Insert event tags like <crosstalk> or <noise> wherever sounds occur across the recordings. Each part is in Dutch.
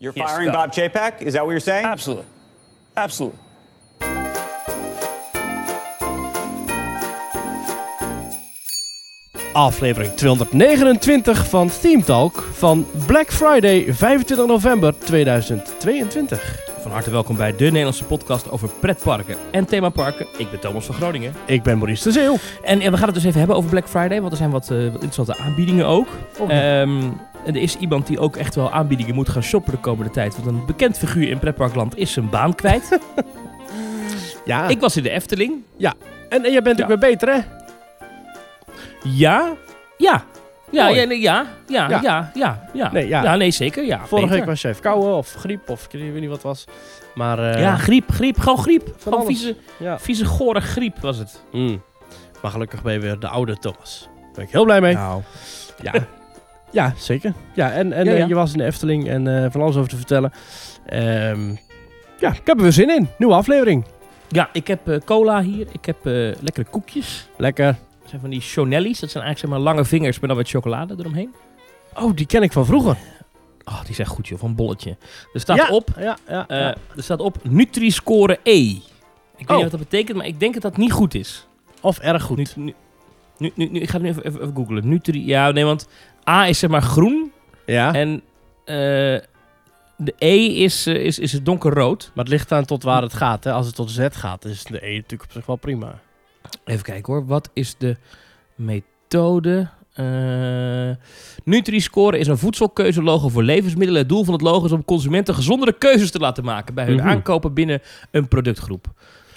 You're Yes, firing go. Bob Chapek? Is that what you're saying? Absolutely. Absolutely. Aflevering 229 van Team Talk van Black Friday 25 november 2022. Van harte welkom bij de Nederlandse podcast over pretparken en themaparken. Ik ben Thomas van Groningen. Ik ben Maurice de Zeeuw. En, en we gaan het dus even hebben over Black Friday, want er zijn wat, eh, wat interessante aanbiedingen ook. Oh. Ehm, en er is iemand die ook echt wel aanbiedingen moet gaan shoppen de komende tijd. Want een bekend figuur in pretparkland is zijn baan kwijt. <laughs> Ja, Ik was in de Efteling. en, en jij bent Ja. ook weer beter, hè? Ja. Ja. Ja, ja, nee, ja, ja, Ja. ja, ja, ja. Nee, ja. Ja, nee, zeker. Ja, Vorige week was je even kouwen of griep of ik weet niet wat was. Maar eh, Ja, griep, griep, gewoon griep. Gewoon alles. vieze, ja. vieze, gore griep was het. Mm. Maar gelukkig ben je weer de oude Thomas. Daar ben ik heel blij mee. Nou, Ja, <laughs> ja zeker. Ja, en, en Ja, eh, ja. je was in de Efteling en eh, van alles over te vertellen. Ehm, ja, ik heb er weer zin in. Nieuwe aflevering. Ja, ik heb eh, cola hier. Ik heb lekkere koekjes. Lekker. Dat zijn van die Chonelli's. Dat zijn eigenlijk zeg maar lange vingers, maar dan met chocolade eromheen. Oh, die ken ik van vroeger. Oh, die zijn goed joh, van een bolletje. Er staat ja, op, Ja, ja, ja. er staat op Nutri-score E. Ik weet Oh. niet wat dat betekent, maar ik denk dat dat niet goed is. Of erg goed. Nu, nu, nu, nu, nu- ik ga het nu even, even, even googlen. Nutri, ja, nee, want A is zeg maar groen ja. en eh, de E is, eh, is, is het donkerrood. Maar het ligt aan tot waar het gaat. Hè. Als het tot Z gaat, is de E natuurlijk op zich wel prima. Even kijken hoor, wat is de methode? Eh Nutri-score is een voedselkeuzelogo voor levensmiddelen. Het doel van het logo is om consumenten gezondere keuzes te laten maken bij hun Mhm. aankopen binnen een productgroep.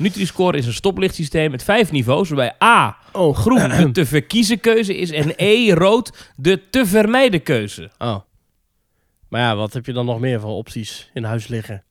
Nutri-score is een stoplichtsysteem met vijf niveaus, waarbij A Oh, groen de <clears throat> te verkiezen keuze is en E rood de te vermijden keuze. Oh. Maar ja, wat heb je dan nog meer voor opties in huis liggen?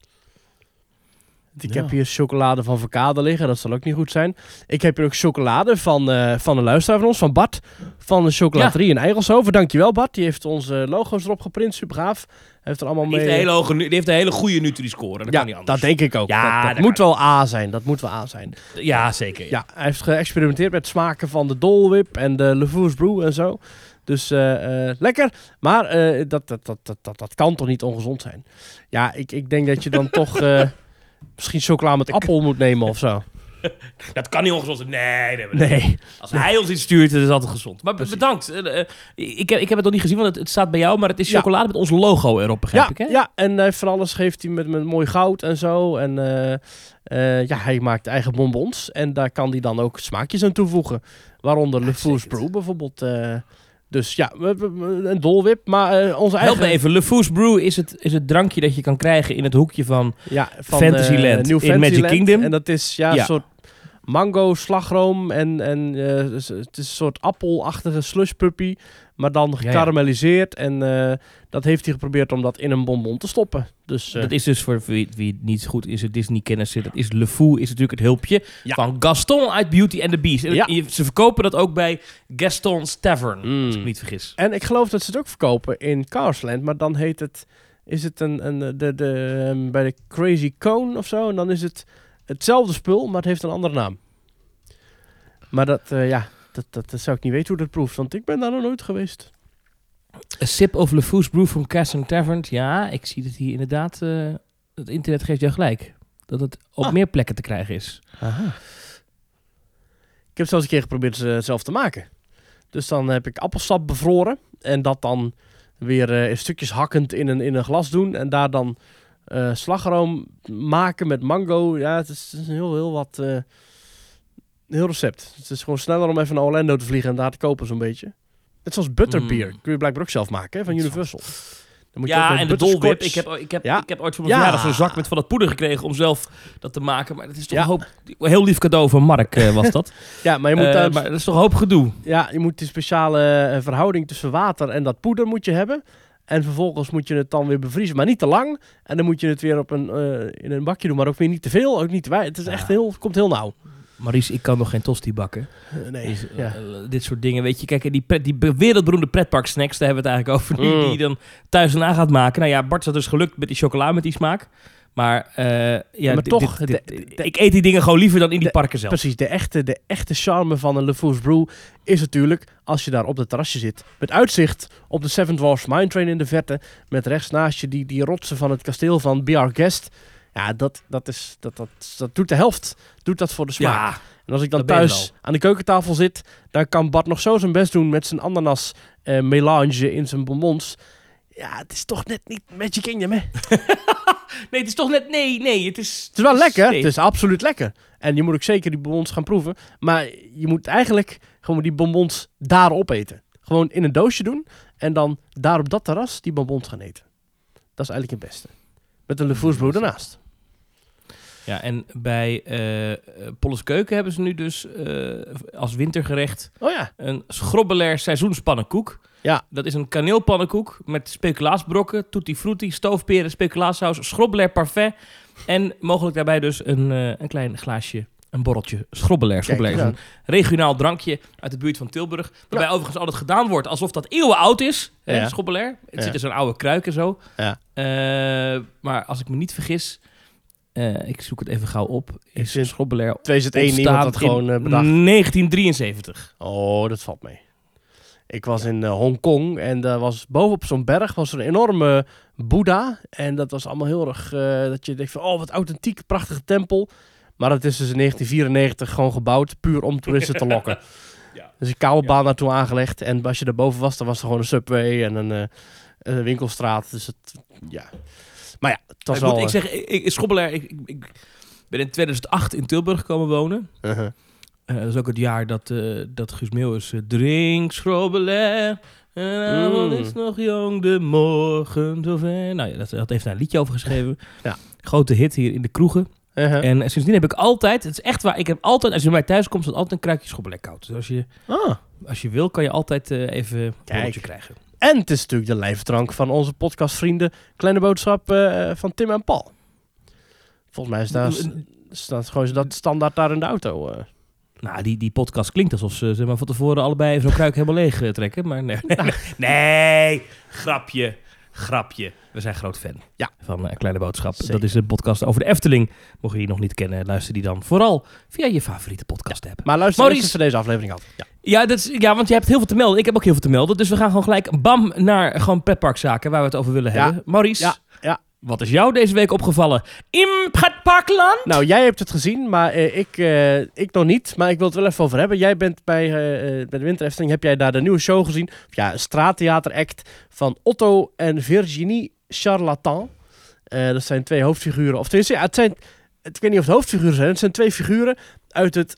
Ik Ja. heb hier chocolade van Verkade liggen, dat zal ook niet goed zijn. Ik heb hier ook chocolade van, eh, van een luisteraar van ons, van Bart, van de chocolaterie in Eigelshoven. Dankjewel Bart, die heeft onze logo's erop geprint, super gaaf. Heeft er allemaal Die mee... heeft, een hele hoge, die heeft een hele goede Nutri-score, dat ja, kan niet anders. dat denk ik ook. Ja, dat dat dat moet wel A zijn, dat moet wel A zijn. Ja, zeker. Ja, hij heeft geëxperimenteerd met smaken van de Dole Whip en de Le Fou's Brew en zo. Dus eh, eh, lekker. Maar eh, dat, dat, dat, dat, dat, dat kan toch niet ongezond zijn? Ja, ik, ik denk dat je dan <laughs> toch misschien chocola met appel moet nemen of zo. <laughs> Dat kan niet ongezond zijn. Nee, nee, nee. Nee. Als hij ons iets stuurt, is het altijd gezond. Maar Precies. bedankt. Eh, eh, ik, heb, ik heb het nog niet gezien, want het, het staat bij jou. Maar het is Ja. chocolade met ons logo erop, begrijp Ja, ik, hè? ja, en eh, van alles geeft hij met, met mooi goud en zo. En ja, hij maakt eigen bonbons. En daar kan hij dan ook smaakjes aan toevoegen. Waaronder Le Fou's zeker. Brew bijvoorbeeld. Dus ja, een dolwip. Maar eh, onze Help eigen... me even. Le Fou's Brew is het, is het drankje dat je kan krijgen in het hoekje van... Ja, van Fantasyland eh, in Magic. Kingdom. En dat is ja, Ja. een soort mango slagroom en, en eh, het is een soort appelachtige slush puppy, maar dan ja. gekarameliseerd. En eh, dat heeft hij geprobeerd om dat in een bonbon te stoppen. Dus eh, Dat is dus voor wie, wie het niet goed is, het Disney-kennis zit. Dat is Le Fou, is natuurlijk het hulpje Ja. van Gaston uit Beauty and the Beast. En ze verkopen dat ook bij Gaston's Tavern, Mm. als ik me niet vergis. En ik geloof dat ze het ook verkopen in Carsland, maar dan heet het, is het een, een de, de, ehm, bij de Crazy Cone of zo. En dan is het hetzelfde spul, maar het heeft een andere naam. Maar dat, eh, ja, dat, dat, dat zou ik niet weten hoe dat proeft, want ik ben daar nog nooit geweest. A sip of Le Fou's Brew from Gaston Tavern. Ja, ik zie dat hier inderdaad... eh, het internet geeft jou gelijk. Dat het op Ah. meer plekken te krijgen is. Aha. Ik heb zelfs een keer geprobeerd ze zelf te maken. Dus dan heb ik appelsap bevroren. En dat dan weer eh, in stukjes hakkend in een, in een glas doen. En daar dan eh, slagroom maken met mango. Ja, het is, het is heel, heel wat... eh, heel recept. Het is gewoon sneller om even naar Orlando te vliegen en daar te kopen zo'n beetje. Net zoals butterbeer. Mm. Kun je blijkbaar ook zelf maken hè, van Universal. Dan moet je Ja, en de dolwip. Ik heb, ik, heb, Ja. ik heb ooit voor mijn Ja. verjaardag zo'n zak met van dat poeder gekregen om zelf dat te maken. Maar dat is toch Ja. een hoop... Heel lief cadeau van Mark eh, was dat. <laughs> Ja, maar je moet daar maar dat is toch een hoop gedoe. Ja, je moet die speciale verhouding tussen water en dat poeder moet je hebben. En vervolgens moet je het dan weer bevriezen, maar niet te lang. En dan moet je het weer op een, eh, in een bakje doen, maar ook weer niet te veel, ook niet te weinig. Het is echt heel, het komt heel nauw. Maurice, ik kan nog geen tosti bakken. Eh, nee, Dus, eh, ja. dit soort dingen, weet je. Kijk, die, pret, die be- wereldberoemde pretparksnacks, daar hebben we het eigenlijk over. nu, Mm. Die je dan thuis na gaat maken. Nou ja, Bart is dat dus gelukt met die chocola met die smaak. Maar, eh, ja, Maar toch, dit- dit- ik eet die dingen gewoon liever dan in die de- parken zelf. Precies, de echte, de echte charme van een Le Fous Brew is natuurlijk als je daar op het terrasje zit. Met uitzicht op de Seven Dwarfs Mine Train in de verte. Met rechts naast je die, die rotsen van het kasteel van BR Guest. Ja, dat, dat, is, dat, dat, dat doet de helft. Doet dat voor de smaak. Ja, En als ik dan thuis aan de keukentafel zit, dan kan Bart nog zo zijn best doen met zijn ananas eh, melange in zijn bonbons. Ja, het is toch net niet Magic Kingdom, hè? <laughs> nee, het is toch net... Nee, nee, het is... Het is wel lekker, Nee. het is absoluut lekker. En je moet ook zeker die bonbons gaan proeven. Maar je moet eigenlijk gewoon die bonbons daar opeten. Gewoon in een doosje doen en dan daar op dat terras die bonbons gaan eten. Dat is eigenlijk het beste. Met een Le Fous Brew ernaast. Ja, en bij eh eh, Polles Keuken hebben ze nu dus eh, als wintergerecht Oh ja, een schrobbelair seizoenspannenkoek. Ja. Dat is een kaneelpannenkoek met speculaasbrokken, tutti frutti, stoofperen, speculaassaus, schrobbelair parfait. En mogelijk daarbij dus een, een klein glaasje, een borreltje schrobbelair. Schrobbelair is een regionaal drankje uit de buurt van Tilburg. Waarbij overigens altijd gedaan wordt alsof dat eeuwen oud is, hè, Ja. schrobbelair. Het Ja. zit in zo'n oude kruik en zo. Ja. Eh, maar als ik me niet vergis, eh, ik zoek het even gauw op, is vind schrobbelair 2001 iemand dat ontstaan gewoon in eh, bedacht. 1973. Oh, dat valt mee. Ik was in eh, Hongkong en daar was bovenop zo'n berg was er een enorme Boeddha. En dat was allemaal heel erg, eh, dat je denkt van, oh wat authentiek, prachtige tempel. Maar dat is dus in 1994 gewoon gebouwd, puur om toeristen te lokken. <laughs> Ja. Dus een koude baan naartoe aangelegd. En als je daar boven was, dan was er gewoon een subway en een, eh, een winkelstraat. Dus het, ja. Maar ja, het was ik, wel... moet, ik eh, zeg, ik, ik, ik, ik, ik ben in 2008 in Tilburg komen wonen. uh-huh. Eh, dat is ook het jaar dat, eh dat Guus Meeuwis drink schrobbelair. En Mm. is nog jong, de morgen zover. Nou ja, dat, dat heeft hij een liedje over geschreven. <laughs> Ja. Grote hit hier in de kroegen. Uh-huh. En sindsdien heb ik altijd, het is echt waar, ik heb altijd, als je bij mij thuis komt, staat altijd een kruikje schrobbelair koud. Dus als je, Ah. als je wil, kan je altijd even een krijgen. En het is natuurlijk de lijfdrank van onze podcastvrienden Kleine Boodschap eh, van Tim en Paul. Volgens mij is daar, staat gewoon dat standaard daar in de auto. eh. Nou, die, die podcast klinkt alsof ze zeg maar, van tevoren allebei zo'n kruik <laughs> helemaal leeg eh, trekken. Maar nee, nee, <laughs> nee, grapje, grapje. We zijn groot fan Ja. van eh, Kleine Boodschap. Zeker. Dat is een podcast over de Efteling. Mocht je die nog niet kennen, luister die dan vooral via je favoriete podcast app. Maar luister Maurice. eens voor deze aflevering af. Ja. Ja, dat is, ja, want je hebt heel veel te melden. Ik heb ook heel veel te melden. Dus we gaan gewoon gelijk bam naar gewoon pretparkzaken waar we het over willen Ja. hebben. Maurice, Ja, ja. Wat is jou deze week opgevallen in pretparkland? Nou, jij hebt het gezien, maar eh, ik, eh, ik nog niet. Maar ik wil het wel even over hebben. Jij bent bij, eh, bij de Winter Efteling, heb jij daar de nieuwe show gezien? Of ja, een straattheateract van Otto en Virginie Charlatan. Dat zijn twee hoofdfiguren. Of tenminste, ja, het zijn, het, ik weet niet of het hoofdfiguren zijn. Het zijn twee figuren uit het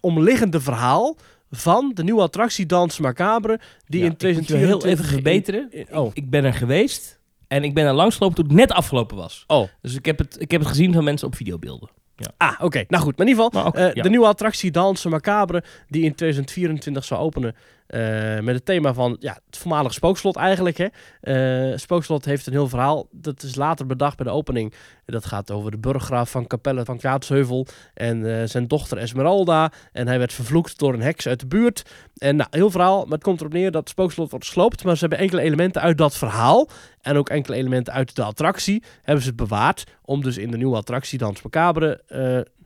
omliggende verhaal van de nieuwe attractie Dans Macabre. Die Ja, in ik moet je 2024... heel even in- in- oh. Ik ben er geweest en ik ben er langsgelopen toen het net afgelopen was. Oh. Dus ik heb het, ik heb het gezien van mensen op videobeelden. Ah, oké. Nou goed, maar in ieder geval, ook, eh, ja. de nieuwe attractie Dansen Macabre, die in 2024 zou openen eh, met het thema van ja, het voormalige spookslot eigenlijk. Hè. Eh, spookslot heeft een heel verhaal, dat is later bedacht bij de opening. Dat gaat over de burggraaf van Capelle van Kaatsheuvel en eh, zijn dochter Esmeralda. En hij werd vervloekt door een heks uit de buurt. En nou, heel verhaal, maar het komt erop neer dat het spookslot wordt gesloopt. Maar ze hebben enkele elementen uit dat verhaal en ook enkele elementen uit de attractie hebben ze bewaard. Om dus in de nieuwe attractie Dans Macabre,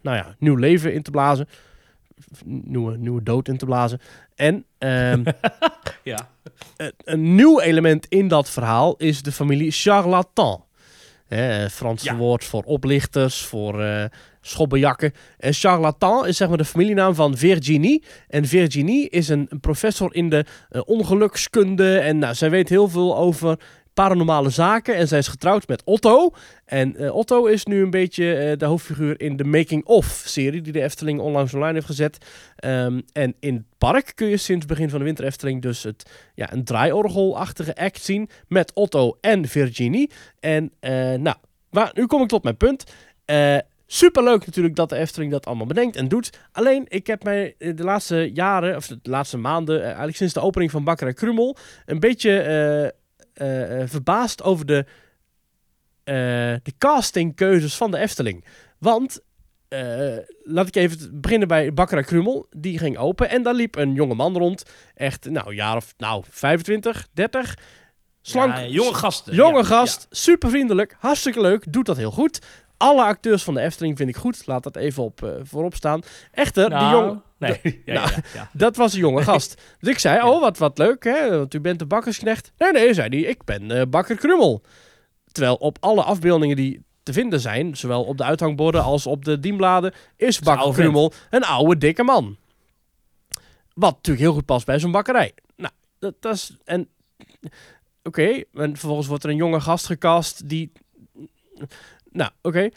nou ja, nieuw leven in te blazen. Nieuwe, nieuwe dood in te blazen. En ehm, <laughs> Ja. een, een nieuw element in dat verhaal is de familie charlatan. Hè, Ja. woord voor oplichters, voor eh schobbejakken. En charlatan is zeg maar de familienaam van Virginie. En Virginie is een, een professor in de eh, ongelukskunde. En nou, zij weet heel veel over paranormale zaken. En zij is getrouwd met Otto. En eh, Otto is nu een beetje eh, de hoofdfiguur in de Making of-serie... die de Efteling onlangs online heeft gezet. Ehm, en in het park kun je sinds begin van de Winter Efteling... dus het, ja, een draaiorgelachtige act zien met Otto en Virginie. En eh, nou, maar nu kom ik tot mijn punt. Superleuk natuurlijk dat de Efteling dat allemaal bedenkt en doet. Alleen, ik heb mij de laatste jaren, of de laatste maanden... eigenlijk sinds de opening van Bakker en Krummel... een beetje eh, eh, verbaasd over de, eh, de castingkeuzes van de Efteling. Want... laat ik even beginnen bij Bakker Krummel. Die ging open en daar liep een jonge man rond. Echt, nou, jaar of nou, 25, 30. Slank, Ja, jonge gasten. Jonge Ja, gast, super vriendelijk, hartstikke leuk, doet dat heel goed. Alle acteurs van de Efteling vind ik goed. Laat dat even op, eh, voorop staan. Echter, die jongen... Nee, <laughs> ja, Nou, ja, ja. Dat was een jonge gast. <laughs> Dus ik zei, oh, wat, wat leuk, hè? Want u bent de bakkersknecht. Nee, nee, zei hij, ik ben eh, bakker Krummel. Terwijl op alle afbeeldingen die te vinden zijn, zowel op de uithangborden als op de dienbladen, is bakker Krummel een oude, dikke man. Wat natuurlijk heel goed past bij zo'n bakkerij. Nou, dat, dat is... En, oké, en vervolgens wordt er een jonge gast gecast die... Nou, oké.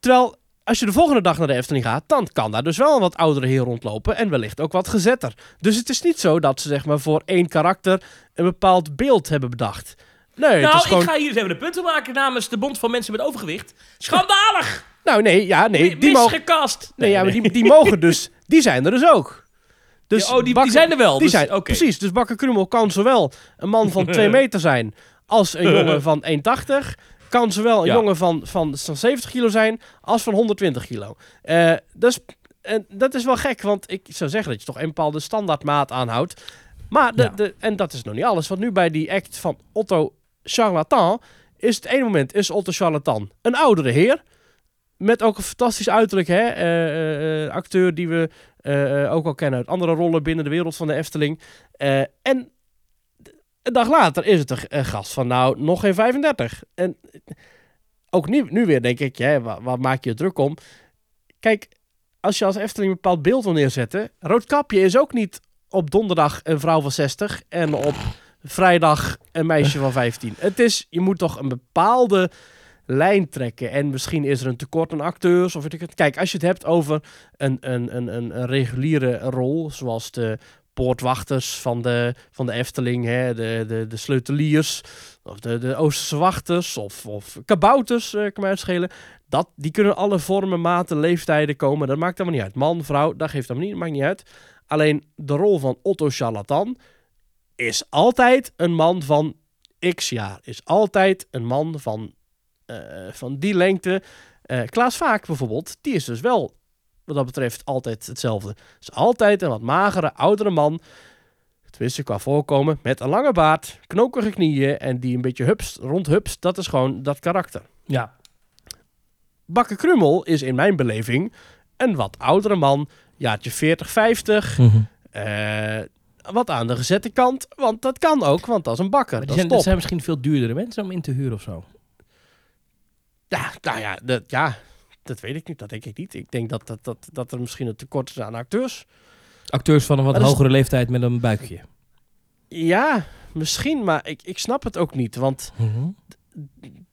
Terwijl, als je de volgende dag naar de Efteling gaat, dan kan daar dus wel een wat oudere heer rondlopen en wellicht ook wat gezetter. Dus het is niet zo dat ze zeg maar voor één karakter een bepaald beeld hebben bedacht. Nee, het Nou, is gewoon... ik ga hier eens even de punten maken namens de Bond van Mensen met Overgewicht. Schandalig! Nou, nee, ja, nee, die mogen... Misgekast! Nee, ja, maar die, die mogen dus... Die zijn er dus ook. Dus Ja, oh, die- zijn er wel, Die dus- zijn, oké. Precies, dus Bakker Krummel kan zowel een man van 2 <laughs> meter zijn als een <laughs> jongen van 1,80. Kan zowel een Ja. jongen van, van, van 70 kilo zijn als van 120 kilo. Eh, dus, en dat is wel gek, want ik zou zeggen dat je toch een bepaalde standaardmaat aanhoudt. Maar de, Ja. de, en dat is nog niet alles, want nu bij die act van Otto Charlatan is het ene moment is Otto Charlatan een oudere heer. Met ook een fantastisch uiterlijk, hè? eh, eh, acteur die we ook al kennen uit andere rollen binnen de wereld van de Efteling. En een dag later is het een, gast van nou nog geen 35. En eh, ook nu, nu weer denk ik, ja, waar, waar maak je druk om? Kijk, als je als Efteling een bepaald beeld wil neerzetten, Roodkapje is ook niet op donderdag een vrouw van 60 en op vrijdag een meisje van 15. Het is, je moet toch een bepaalde lijn trekken. En misschien is er een tekort aan acteurs. Of weet ik het. Kijk, als je het hebt over een, een, een, een reguliere rol, zoals de poortwachters van de, van de Efteling, hè, de, de, de sleuteliers, of de, de Oosterse wachters, of, of kabouters, eh, kan mij uitschelen. Dat, die kunnen alle vormen, maten, leeftijden komen. Dat maakt allemaal niet uit. Man, vrouw, dat geeft allemaal niet, maakt niet uit. Alleen de rol van Otto Charlatan is altijd een man van x jaar. Is altijd een man van, eh, van die lengte. Eh, Klaas Vaak bijvoorbeeld, die is dus wel wat dat betreft altijd hetzelfde. Is altijd een wat magere, oudere man. Tenminste, qua voorkomen. Met een lange baard, knokige knieën en die een beetje hupst, rondhupst. Dat is gewoon dat karakter. Ja. Bakker Krummel is in mijn beleving een wat oudere man. Jaartje 40, 50. Mhm. eh, wat aan de gezette kant. Want dat kan ook, want dat is een bakker. Maar Dat die is zijn, dat zijn misschien veel duurdere mensen om in te huren of zo. Ja, nou ja, dat, ja, dat weet ik niet. Dat denk ik niet. Ik denk dat, dat, dat, dat er misschien een tekort is aan acteurs. Acteurs van een wat is- hogere leeftijd met een buikje. Ja, misschien, maar ik, ik snap het ook niet. Want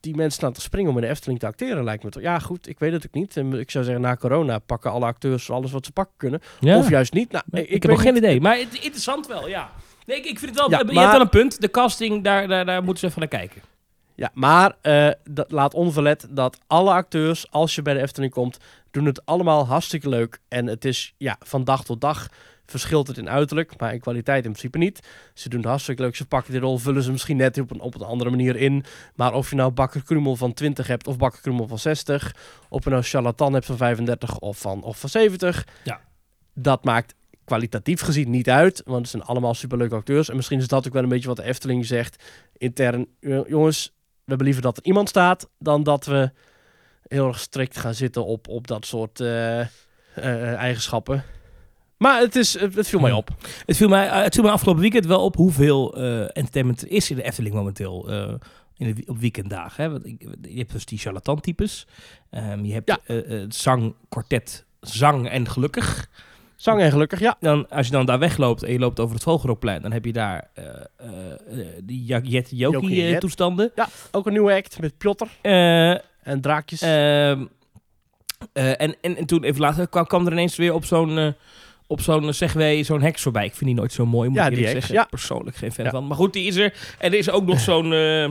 die mensen staan te springen om in de Efteling te acteren, lijkt me toch. Ja, goed, ik weet het ook niet. En Ik zou zeggen, na corona pakken alle acteurs alles wat ze pakken kunnen. Ja. Of juist niet. Nou, ik, ik, heb nog geen idee. Maar het, interessant wel, ja. Nee, ik, ik vind het wel... Ja, je maar- hebt wel een punt. De casting, daar, daar, daar moeten ze even naar kijken. Ja, maar eh, dat laat onverlet dat alle acteurs, als je bij de Efteling komt, doen het allemaal hartstikke leuk. En het is, ja, van dag tot dag verschilt het in uiterlijk, maar in kwaliteit in principe niet. Ze doen het hartstikke leuk. Ze pakken die rol, vullen ze misschien net op een, op een andere manier in. Maar of je nou Bakker Krummel van 20 hebt of Bakker Krummel van 60, of je nou Charlatan hebt van 35 of van, of van 70, Ja. dat maakt kwalitatief gezien niet uit, want het zijn allemaal superleuke acteurs. En misschien is dat ook wel een beetje wat de Efteling zegt intern. "Jo- Jongens, hebben liever dat er iemand staat dan dat we heel erg strikt gaan zitten op, op dat soort eh, eh, eigenschappen. Maar het, is, het, viel mij op. Het viel mij, eh, het viel mij afgelopen weekend wel op hoeveel eh, entertainment er is in de Efteling momenteel. in de, op weekenddagen. Hè? Want je hebt dus die charlatan-types. Ehm, je hebt Ja. het zang, kwartet, zang en gelukkig. Zang en gelukkig, ja. Dan, als je dan daar wegloopt en je loopt over het Vogelrokplein, dan heb je daar eh, eh, eh, die Ja- Jet Jet. toestanden. Ook een nieuwe act met Piotr en draakjes. Ehm, eh, en, en, en toen even later kwam, kwam er ineens weer op zo'n op zo'n segway zo'n heks voorbij. Ik vind die nooit zo mooi, moet Ja, ik zeggen. ja. Persoonlijk geen fan Ja. van. Maar goed, die is er. En er is ook nog <laughs> zo'n eh,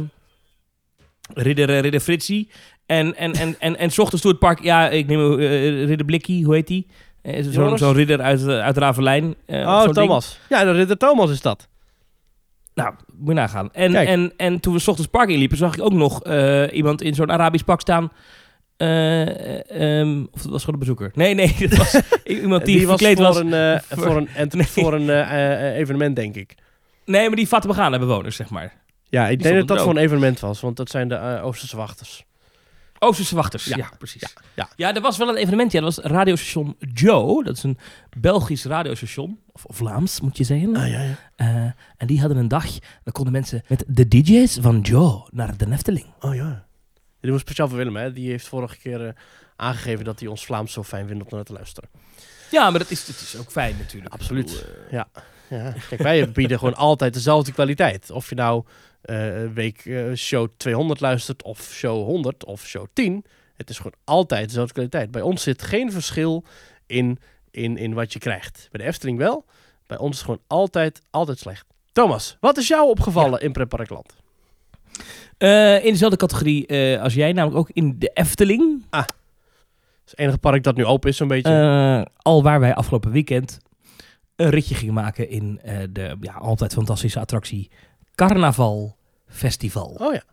ridder, ridder Fritsie. En, en, en, en, en 's ochtends door het park, ja, ik neem eh, ridder Blikkie, hoe heet die? Eh, Zo'n zo'n ridder uit, eh, uit Ravelijn. eh, oh, ding. Thomas. Ja, de ridder Thomas is dat. Nou, moet je nagaan. En, Kijk. en, en toen we 's ochtends park inliepen, zag ik ook nog iemand in zo'n Arabisch pak staan. Eh, ehm, of dat was gewoon een bezoeker. Nee, nee, <laughs> dat was <laughs> iemand die, die was verkleed voor, was. Een, <laughs> voor- voor een, Nee. voor een evenement, denk ik. Nee, maar die vatten begane bewoners, zeg maar. Ja, ik Die denk dat dat voor een evenement was, want dat zijn de Oosterse wachters. Oosterse Wachters, ja, Ja, precies. ja, Ja, ja. er was wel een evenement. Ja, dat was radiostation Joe. Dat is een Belgisch radiostation. Of, Vlaams, moet je zeggen. Ah, ja, ja. Eh, en die hadden een dag. Dan konden mensen met de DJ's van Joe naar de Efteling. Oh ja. Die was speciaal voor Willem, hè. Die heeft vorige keer eh, aangegeven dat hij ons Vlaams zo fijn vindt om naar te luisteren. Ja, maar dat is, dat is ook fijn natuurlijk. Absoluut. Bedoel, eh, Ja. Ja. Kijk, wij bieden gewoon altijd dezelfde kwaliteit. Of je nou eh, week eh, show 200 luistert, of show 100, of show 10. Het is gewoon altijd dezelfde kwaliteit. Bij ons zit geen verschil in, in, in wat je krijgt. Bij de Efteling wel. Bij ons is het gewoon altijd, altijd slecht. Thomas, wat is jou opgevallen in Preparkland? eh, in dezelfde categorie als jij, namelijk ook in de Efteling. Is het enige park dat nu open is, zo'n beetje. Al waar wij afgelopen weekend een ritje gingen maken in eh, de ja, altijd fantastische attractie Carnaval Festival. oh ja.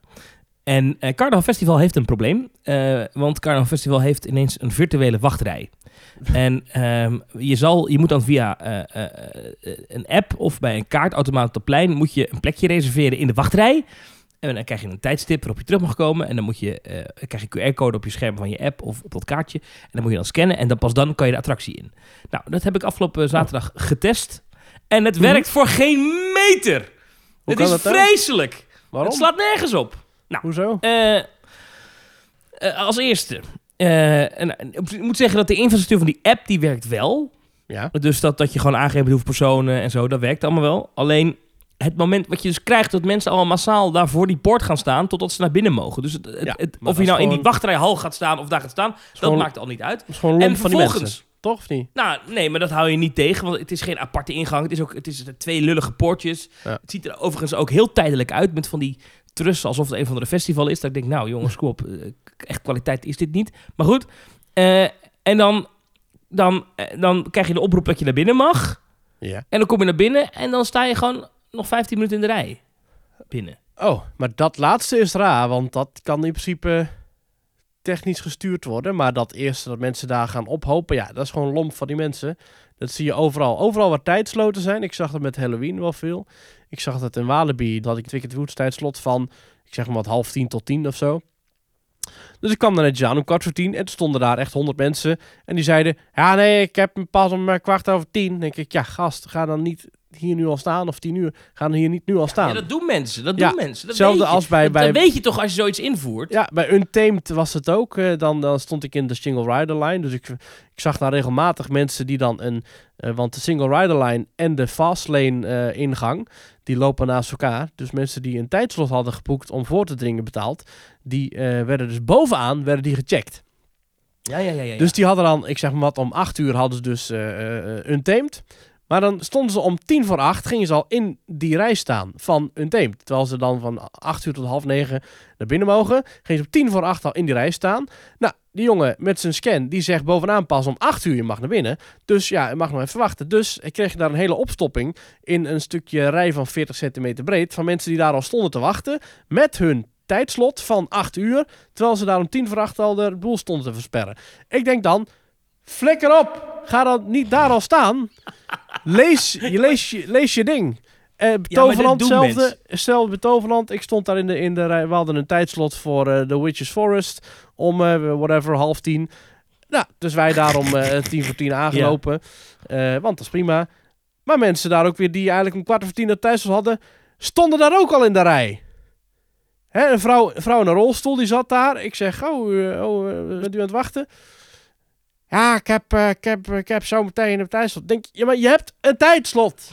En eh Carnaval Festival heeft een probleem, eh, want Carnaval Festival heeft ineens een virtuele wachtrij. en ehm, je, zal, je moet dan via een app of bij een kaartautomaat op het plein moet je een plekje reserveren in de wachtrij. En dan krijg je een tijdstip waarop je terug mag komen. En dan moet je, eh, krijg je QR-code op je scherm van je app of op dat kaartje. En dan moet je dan scannen en dan pas dan kan je de attractie in. Nou, dat heb ik afgelopen zaterdag getest. En het Mhm. werkt voor geen meter. Hoe Het is dat nou? vreselijk. Waarom? Het slaat nergens op. Hoezo? Eh, eh, als eerste. eh, en ik moet zeggen dat de infrastructuur van die app die werkt wel. Ja. Dus dat, dat je gewoon aangeeft hoeveel personen en zo, dat werkt allemaal wel. Alleen het moment wat je dus krijgt dat mensen allemaal massaal daar voor die poort gaan staan totdat ze naar binnen mogen. Dus het, het- Ja, het- maar of je nou in die wachttrijhal gaat staan of daar gaat staan, dat maakt al niet uit. Dat is gewoon lomp En van die vervolgens, mensen. Toch of niet? nou, nee, maar dat hou je niet tegen, want het is geen aparte ingang. Het is ook het is twee lullige poortjes. Ja. Het ziet er overigens ook heel tijdelijk uit met van die trussen, alsof het een van de festival is. Dat ik denk, nou jongens, kom op, eh, echt kwaliteit is dit niet. Maar goed, eh, en dan, dan, eh, dan krijg je de oproep dat je naar binnen mag. Ja. En dan kom je naar binnen en dan sta je gewoon nog 15 minuten in de rij. Binnen. Oh, maar dat laatste is raar, want dat kan in principe technisch gestuurd worden. Maar dat eerste dat mensen daar gaan ophopen, ja, dat is gewoon lomp van die mensen. Dat zie je overal. Overal waar tijdsloten zijn. Ik zag het met Halloween wel veel. Ik zag het in Walibi, dat ik twee keer het tijdslot van, ik zeg maar wat, half tien tot tien of zo. Dus ik kwam daar netjes aan om kwart voor tien en toen stonden daar echt honderd mensen. En die zeiden, ja nee, ik heb hem pas om eh, kwart over tien. Dan denk ik, ja gast, ga dan niet hier nu al staan of tien uur. Ga dan hier niet nu al staan. Ja, dat doen mensen. Dat Ja, doen mensen. Dat hetzelfde weet je. als bij- Dat- bij- Dat weet je toch als je zoiets invoert. Ja, bij Untamed was het ook. eh, dan, dan stond ik in de single rider line. Dus ik, ik zag daar regelmatig mensen die dan een... eh, want de single rider line en de fastlane eh ingang, die lopen naast elkaar. Dus mensen die een tijdslot hadden geboekt om voor te dringen betaald, die werden dus bovenaan werden die gecheckt. Ja, ja, ja. ja. Dus die hadden dan, ik zeg maar wat, om 8 uur hadden ze dus Untamed. Maar dan stonden ze om tien voor acht, gingen ze al in die rij staan van Untamed. Terwijl ze dan van 8 uur tot half negen naar binnen mogen, gingen ze om tien voor acht al in die rij staan. Nou, die jongen met zijn scan, die zegt bovenaan pas om 8 uur je mag naar binnen. Dus ja, je mag nog even wachten. Dus ik kreeg daar een hele opstopping in een stukje rij van 40 centimeter breed. Van mensen die daar al stonden te wachten met hun tijdslot van 8 uur. Terwijl ze daar om tien voor acht al de boel stonden te versperren. Ik denk dan, flikker op. Ga dan niet daar al staan. Lees je, lees je, lees je ding. Toverland, doen hetzelfde. Stel bij Toverland, ik stond daar in de, in de rij. We hadden een tijdslot voor eh, The Witches Forest. Om, eh, whatever, half tien. Nou, dus wij daarom eh tien voor tien aangelopen. Want dat is prima. Maar mensen daar ook weer die eigenlijk een kwart over tien dat tijdslot hadden... stonden daar ook al in de rij. Hè, een, vrouw, een vrouw in een rolstoel, die zat daar. Ik zeg, oh, oh bent u aan het wachten? Ja, ik heb, eh, ik heb, ik heb zo meteen een tijdslot. Denk, ja, maar je hebt een tijdslot.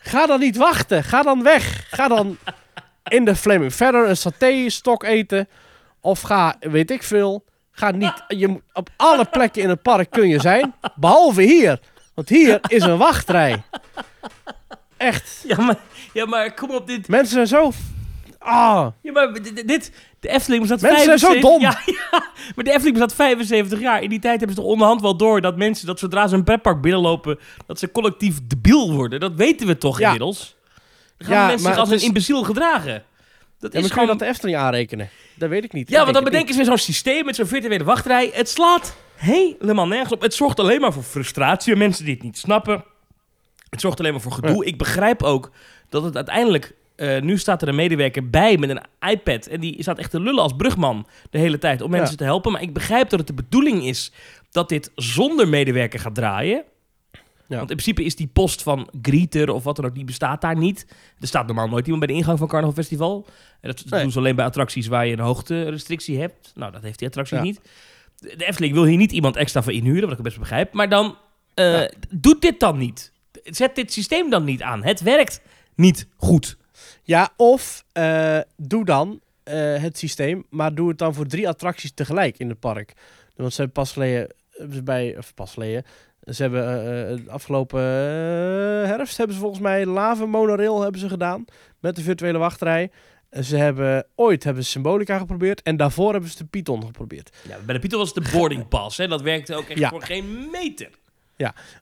Ga dan niet wachten. Ga dan weg. Ga dan in de Flaming verder een saté-stok eten. Of ga, weet ik veel. Ga niet, je, moet- op alle plekken in het park kun je zijn. Behalve hier. Want hier is een wachtrij. Echt. Ja, maar, ja, maar kom op dit. Mensen zijn zo... Ah. Ja, maar dit, dit- de Efteling bestaat Mensen zijn zo 75 dom. Ja, <laughs> ja, maar de Efteling bestaat 75 jaar. In die tijd hebben ze toch onderhand wel door dat mensen, dat zodra ze een pretpark binnenlopen, dat ze collectief debiel worden. Dat weten we toch Ja. inmiddels? Dan gaan Ja, mensen zich als een is- imbeciel gedragen. Dat Ja, is gewoon... dat de Efteling aanrekenen? Dat weet ik niet. Ja, want dan denk bedenken ze weer zo'n systeem met zo'n virtuele wachtrij. Het slaat helemaal nergens op. Het zorgt alleen maar voor frustratie mensen die het niet snappen. Het zorgt alleen maar voor gedoe. Ik begrijp ook dat het uiteindelijk eh, nu staat er een medewerker bij met een iPad. En die staat echt te lullen als brugman de hele tijd om mensen Ja. te helpen. Maar ik begrijp dat het de bedoeling is dat dit zonder medewerker gaat draaien. Ja. Want in principe is die post van greeter of wat dan ook, die bestaat daar niet. Er staat normaal nooit iemand bij de ingang van Carnaval Festival. En dat Nee. doen ze alleen bij attracties waar je een hoogterestrictie hebt. Nou, dat heeft die attractie Ja. niet. De Efteling wil hier niet iemand extra voor inhuren, wat ik best begrijp. Maar dan, Ja. doet dit dan niet. Zet dit systeem dan niet aan. Het werkt niet goed. Ja, of eh, doe dan eh, het systeem, maar doe het dan voor drie attracties tegelijk in het park. Want ze hebben pas geleden, ze bij, of pas geleden, ze hebben eh, eh, afgelopen eh, herfst hebben ze volgens mij Lava Monorail hebben ze gedaan met de virtuele wachtrij. Eh, Ze hebben ooit hebben ze Symbolica geprobeerd en daarvoor hebben ze de Python geprobeerd. Ja, bij de Python was het de boarding pass. Hè? Dat werkte ook echt Ja. voor geen meter.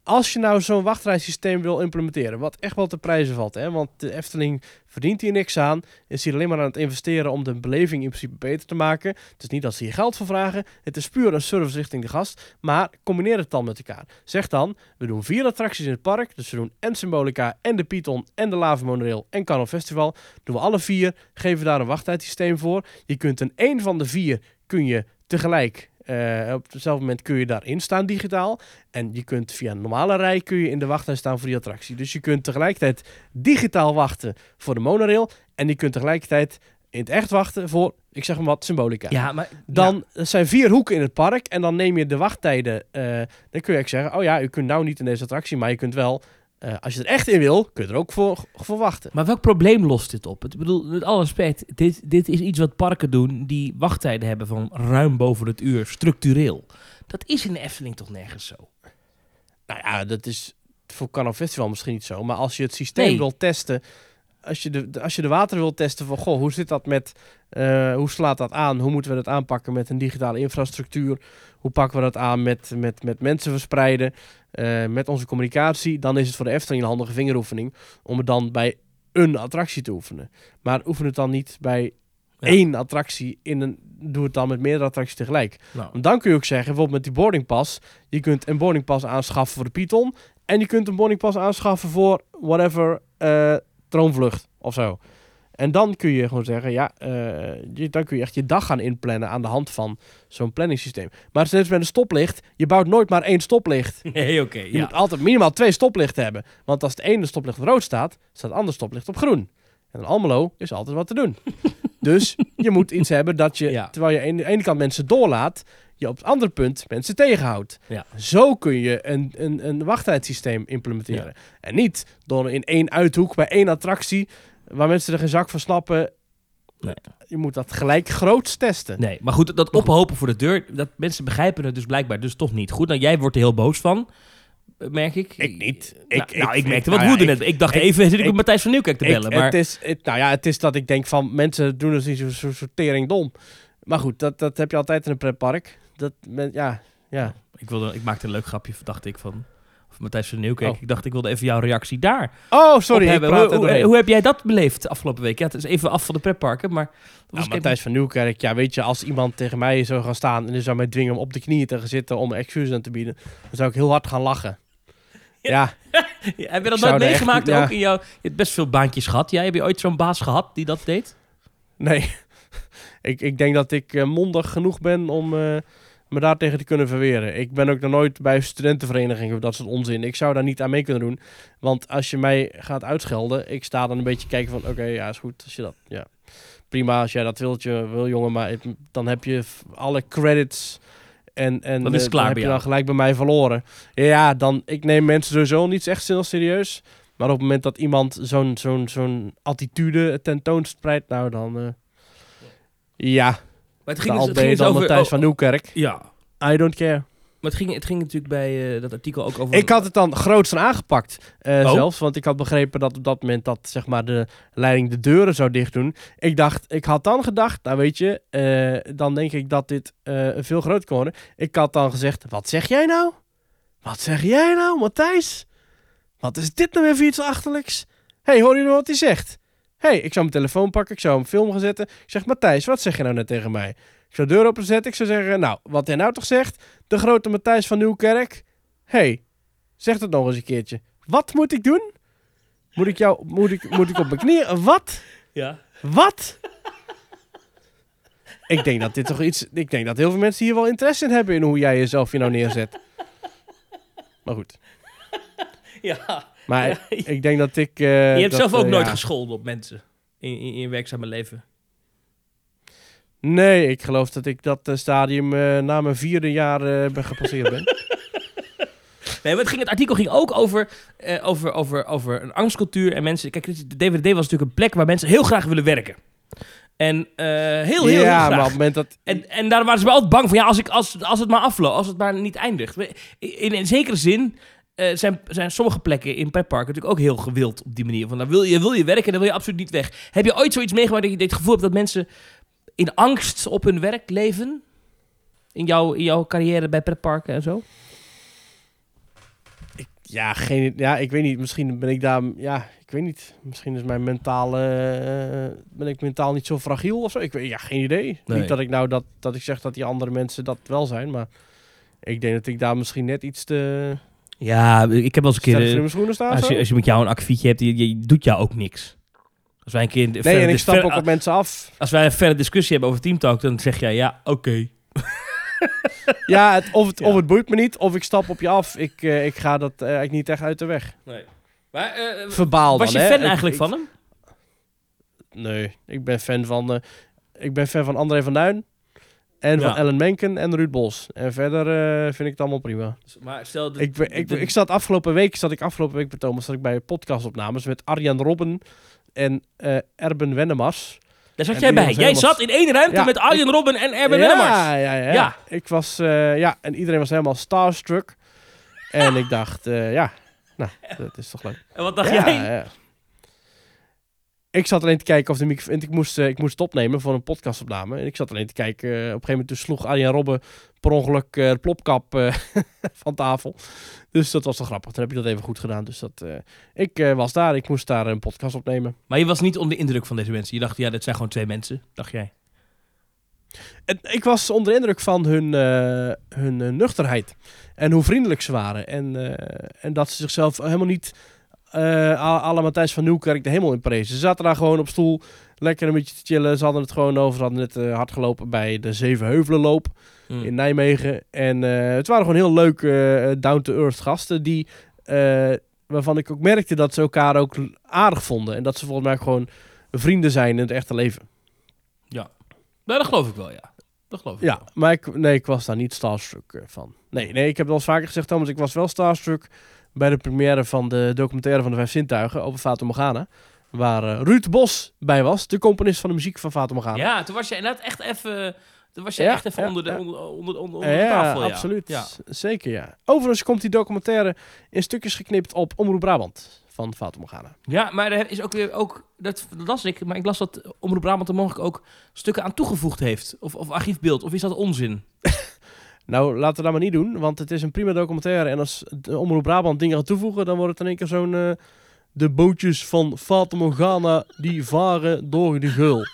Als je nou zo'n wachtrijsysteem wil implementeren, wat echt wel te prijzen valt, hè, want de Efteling verdient hier niks aan, is hier alleen maar aan het investeren om de beleving in principe beter te maken. Het is niet dat ze hier geld voor vragen, het is puur een service richting de gast, maar combineer het dan met elkaar. Zeg dan, we doen vier attracties in het park, dus we doen en Symbolica, en de Python, en de Lava Monorail, en Carnival Festival. Doen we alle vier, geven daar een wachttijdsysteem voor. Je kunt in één van de vier, kun je tegelijk... eh, op hetzelfde moment kun je daarin staan digitaal. En je kunt via een normale rij kun je in de wachtrij staan voor die attractie. Dus je kunt tegelijkertijd digitaal wachten voor de monorail. En je kunt tegelijkertijd in het echt wachten voor, ik zeg maar wat, symbolica. Ja, maar Dan zijn vier hoeken in het park. En dan neem je de wachttijden. eh, dan kun je zeggen, oh ja, u kunt nou niet in deze attractie. Maar je kunt wel, eh, als je er echt in wil, kun je er ook voor, voor wachten. Maar welk probleem lost dit op? Ik bedoel, met alle respect, dit, dit is iets wat parken doen die wachttijden hebben van ruim boven het uur, structureel. Dat is in de Efteling toch nergens zo? Nou ja, dat is voor Carnaval Festival misschien niet zo. Maar als je het systeem Nee. wil testen. Als je, de, de- als je de water wil testen van, goh, hoe zit dat met, eh, hoe slaat dat aan? Hoe moeten we dat aanpakken met een digitale infrastructuur? Hoe pakken we dat aan met, met, met mensen verspreiden, eh, met onze communicatie? Dan is het voor de Efteling een handige vingeroefening om het dan bij een attractie te oefenen. Maar oefen het dan niet bij Ja. één attractie in een, doe het dan met meerdere attracties tegelijk. Nou, Want dan kun je ook zeggen, bijvoorbeeld met die boardingpas, je kunt een boardingpas aanschaffen voor de Python en je kunt een boardingpas aanschaffen voor whatever eh, troonvlucht of zo. En dan kun je gewoon zeggen, ja, je, dan kun je echt je dag gaan inplannen aan de hand van zo'n planningssysteem. Maar als met een stoplicht, je bouwt nooit maar één stoplicht. <laughs> nee, oké, Je ja. moet altijd minimaal twee stoplichten hebben. Want als het ene stoplicht op rood staat, staat het andere stoplicht op groen. En in Almelo is altijd wat te doen. <laughs> dus je moet iets hebben dat je, Ja. terwijl je aan de ene kant mensen doorlaat, je op het andere punt mensen tegenhoudt. Ja. Zo kun je een, een, een wachttijdsysteem implementeren. En niet door in één uithoek bij één attractie, waar mensen er geen zak van snappen. Nee. Je moet dat gelijk groots testen. Nee, maar goed, dat ophopen voor de deur, dat mensen begrijpen het dus blijkbaar dus toch niet goed. Nou, jij wordt er heel boos van, merk ik. Ik niet. Nou, Ik- nou, ik- merkte wat nou woede net. Ik dacht even, zit ik met Matthijs van Nieuwkerk te bellen. Maar het, is, het, nou ja, het is dat ik denk van mensen doen het niet zo, zo, zo tering dom. Maar goed, dat, dat heb je altijd in een pretpark. Dat, men, ja, ja. ik, wilde, ik maakte een leuk grapje, dacht ik, van Matthijs van Nieuwkerk. Oh. Ik dacht, ik wilde even jouw reactie daar Oh, sorry, ik praat Hoe, hoe, heb jij dat beleefd de afgelopen week? Ja, het is even af van de pretparken, maar... Nou, Matthijs van Nieuwkerk, ja, weet je, als iemand tegen mij zou gaan staan en die zou mij dwingen om op de knieën te gaan zitten om excuses aan te bieden, dan zou ik heel hard gaan lachen. Ja, <laughs> heb je dat nooit echt- meegemaakt ja. ook in jouw... Je hebt best veel baantjes gehad. Ja, heb je ooit zo'n baas gehad die dat deed? nee. <laughs> ik, ik denk dat ik eh, mondig genoeg ben om eh, me daartegen te kunnen verweren. Ik ben ook nog nooit bij studentenverenigingen of dat soort onzin. Ik zou daar niet aan mee kunnen doen. Want als je mij gaat uitschelden, ik sta dan een beetje kijken van, oké, ja, is goed. Als je dat, ja. Prima, als jij dat wilt, je, wil jongen, maar het- dan heb je alle credits en, en Dan is het eh, klaar heb je dan gelijk bij mij verloren. Ja, dan, ik neem mensen sowieso niet echt heel serieus. Maar op het moment dat iemand zo'n zo'n zo'n attitude tentoonspreidt, nou dan... eh, ja, het ging, al dus, het ging dus over... Matthijs oh, van Nieuwkerk. ja, I don't care. maar het ging, het ging natuurlijk bij eh, dat artikel ook over... Ik had het dan groots van aangepakt Oh. zelfs. Want ik had begrepen dat op dat moment dat zeg maar, de leiding de deuren zou dicht doen. Ik, dacht, ik had dan gedacht, nou weet je, eh, dan denk ik dat dit veel groter kon worden. Ik had dan gezegd, wat zeg jij nou? Wat zeg jij nou, Matthijs? Wat is dit nou weer voor iets achterlijks? Hé, hey, hoor je nou wat hij zegt? Hé, hey, ik zou mijn telefoon pakken, ik zou hem film gaan zetten. Ik zeg, Matthijs, wat zeg je nou net tegen mij? Ik zou de deur openzetten, ik zou zeggen, nou, wat hij nou toch zegt, de grote Matthijs van Nieuwkerk. Hé, hey, zeg het nog eens een keertje. Wat moet ik doen? Moet ik jou, moet ik, moet ik op mijn knieën? Wat? Ja. Wat? ik denk dat dit toch iets. Ik denk dat heel veel mensen hier wel interesse in hebben in hoe jij jezelf hier nou neerzet. Maar goed. Ja. Maar Ja. ik denk dat ik. eh, je hebt dat, zelf ook eh, nooit ja. gescholden op mensen. In, in, in je werkzame leven. Nee, ik geloof dat ik dat eh, stadium na mijn vierde jaar ben gepasseerd ben. <laughs> Nee, maar het, ging, het artikel ging ook over, eh, over, over, over een angstcultuur en mensen... Kijk, de DWD was natuurlijk een plek waar mensen heel graag willen werken. En eh, heel, heel, heel ja, graag. maar op het moment dat. En, en daar waren ze wel altijd bang van, ja, als, ik, als, als het maar afloopt, als het maar niet eindigt. In, in zekere zin eh, zijn, zijn sommige plekken in pretparken natuurlijk ook heel gewild op die manier. Van, dan wil je, wil je werken en dan wil je absoluut niet weg. Heb je ooit zoiets meegemaakt dat je het gevoel hebt dat mensen in angst op hun werk leven? In jouw, in jouw carrière bij pretparken en zo? Ja, geen, ja, ik weet niet. Misschien ben ik daar. Ja, ik weet niet. Misschien is mijn mentale. eh, ben ik mentaal niet zo fragiel of zo. Ik weet, ja, geen idee. Nee. Niet dat ik nou dat, dat ik zeg dat die andere mensen dat wel zijn, maar ik denk dat ik daar misschien net iets te. Ja, ik heb wel eens een keer... in eh, mijn schoenen sta. of Als je, als je met jou een akkefietje hebt, je, je doet jou ook niks. Als wij een keer... nee, en ik stap ver- ook op mensen af. Als wij een verre discussie hebben over Teamtalk, dan zeg jij ja, oké. <laughs> Ja, het, of, het, Ja. of het boeit me niet, of ik stap op je af. Ik, eh, ik ga dat eigenlijk niet echt uit de weg. Nee. Maar, Verbaal was je dan, hè. fan eigenlijk ik- van hem? Nee, ik ben fan van, ik ben fan van André van Duin. En Ja. van Ellen Menken en Ruud Bos. En verder eh, vind ik het allemaal prima. Maar stel... de- Ik, ik, de- ik zat afgelopen week, zat ik afgelopen week bij Thomas, zat ik bij podcastopnames met Arjan Robben en eh Erben Wennemars. Daar zat en jij bij. Jij helemaal- zat in één ruimte Ja, met Arjen Robben en Erben ja, Wennemars. Ja, ja, ja. Ja. Ik was, eh, ja, en iedereen was helemaal starstruck. en ik dacht, ja, nou, dat is toch leuk. En wat dacht ja, jij? Ik zat alleen te kijken of de microfoon... Ik moest, eh, ik moest het opnemen voor een podcastopname. En ik zat alleen te kijken. eh, op een gegeven moment dus sloeg Arjan Robben per ongeluk eh, de plopkap <laughs> van tafel. Dus dat was wel grappig. Toen heb je dat even goed gedaan. Dus dat, ik was daar. Ik moest daar een podcast opnemen. Maar je was niet onder de indruk van deze mensen. Je dacht, ja, dit zijn gewoon twee mensen. Dacht jij? Ik was onder de indruk van hun, hun nuchterheid. En hoe vriendelijk ze waren. En, en dat ze zichzelf helemaal niet... eh à la Matthijs van Nieuwkerk de hemel in prezen. Ze zaten daar gewoon op stoel. Lekker een beetje te chillen. Ze hadden het gewoon over. Ze hadden net eh, hard gelopen bij de Zevenheuvelenloop Hm. in Nijmegen. En eh, het waren gewoon heel leuke eh, down-to-earth gasten. Die, eh, waarvan ik ook merkte dat ze elkaar ook aardig vonden. En dat ze volgens mij gewoon vrienden zijn in het echte leven. Nou, dat geloof ik wel, ja. Dat geloof ik Ja, wel. maar ik, nee, ik was daar niet starstruck eh, van. Nee, nee, ik heb al eens vaker gezegd, Thomas. Ik was wel starstruck bij de première van de documentaire van de Vijf Zintuigen over Fata Morgana. Waar eh, Ruud Bos bij was, de componist van de muziek van Fata Morgana. Ja, toen was je inderdaad echt even... Toen was je Ja, echt even ja, onder, de, ja. onder, onder, onder, de tafel, ja. absoluut. Ja. Z- Zeker, ja. Overigens komt die documentaire in stukjes geknipt op Omroep Brabant van Fata Morgana. Ja, maar er is ook weer ook dat las ik, maar ik las dat Omroep Brabant er mogelijk ook stukken aan toegevoegd heeft, of, of archiefbeeld, of is dat onzin? <laughs> Nou, laten we dat maar niet doen, want het is een prima documentaire. En als de Omroep Brabant dingen gaat toevoegen, dan wordt het in één keer zo'n... eh, de bootjes van Fata Morgana die varen door de geul. <laughs>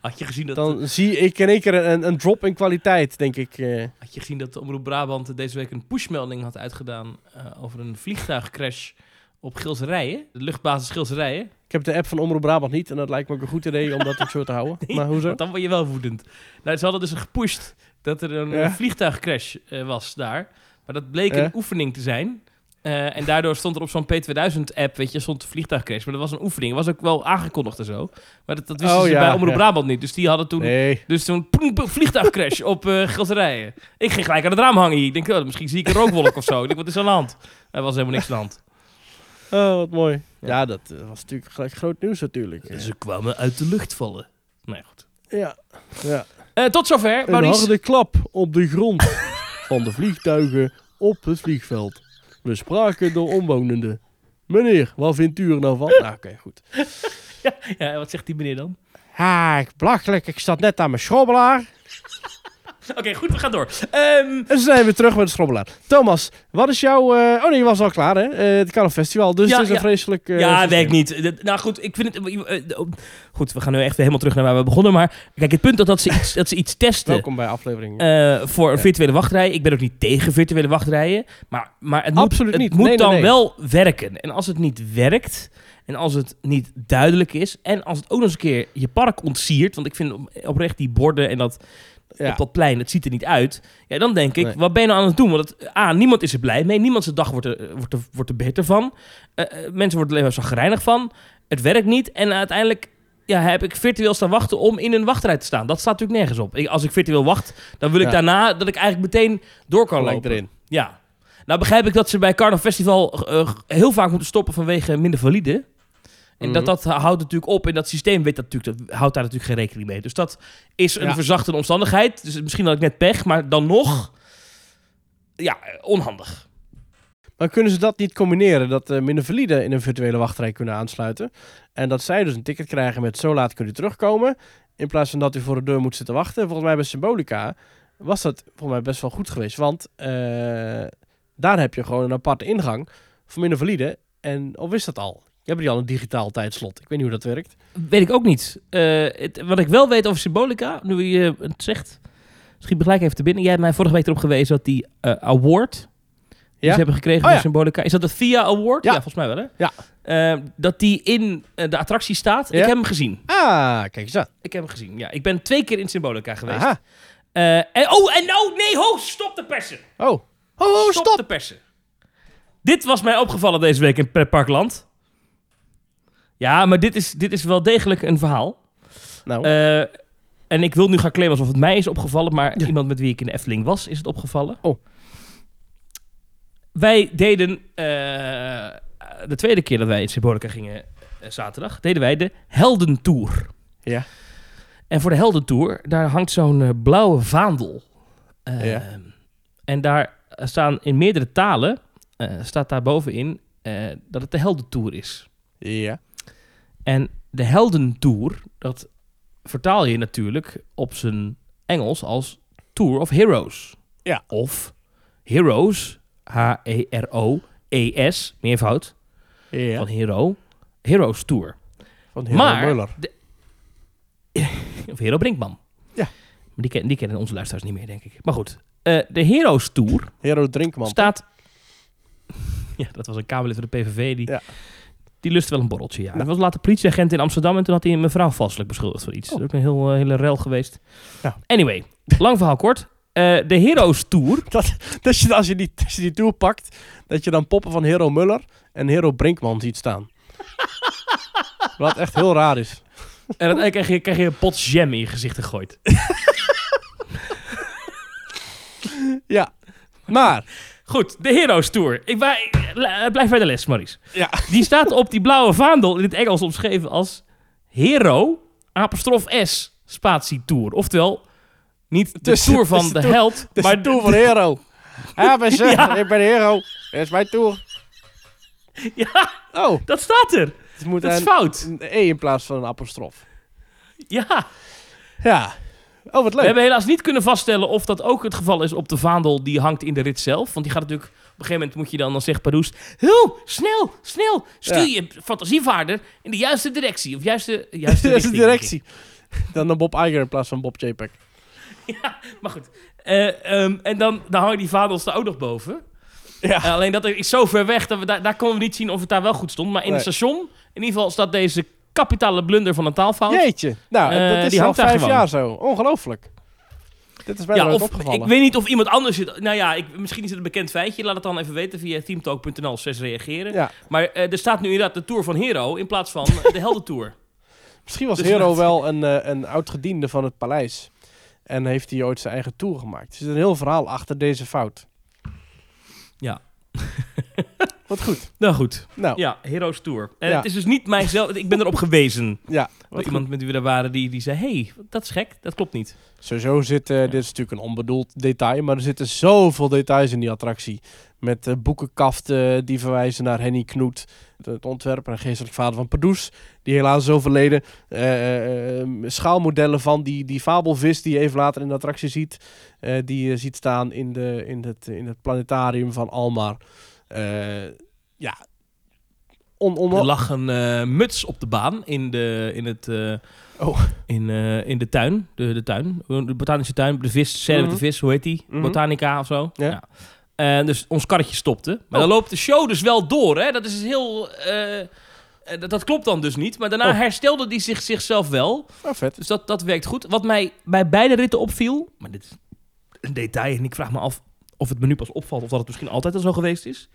Had je gezien dat, Dan zie ik in één keer een, een drop in kwaliteit, denk ik. eh. had je gezien dat Omroep Brabant deze week een pushmelding had uitgedaan eh, over een vliegtuigcrash op Gilserijen, de luchtbasis Gilserijen? Ik heb de app van Omroep Brabant niet en dat lijkt me ook een goed idee om dat <laughs> ook zo te houden. Maar hoezo? Want dan word je wel woedend. Nou, ze hadden dus gepusht dat er een, Ja. een vliegtuigcrash eh, was daar. Maar dat bleek Ja. een oefening te zijn. Eh, en daardoor stond er op zo'n P2000-app, weet je, stond vliegtuigcrash. Maar dat was een oefening. Was ook wel aangekondigd en zo. Maar dat, dat wisten Oh, ze ja, bij Omroep ja. Brabant niet. Dus die hadden toen... Nee. Dus toen poeng, vliegtuigcrash op Gilserijen. Ik ging gelijk aan het raam hangen hier. Ik denk, oh, misschien zie ik een rookwolk of zo. Ik denk, wat is er aan de hand? Er was helemaal niks aan de hand. Oh, wat mooi. Ja. Ja, dat was natuurlijk gelijk groot nieuws natuurlijk. Ze kwamen uit de lucht vallen. Nee, goed. Ja. ja. Eh, tot zover, Een Maurice. harde klap op de grond van de vliegtuigen op het vliegveld. We spraken door omwonenden. Meneer, wat vindt u er nou van? Nou, oké, goed. <laughs> Ja, wat zegt die meneer dan? Ha, ik belachelijk. Ik zat net aan mijn schrobbelaar. <laughs> Oké, goed, we gaan door. Ehm, En ze zijn weer terug met de schrobbelaar. Thomas, wat is jouw... eh, Oh nee, je was al klaar, hè? Eh, het Carnaval Festival. Dus Ja, het is een vreselijk... eh, ja, weet ik niet. Dat- Nou goed, ik vind het... eh, Goed, we gaan nu echt weer helemaal terug naar waar we begonnen. Maar kijk, het punt dat, dat, ze, iets, dat ze iets testen Welkom bij aflevering. voor een virtuele wachtrij. Ik ben ook niet tegen virtuele wachtrijen. Maar, maar het moet, Absoluut het niet. moet Nee, nee, dan nee. wel werken. En als het niet werkt... En als het niet duidelijk is. En als het ook nog eens een keer je park ontsiert. Want ik vind op- oprecht die borden en dat Ja. op dat plein, het ziet er niet uit. Ja, dan denk ik, Nee. wat ben je nou aan het doen? Want het, A, niemand is er blij mee. Niemand zijn dag wordt er, wordt er, wordt er beter van. Eh, eh, mensen worden er alleen maar zagrijnig van. Het werkt niet. En uiteindelijk ja, heb ik virtueel staan wachten om in een wachtrij te staan. Dat staat natuurlijk nergens op. Ik, als ik virtueel wacht, dan wil ik Ja. daarna dat ik eigenlijk meteen door kan Gelijk lopen. erin. Ja. Nou begrijp ik dat ze bij Carnaval Festival eh, heel vaak moeten stoppen vanwege minder valide. En dat, Mhm. dat houdt natuurlijk op. En dat systeem weet dat natuurlijk, dat houdt daar natuurlijk geen rekening mee. Dus dat is een Ja. verzachtende omstandigheid. Dus misschien had ik net pech, maar dan nog... Ja, onhandig. Maar kunnen ze dat niet combineren? Dat uh, minder valide in een virtuele wachtrij kunnen aansluiten. En dat zij dus een ticket krijgen met zo laat kunt u terugkomen. In plaats van dat u voor de deur moet zitten wachten. Volgens mij bij Symbolica was dat volgens mij best wel goed geweest. Want eh, daar heb je gewoon een aparte ingang voor minder valide. En of is dat al? Hebt die al een digitaal tijdslot. Ik weet niet hoe dat werkt. Weet ik ook niet. Eh, het, wat ik wel weet over Symbolica, nu je het zegt... Misschien gelijk even te binnen. Jij hebt mij vorige week erop gewezen dat die eh, award... Die Ja? ze hebben gekregen Oh. Symbolica. Is dat de Thea Award? Ja. volgens mij wel, hè? Ja. Eh, dat die in de attractie staat. Ja? Ik heb hem gezien. Ah, kijk eens aan. Ik heb hem gezien, ja. Ik ben twee keer in Symbolica geweest. Aha. En, oh, en oh, nee, ho, stop de persen. Oh. Oh, oh, stop, stop. de persen. Dit was mij opgevallen deze week in Pretparkland. Ja, maar dit is, dit is wel degelijk een verhaal. Nou, Eh, en ik wil nu gaan claimen alsof het mij is opgevallen, maar iemand met wie ik in de Efteling was, is het opgevallen. Oh. Wij deden, eh, de tweede keer dat wij in Symbolica gingen eh, zaterdag, deden wij de Heldentour. ja. En voor de Heldentour, daar hangt zo'n blauwe vaandel. Ja. En daar staan in meerdere talen, staat daar bovenin, dat het de Heldentour is. Ja. En de Heldentour, dat vertaal je natuurlijk op zijn Engels als Tour of Heroes. Ja. Of Heroes, H-E-R-O-E-S, meervoud, Ja. van Hero, Heroes Tour. Van Hero maar, de- <laughs> of Hero Brinkman. Ja. Maar die, die kennen onze luisteraars niet meer, denk ik. Maar goed, eh, de Heroes Tour Hero Drinkman. staat... <laughs> Ja, dat was een Kamerlid van de PVV. Die, Ja. Die lust wel een borreltje, ja. Nou. Was later politieagent in Amsterdam... en toen had hij een mevrouw valselijk beschuldigd van iets. Oh. Dat is ook een heel, eh, hele rel geweest. Ja. Anyway, lang verhaal kort. Eh, de Heroes Tour... <laughs> Dat, dat je, als, je die, als je die tour pakt, dat je dan poppen van Hero Muller en Hero Brinkman ziet staan. <laughs> Wat echt heel raar is. en dan krijg je, krijg je een pot jam in je gezicht gegooid. <laughs> Ja. Maar, Goed, de Heroes Tour. Ik la- blijf bij de les, Maurice. ja. Die staat op die blauwe vaandel in het Engels omschreven als Hero, apostrof S, spatie Tour. Oftewel, niet de Dus- Tour van dus de de held, is maar de tour van Hero. <laughs> Ja, ben ze. Ja. Ik ben Hero. Dit is mijn tour. Ja, Oh, dat staat er. het moet Dat is fout. een E in plaats van een apostrof. Ja. Ja. Oh, wat We leuk. hebben helaas niet kunnen vaststellen of dat ook het geval is op de vaandel die hangt in de rit zelf. Want die gaat natuurlijk, op een gegeven moment moet je dan, dan zegt Paroes, heel snel, snel, stuur Ja. je fantasievaarder in de juiste directie. Of juiste, juiste <laughs> directie. Dan Bob Iger in plaats van Bob JPEG. <laughs> Maar goed. Eh, ehm, en dan, dan hangen die vaandels er ook nog boven. Ja. Eh, alleen dat is zo ver weg, dat we daar, daar konden we niet zien of het daar wel goed stond. Maar in Nee. het station, in ieder geval staat deze kapitale blunder van een taalfout. Jeetje. Nou, Eh, dat is die al vijf gewoon. jaar zo. Ongelooflijk. Dit is mij Ja, of opgevallen. ik weet niet of iemand anders het. Nou ja, ik, misschien is het een bekend feitje. Laat het dan even weten via teamtalk.nl slash reageren. Ja. Maar eh, er staat nu inderdaad de Tour van Hero in plaats van <laughs> de Heldentour. Misschien was Dus Hero wel een, eh, een oud-gediende van het paleis. En heeft hij ooit zijn eigen tour gemaakt. Er zit een heel verhaal achter deze fout. Ja. <laughs> Wat goed. Nou goed. Nou, Ja, Heroes Tour. En Ja. het is dus niet mijzelf. Ik ben erop gewezen. <laughs> ja. Goed. iemand met wie we daar waren die, die zei: hey, dat is gek. Dat klopt niet. Sowieso zit, eh, dit is natuurlijk een onbedoeld detail, maar er zitten zoveel details in die attractie. Met eh, boekenkaften die verwijzen naar Henny Knoet, het ontwerper en geestelijk vader van Pardoes, die helaas is overleden. Eh, eh, schaalmodellen van die, die fabelvis die je even later in de attractie ziet, eh, die je ziet staan in, de, in, het, in het planetarium van Almar. Eh, ja, on, on, Er lag een eh, muts op de baan in, de, in, het, eh, Oh. in, eh, in de tuin. De, de tuin. De botanische tuin. De vis. Met Mhm. de vis. Hoe heet die? Mhm. Botanica of zo. Ja. En dus ons karretje stopte. Maar Oh. dan loopt de show dus wel door. Hè? Dat is heel... eh, eh, dat, dat klopt dan dus niet. Maar daarna Oh. herstelde hij zich, zichzelf wel. Oh, vet. Dus dat, dat werkt goed. Wat mij bij beide ritten opviel, maar dit is een detail en ik vraag me af of het me nu pas opvalt of dat het misschien altijd al zo geweest is.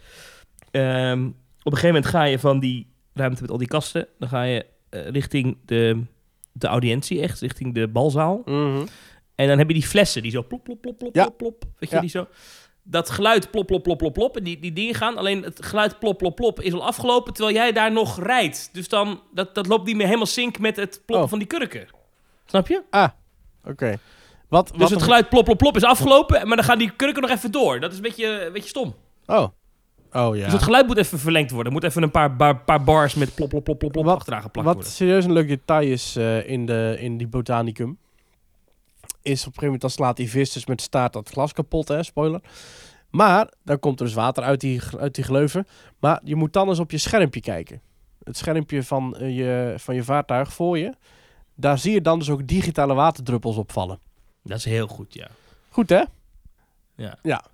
Ehm, op een gegeven moment ga je van die ruimte met al die kasten, dan ga je eh, richting de, de audiëntie, echt richting de balzaal. Mhm. En dan heb je die flessen die zo plop, plop, plop, plop, Ja. plop, plop. Weet je, Ja. die zo... Dat geluid plop, plop, plop, plop, plop. En die, die dingen gaan. Alleen het geluid plop, plop, plop is al afgelopen terwijl jij daar nog rijdt. Dus dan, dat, dat loopt niet meer helemaal sync met het ploppen Oh. van die kurken. Snap je? Ah, oké. Wat, Dus wat het geluid plop, plop, plop is afgelopen, maar dan gaan die kurken nog even door. Dat is een beetje, een beetje stom. Oh. Oh ja. Dus het geluid moet even verlengd worden. Er moet even een paar, paar, paar bars met plop, plop, plop, plop, plop Wat- achteraan geplakt Wat worden. serieus een leuk detail is eh, in, de, in die botanicum. Is op een gegeven moment dan slaat die vis dus met staart dat glas kapot, hè, spoiler. Maar dan komt er dus water uit die, uit die gleuven. Maar je moet dan eens op je schermpje kijken. Het schermpje van, eh, je, van je vaartuig voor je. Daar zie je dan dus ook digitale waterdruppels opvallen. Dat is heel goed, ja. Goed hè?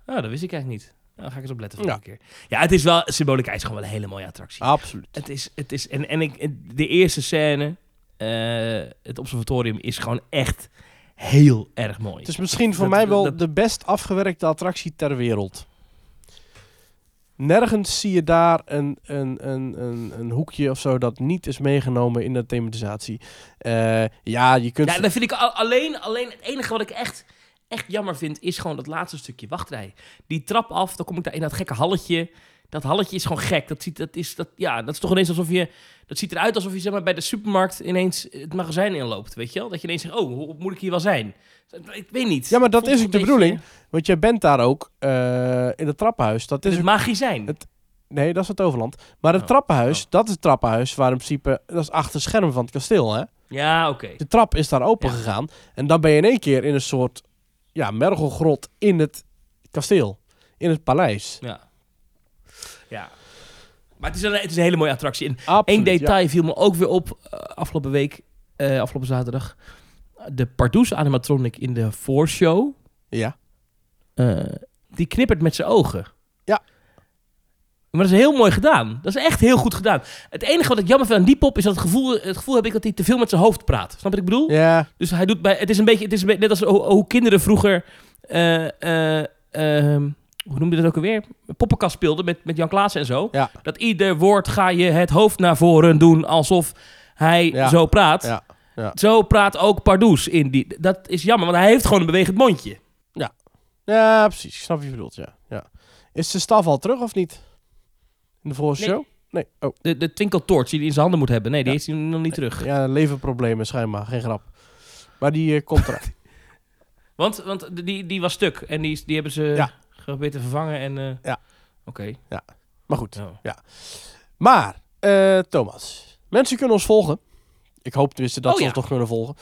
Ah, dat wist ik eigenlijk niet. Nou, dan ga ik eens op letten Ja. volgende keer. Ja, het is wel... Symbolica is gewoon wel een hele mooie attractie. Absoluut. Het is, het is, en, en ik, de eerste scène, eh, het observatorium, is gewoon echt heel erg mooi. Het is misschien voor Dat- mij wel dat- de best afgewerkte attractie ter wereld. Nergens zie je daar een, een, een, een, een hoekje of zo dat niet is meegenomen in de thematisatie. Eh, ja, je kunt... Ja, dan vind ik al- alleen, alleen het enige wat ik echt, echt jammer vind, is gewoon dat laatste stukje wachtrij. Die trap af, dan kom ik daar in dat gekke halletje. Dat halletje is gewoon gek. Dat, ziet, dat, is, dat, ja, dat is toch ineens alsof je... Dat ziet eruit alsof je zeg maar, bij de supermarkt ineens het magazijn inloopt, weet je wel? Dat je ineens zegt, oh, hoe moet ik hier wel zijn? Ik weet niet. Ja, maar dat is ook de beetje bedoeling. Want jij bent daar ook eh, in het trappenhuis. Dat is Het ook- magazijn. Het- Nee, dat is het overland. Maar het Oh, trappenhuis, oh. dat is het trappenhuis waar in principe... Dat is achter het scherm van het kasteel, hè? Ja, oké. De trap is daar open Ja. gegaan. En dan ben je in één keer in een soort ja, mergelgrot in het kasteel. In het paleis. Ja. Ja. Maar het is, een, het is een hele mooie attractie. En Absoluut, één detail viel me ook weer op eh, afgelopen week, eh, afgelopen zaterdag. De Pardoes animatronic in de voorshow, Ja. eh, die knippert met zijn ogen. Ja. Maar dat is heel mooi gedaan. Dat is echt heel goed gedaan. Het enige wat ik jammer vind aan die pop is dat het gevoel, het gevoel heb ik dat hij te veel met zijn hoofd praat. Snap je wat ik bedoel? Ja. Dus hij doet bij. Het is een beetje. Het is een beetje net als hoe, hoe kinderen vroeger. ehm, hoe noemde je dat ook alweer? Poppenkast speelden met, met Jan Klaassen en zo. Ja. Dat ieder woord ga je het hoofd naar voren doen alsof hij Ja. zo praat. Ja. Ja. Zo praat ook Pardoes in die. Dat is jammer, want hij heeft gewoon een bewegend mondje. Ja, precies. Ik snap wat je bedoelt, ja. ja. Is de staf al terug of niet? In de vorige Nee. show? Nee. Oh, De, de twinkeltoorts die hij in zijn handen moet hebben. Nee, die Ja. heeft hij nog niet terug. ja, leverproblemen schijnbaar. Geen grap. Maar die eh, komt <laughs> eraan. Want, want die, die was stuk. En die, die hebben ze Ja. Geprobeerd te vervangen. En, eh, Ja. Oké. Maar goed. Ja. Maar, eh, Thomas. Mensen kunnen ons volgen. Ik hoop tenminste dat Oh, ze ja. ons nog kunnen volgen.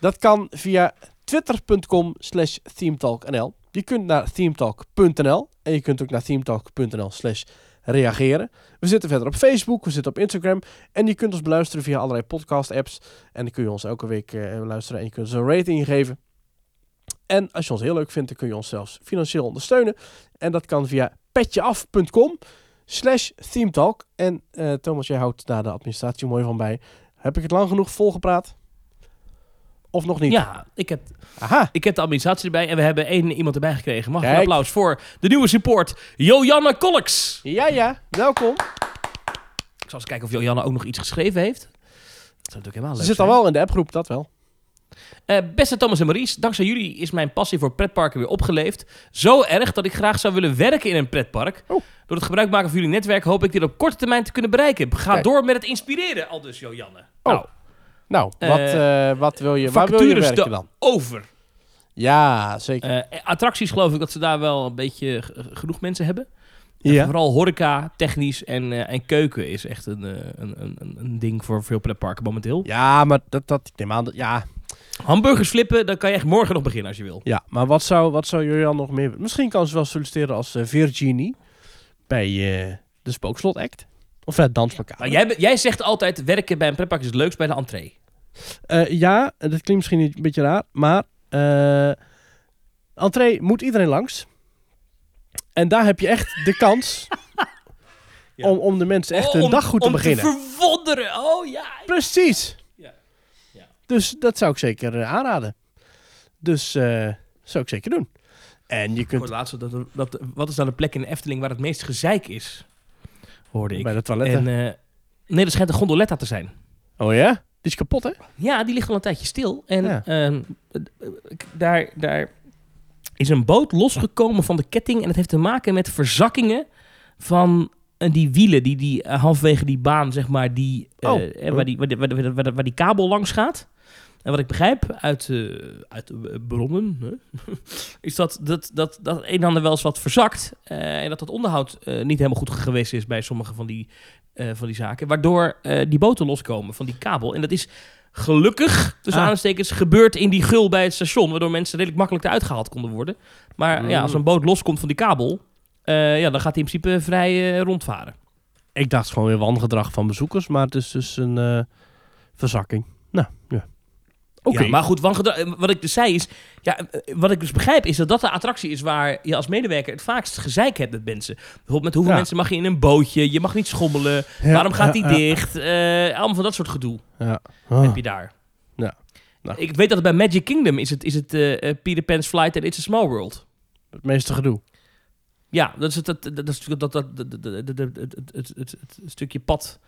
Dat kan via twitter.com slash themetalknl. Je kunt naar themetalk.nl. En je kunt ook naar themetalk.nl slash reageren. We zitten verder op Facebook, we zitten op Instagram. En je kunt ons beluisteren via allerlei podcast apps. En dan kun je ons elke week eh, luisteren en je kunt ons een rating geven. En als je ons heel leuk vindt, dan kun je ons zelfs financieel ondersteunen. En dat kan via petjeaf.com slash themetalk. En eh, Thomas, jij houdt daar de administratie mooi van bij. Heb ik het lang genoeg volgepraat? Of nog niet? Ja, ik heb, Aha. ik heb de administratie erbij en we hebben één iemand erbij gekregen. Mag een applaus voor de nieuwe support, Jojanne Kolks. Ja, ja. Welkom. Ik zal eens kijken of Jojanne ook nog iets geschreven heeft. Dat zou natuurlijk helemaal Ze leuk zit al wel in de appgroep, dat wel. Eh, beste Thomas en Maurice, dankzij jullie is mijn passie voor pretparken weer opgeleefd. Zo erg dat ik graag zou willen werken in een pretpark. Oh. Door het gebruik maken van jullie netwerk hoop ik dit op korte termijn te kunnen bereiken. Ga Kijk. door met het inspireren, al dus Jojanne. Oh. Nou, Nou, Eh, wat, eh, wat wil je, waar wil je werken dan? over. Ja, zeker. Attracties geloof ik dat ze daar wel een beetje genoeg mensen hebben. ja. Vooral horeca, technisch en, en keuken is echt een, een, een, een- een ding voor veel pretparken momenteel. ja, maar dat, dat, ik neem aan dat, ja. Hamburgers flippen, dan kan je echt morgen nog beginnen als je wil. ja, maar wat zou, wat zou Julian nog meer... Misschien kan ze wel solliciteren als eh, Virginie bij eh, de Spookslot Act. Of het Danslokaal. Maar jij, jij zegt altijd, werken bij een pretpark is het leukst bij de entree. Eh, ja, dat klinkt misschien een beetje raar, maar eh entree moet iedereen langs. En daar heb je echt de kans <laughs> Ja. Om, om de mensen echt Oh, hun om- dag goed te om beginnen. te verwonderen. Oh ja. Precies. Dus dat zou ik zeker eh, aanraden. Dus eh zou ik zeker doen. En je kunt dat, dat, wat is nou de plek in de Efteling waar het meest gezeik is? Hoorde ik. bij de toiletten. En, eh, nee, dat schijnt een gondoletta te zijn. Oh ja? Die is kapot, hè? Ja, die ligt al een tijdje stil. En Ja. ehm, eh, daar, daar is een boot losgekomen van de ketting. En het heeft te maken met verzakkingen van die wielen. Die, die halverwege die baan, zeg maar, die, Oh. waar, die, waar, die, waar, die- waar, die- waar die kabel langs gaat. En wat ik begrijp uit, eh, uit de bronnen, hè, <laughs> is dat, dat, dat, dat een en ander wel eens wat verzakt. eh, en dat het onderhoud eh, niet helemaal goed geweest is bij sommige van die, eh, van die zaken. Waardoor eh, die boten loskomen van die kabel. En dat is gelukkig, tussen Ah. aanstekens, gebeurd in die gul bij het station. Waardoor mensen redelijk makkelijk eruit gehaald konden worden. Maar ja, als Mm. een boot loskomt van die kabel, eh, ja, dan gaat hij in principe vrij eh, rondvaren. Ik dacht gewoon weer wangedrag van bezoekers, maar het is dus een eh, verzakking. Nou, ja. Oké. Ja, maar goed, wat ik dus zei is... Ja, eh, wat ik dus begrijp is dat dat de attractie is waar je als medewerker het vaakst gezeik hebt met mensen. Bijvoorbeeld met hoeveel Ja. mensen mag je in een bootje, je mag niet schommelen, Ja, waarom gaat die dicht, eh, allemaal van dat soort gedoe Ja. Oh. heb je daar. Ja. Nou. Ik weet dat het bij Magic Kingdom is het, is het eh, Peter Pan's Flight and It's a Small World. Het meeste gedoe. Ja, dat is het, dat, dat, dat, dat, dat, dat, dat- dat- het, het, het, het, het stukje pad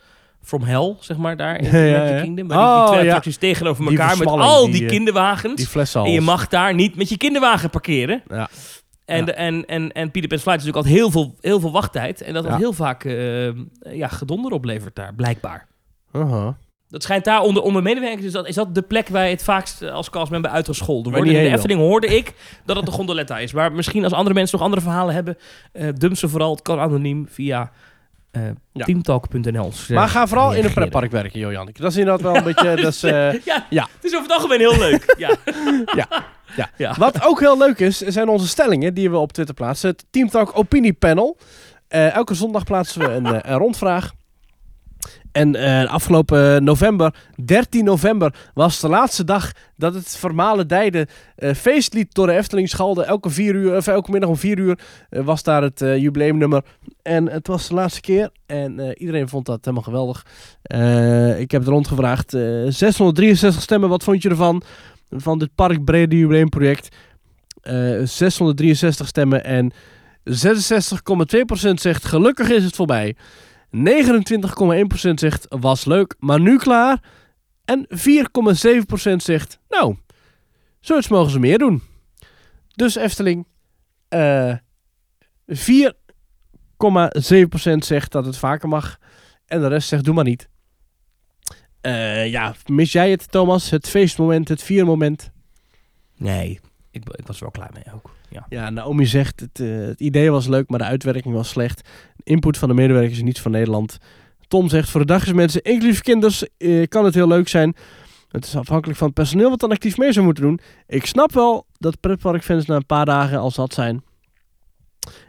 from hell, zeg maar, daar in <laughs> Ja. Kingdom. Waar die, die Oh, twee ja. attracties tegenover elkaar met al die, die eh, kinderwagens. Die flessen En je mag daar niet met je kinderwagen parkeren. Ja. En, Ja. en, en, en Peter Pan's Flight is natuurlijk altijd heel veel, heel veel wachttijd. En dat dat Ja. heel vaak eh, ja, gedonder oplevert daar, blijkbaar. Aha. Dat schijnt daar onder, onder medewerkers, is dat, is dat de plek waar je het vaakst eh, als castmember uitgescholden wordt. In de Efteling hoorde ik <laughs> dat het de gondoletta is. Maar misschien als andere mensen nog andere verhalen hebben, eh dump ze vooral. Het kan anoniem via eh Ja. teamtalk.nl. Maar ga vooral in een pretpark werken, Jojannik. Dat is inderdaad wel een beetje... <laughs> Dat is, eh, Ja, Ja. het is over het algemeen heel leuk. Ja. <laughs> Ja. Ja. <laughs> ja. Wat ook heel leuk is, zijn onze stellingen die we op Twitter plaatsen. Het Team Talk Opinie Panel. Eh, elke zondag plaatsen we een, eh, een rondvraag. En eh, afgelopen november, 13 november, was de laatste dag dat het vermalendijde eh feestlied door de Efteling schalde. Elke, vier uur, of elke middag om 4 uur eh, was daar het jubileumnummer. En het was de laatste keer. En iedereen vond dat helemaal geweldig. Ik heb het rondgevraagd. eh 663 stemmen, wat vond je ervan? Van dit Parkbrede Jubileumproject. Eh 663 stemmen en 66,2% zegt gelukkig is het voorbij. 29,1% zegt was leuk, maar nu klaar. En 4,7% zegt nou, zoiets mogen ze meer doen. Dus Efteling, eh 4,7% zegt dat het vaker mag. En de rest zegt doe maar niet. Eh, ja, mis jij het Thomas? Het feestmoment, het viermoment? Nee, ik, ik was wel klaar mee ook. Ja. Ja, Naomi zegt het, eh, het idee was leuk, maar de uitwerking was slecht. Input van de medewerkers is niet van Nederland. Tom zegt voor de dagjesmensen, inclusief kinders, eh, kan het heel leuk zijn. Het is afhankelijk van het personeel wat dan actief mee zou moeten doen. Ik snap wel dat pretparkfans na een paar dagen al zat zijn.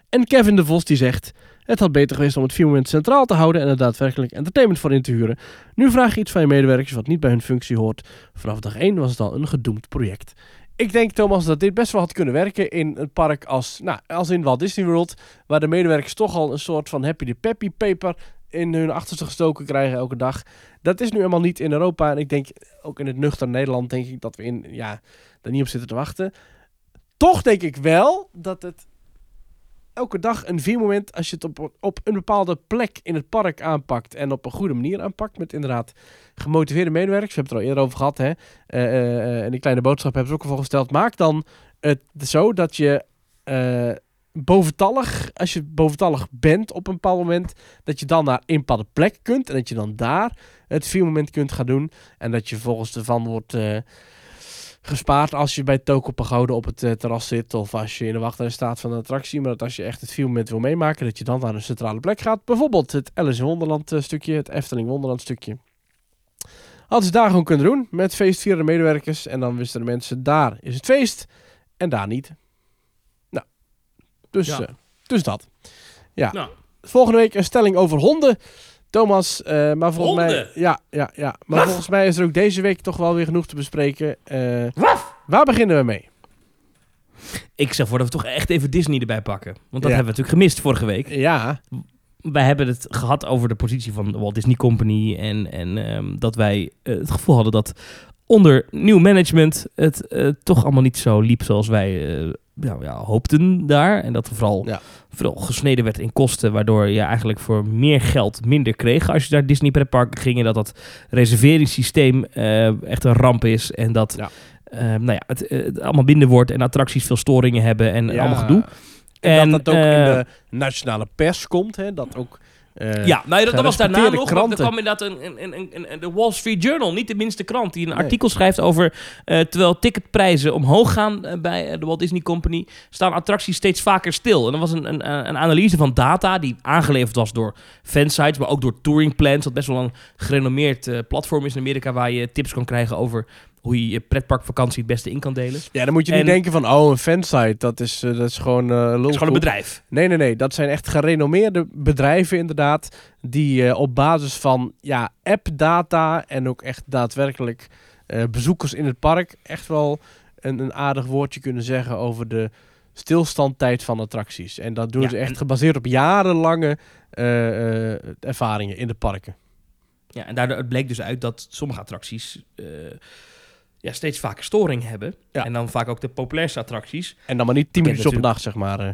En Kevin de Vos die zegt... Het had beter geweest om het viermoment centraal te houden en er daadwerkelijk entertainment voor in te huren. Nu vraag je iets van je medewerkers wat niet bij hun functie hoort. Vanaf dag 1 was het al een gedoemd project. Ik denk, Thomas, dat dit best wel had kunnen werken in een park als, nou, als in Walt Disney World. Waar de medewerkers toch al een soort van happy de peppy paper in hun achterste gestoken krijgen elke dag. Dat is nu helemaal niet in Europa. En ik denk, ook in het nuchter Nederland, denk ik dat we in, ja, daar niet op zitten te wachten. Toch denk ik wel dat het elke dag een viermoment, als je het op, op een bepaalde plek in het park aanpakt en op een goede manier aanpakt, met inderdaad gemotiveerde medewerkers, we hebben het er al eerder over gehad, hè, eh, en die kleine boodschap hebben ze ook al voorgesteld, maak dan het zo dat je boventallig, als je boventallig bent op een bepaald moment, dat je dan naar een bepaalde plek kunt en dat je dan daar het viermoment kunt gaan doen en dat je volgens ervan wordt gespaard als je bij Toko Pagode op het eh, terras zit of als je in de wachtrij staat van de attractie, maar dat als je echt het viermoment wil meemaken, dat je dan naar een centrale plek gaat. Bijvoorbeeld het Alice in Wonderland eh, stukje, het Efteling Wonderland stukje. Hadden ze daar gewoon kunnen doen met feestvierende medewerkers en dan wisten de mensen daar is het feest en daar niet. Nou, dus, Ja. eh, dus dat. Ja. Nou. Volgende week een stelling over honden. Thomas, eh, maar volgens mij... Ja, ja, ja. Maar volgens mij is er ook deze week toch wel weer genoeg te bespreken. Eh, waar beginnen we mee? Ik stel voor dat we toch echt even Disney erbij pakken. Want dat Ja. hebben we natuurlijk gemist vorige week. Ja, wij hebben het gehad over de positie van de Walt Disney Company. En, en ehm, dat wij eh, het gevoel hadden dat onder nieuw management het toch allemaal niet zo liep zoals wij nou, ja, hoopten daar. En dat er vooral, Ja. vooral gesneden werd in kosten, waardoor je eigenlijk voor meer geld minder kreeg als je naar Disney pretparken ging. En dat dat reserveringssysteem eh, echt een ramp is. En dat Ja. eh, nou ja, het, eh, het allemaal minder wordt en attracties veel storingen hebben en Ja. allemaal gedoe. En, dat dat ook in de nationale pers komt, hè? Dat ook... eh, ja, nou, dat, dat was daarna nog. Er kwam inderdaad een, een, een, een, de Wall Street Journal, niet de minste krant, die een Nee. artikel schrijft over... eh, terwijl ticketprijzen omhoog gaan eh, bij de Walt Disney Company... staan attracties steeds vaker stil. En dat was een, een, een analyse van data die aangeleverd was door fansites... maar ook door Touring Plans, wat best wel een gerenommeerd platform is in Amerika... waar je tips kan krijgen over hoe je je pretparkvakantie het beste in kan delen. Ja, dan moet je niet En- denken van, oh, een fansite, dat is, eh, dat is gewoon eh is gewoon een bedrijf. Nee, nee, nee. Dat zijn echt gerenommeerde bedrijven inderdaad. Die eh, op basis van ja, appdata en ook echt daadwerkelijk bezoekers in het park... echt wel een, een aardig woordje kunnen zeggen over de stilstandtijd van attracties. En dat doen Ja, ze echt en- gebaseerd op jarenlange ervaringen in de parken. Ja, en daardoor bleek dus uit dat sommige attracties ja, steeds vaker storing hebben. Ja. En dan vaak ook de populairste attracties. En dan maar niet tien Ken minuutjes op een dag, zeg maar. eh.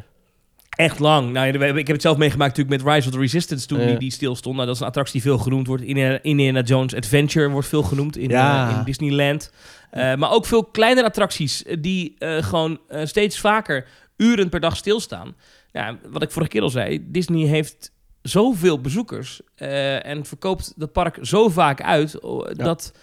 Echt lang. Nou, ik heb het zelf meegemaakt natuurlijk met Rise of the Resistance toen Ja. die, die stil stond. Nou, dat is een attractie die veel genoemd wordt. Indiana, Jones Adventure wordt veel genoemd in, Ja. eh, in Disneyland. Eh, maar ook veel kleinere attracties die gewoon steeds vaker uren per dag stilstaan. Ja, wat ik vorige keer al zei, Disney heeft zoveel bezoekers en verkoopt dat park zo vaak uit dat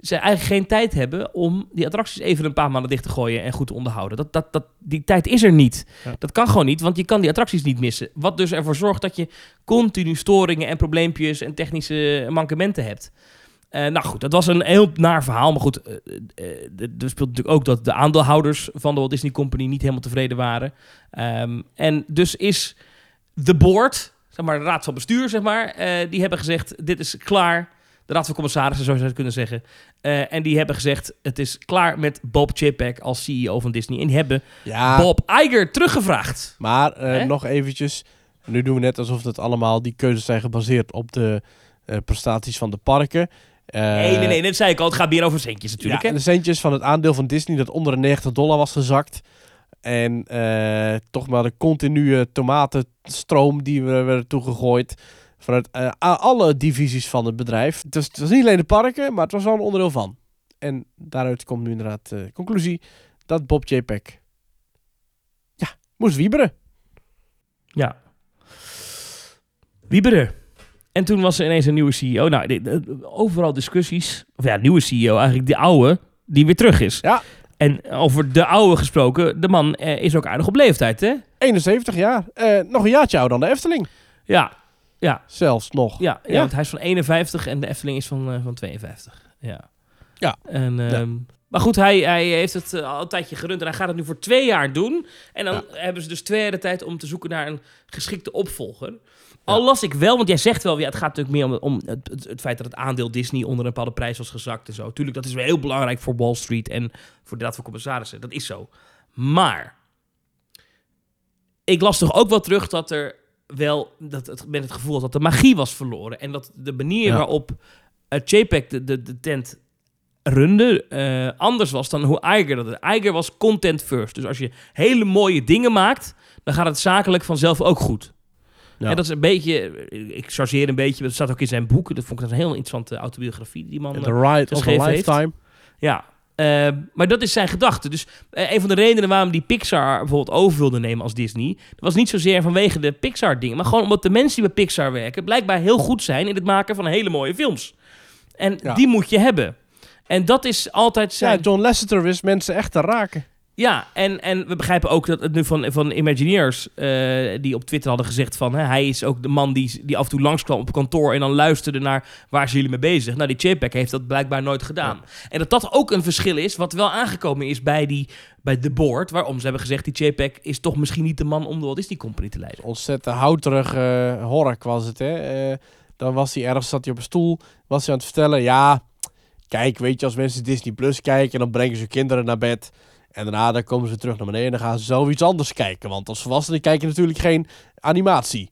ze eigenlijk geen tijd hebben om die attracties even een paar maanden dicht te gooien en goed te onderhouden. Dat, dat, dat, die tijd is er niet. Ja. Dat kan gewoon niet, want je kan die attracties niet missen. Wat dus ervoor zorgt dat je continu storingen en probleempjes en technische mankementen hebt. Eh, nou goed, dat was een heel naar verhaal. Maar goed, eh, eh, er speelt natuurlijk ook dat de aandeelhouders van de Walt Disney Company niet helemaal tevreden waren. Ehm, en dus is de board, zeg maar de raad van bestuur, zeg maar, die hebben gezegd: dit is klaar. De raad van commissarissen, zo zou je het kunnen zeggen. Eh, en die hebben gezegd: het is klaar met Bob Chapek als CEO van Disney. En die hebben Ja, Bob Iger teruggevraagd. maar eh, nog eventjes. Nu doen we net alsof het allemaal die keuzes zijn gebaseerd op de eh, prestaties van de parken. Eh, nee, nee, nee, dat zei ik al. Het gaat meer over centjes natuurlijk. ja, hè? de centjes van het aandeel van Disney dat onder de 90 dollar was gezakt. En toch maar de continue tomatenstroom die we werden toegegooid. Vanuit eh, alle divisies van het bedrijf. Het was, het was niet alleen de parken, maar het was wel een onderdeel van. En daaruit komt nu inderdaad de conclusie dat Bob J-Pack ja, moest wieberen. Ja. Wieberen. En toen was er ineens een nieuwe CEO. Nou, overal discussies. Of ja, nieuwe CEO, eigenlijk die oude, die weer terug is. Ja. En over de oude gesproken, de man eh, is ook aardig op leeftijd, hè? 71 jaar. Eh, nog een jaartje ouder dan de Efteling. Ja, ja, Zelfs nog. ja. ja. Ja. want hij is van 51 en de Efteling is van, eh, van 52. Ja. Ja. En, ehm, Maar goed, hij, hij heeft het eh, al een tijdje gerund en hij gaat het nu voor twee jaar doen. En dan hebben ze dus twee jaar de tijd om te zoeken naar een geschikte opvolger. Al las ik wel, want jij zegt wel, ja, het gaat natuurlijk meer om, om het, het, het feit dat het aandeel Disney onder een bepaalde prijs was gezakt en zo. Tuurlijk, dat is wel heel belangrijk voor Wall Street en voor de Raad van Commissarissen. Dat is zo. Maar ik las toch ook wel terug dat er wel, dat het, met het gevoel dat de magie was verloren. En dat de manier Ja. waarop uh, JPEG de, de, de tent runde eh, anders was dan hoe Iger dat deed. Iger was content first. Dus als je hele mooie dingen maakt, dan gaat het zakelijk vanzelf ook goed. Ja. En dat is een beetje, ik chargeer een beetje, dat staat ook in zijn boek. Dat vond ik een heel interessante autobiografie die man... The eh, Ride of a heeft. Lifetime. ja, Eh, maar dat is zijn gedachte. Dus eh, een van de redenen waarom die Pixar bijvoorbeeld over wilde nemen als Disney... was niet zozeer vanwege de Pixar-dingen... maar gewoon omdat de mensen die bij Pixar werken... blijkbaar heel goed zijn in het maken van hele mooie films. En Ja. die moet je hebben. En dat is altijd Ja, zijn... John Lasseter wist mensen echt te raken. Ja, en, en we begrijpen ook dat het nu van, van Imagineers, eh, die op Twitter hadden gezegd van... Hè, hij is ook de man die, die af en toe langskwam op kantoor en dan luisterde naar waar zijn jullie mee bezig. Nou, die JPEG heeft dat blijkbaar nooit gedaan. En dat dat ook een verschil is, wat wel aangekomen is bij, die, bij de board. Waarom ze hebben gezegd, die JPEG is toch misschien niet de man om de Walt Disney Company te leiden. Ontzettend houterig eh hork was het, hè. Eh, dan was hij ergens, zat hij op een stoel, was hij aan het vertellen... Ja, kijk, weet je, als mensen Disney Plus kijken... dan brengen ze hun kinderen naar bed... En daarna dan komen ze terug naar beneden en dan gaan ze zelf iets anders kijken. Want als volwassenen kijken natuurlijk geen animatie.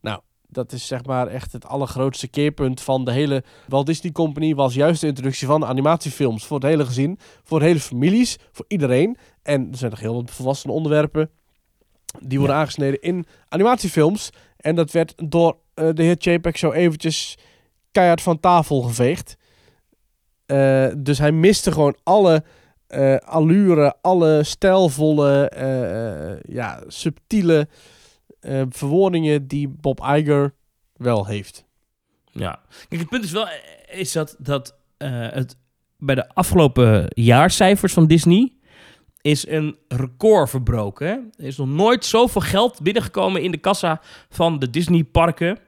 Nou, dat is zeg maar echt het allergrootste keerpunt van de hele Walt Disney Company. Was juist de introductie van animatiefilms voor het hele gezin, voor de hele families, voor iedereen. En er zijn nog heel wat volwassen onderwerpen die worden aangesneden in animatiefilms. En dat werd door eh, de heer Chapek zo eventjes keihard van tafel geveegd. Eh, dus hij miste gewoon alle eh, allure, alle stijlvolle, eh, eh, ja, subtiele eh, verwoordingen die Bob Iger wel heeft. Ja. Kijk, het punt is wel, is dat, dat het bij de afgelopen jaarcijfers van Disney is een record verbroken. Er is nog nooit zoveel geld binnengekomen in de kassa van de Disney-parken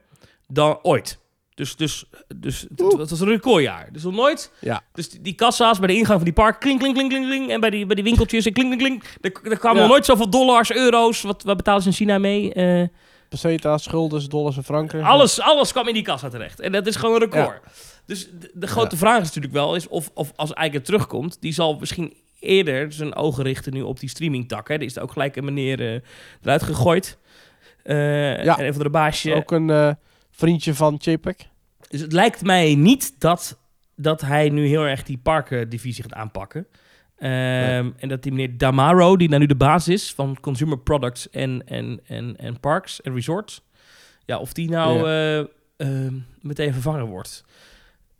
dan ooit. Dus, dus, dus het, Oeh. het was een recordjaar. Dus nog nooit. Ja. Dus die, die kassa's bij de ingang van die park, klink, klink, klink, klink, klink. En bij die, bij die winkeltjes, en klink, klink, klink. Er, er kwamen Ja. nog nooit zoveel dollars, euro's. Wat, wat betalen ze in China mee? Eh, Pesetas, schulden, dollars en franken. alles, alles kwam in die kassa terecht. En dat is gewoon een record. Dus de, de grote vraag is natuurlijk wel is of, of als Eiger terugkomt, die zal misschien eerder zijn ogen richten nu op die streamingtak. Hè. Er is er ook gelijk een meneer eh, eruit gegooid. Eh Ja. En een van de baasje. Ook een eh, vriendje van Chapek. Dus het lijkt mij niet dat, dat hij nu heel erg die parkendivisie gaat aanpakken. Ehm, En dat die meneer Damaro, die nou nu de baas is van Consumer Products en, en, en, en Parks en Resorts. Ja, of die nou eh, ehm, meteen vervangen wordt.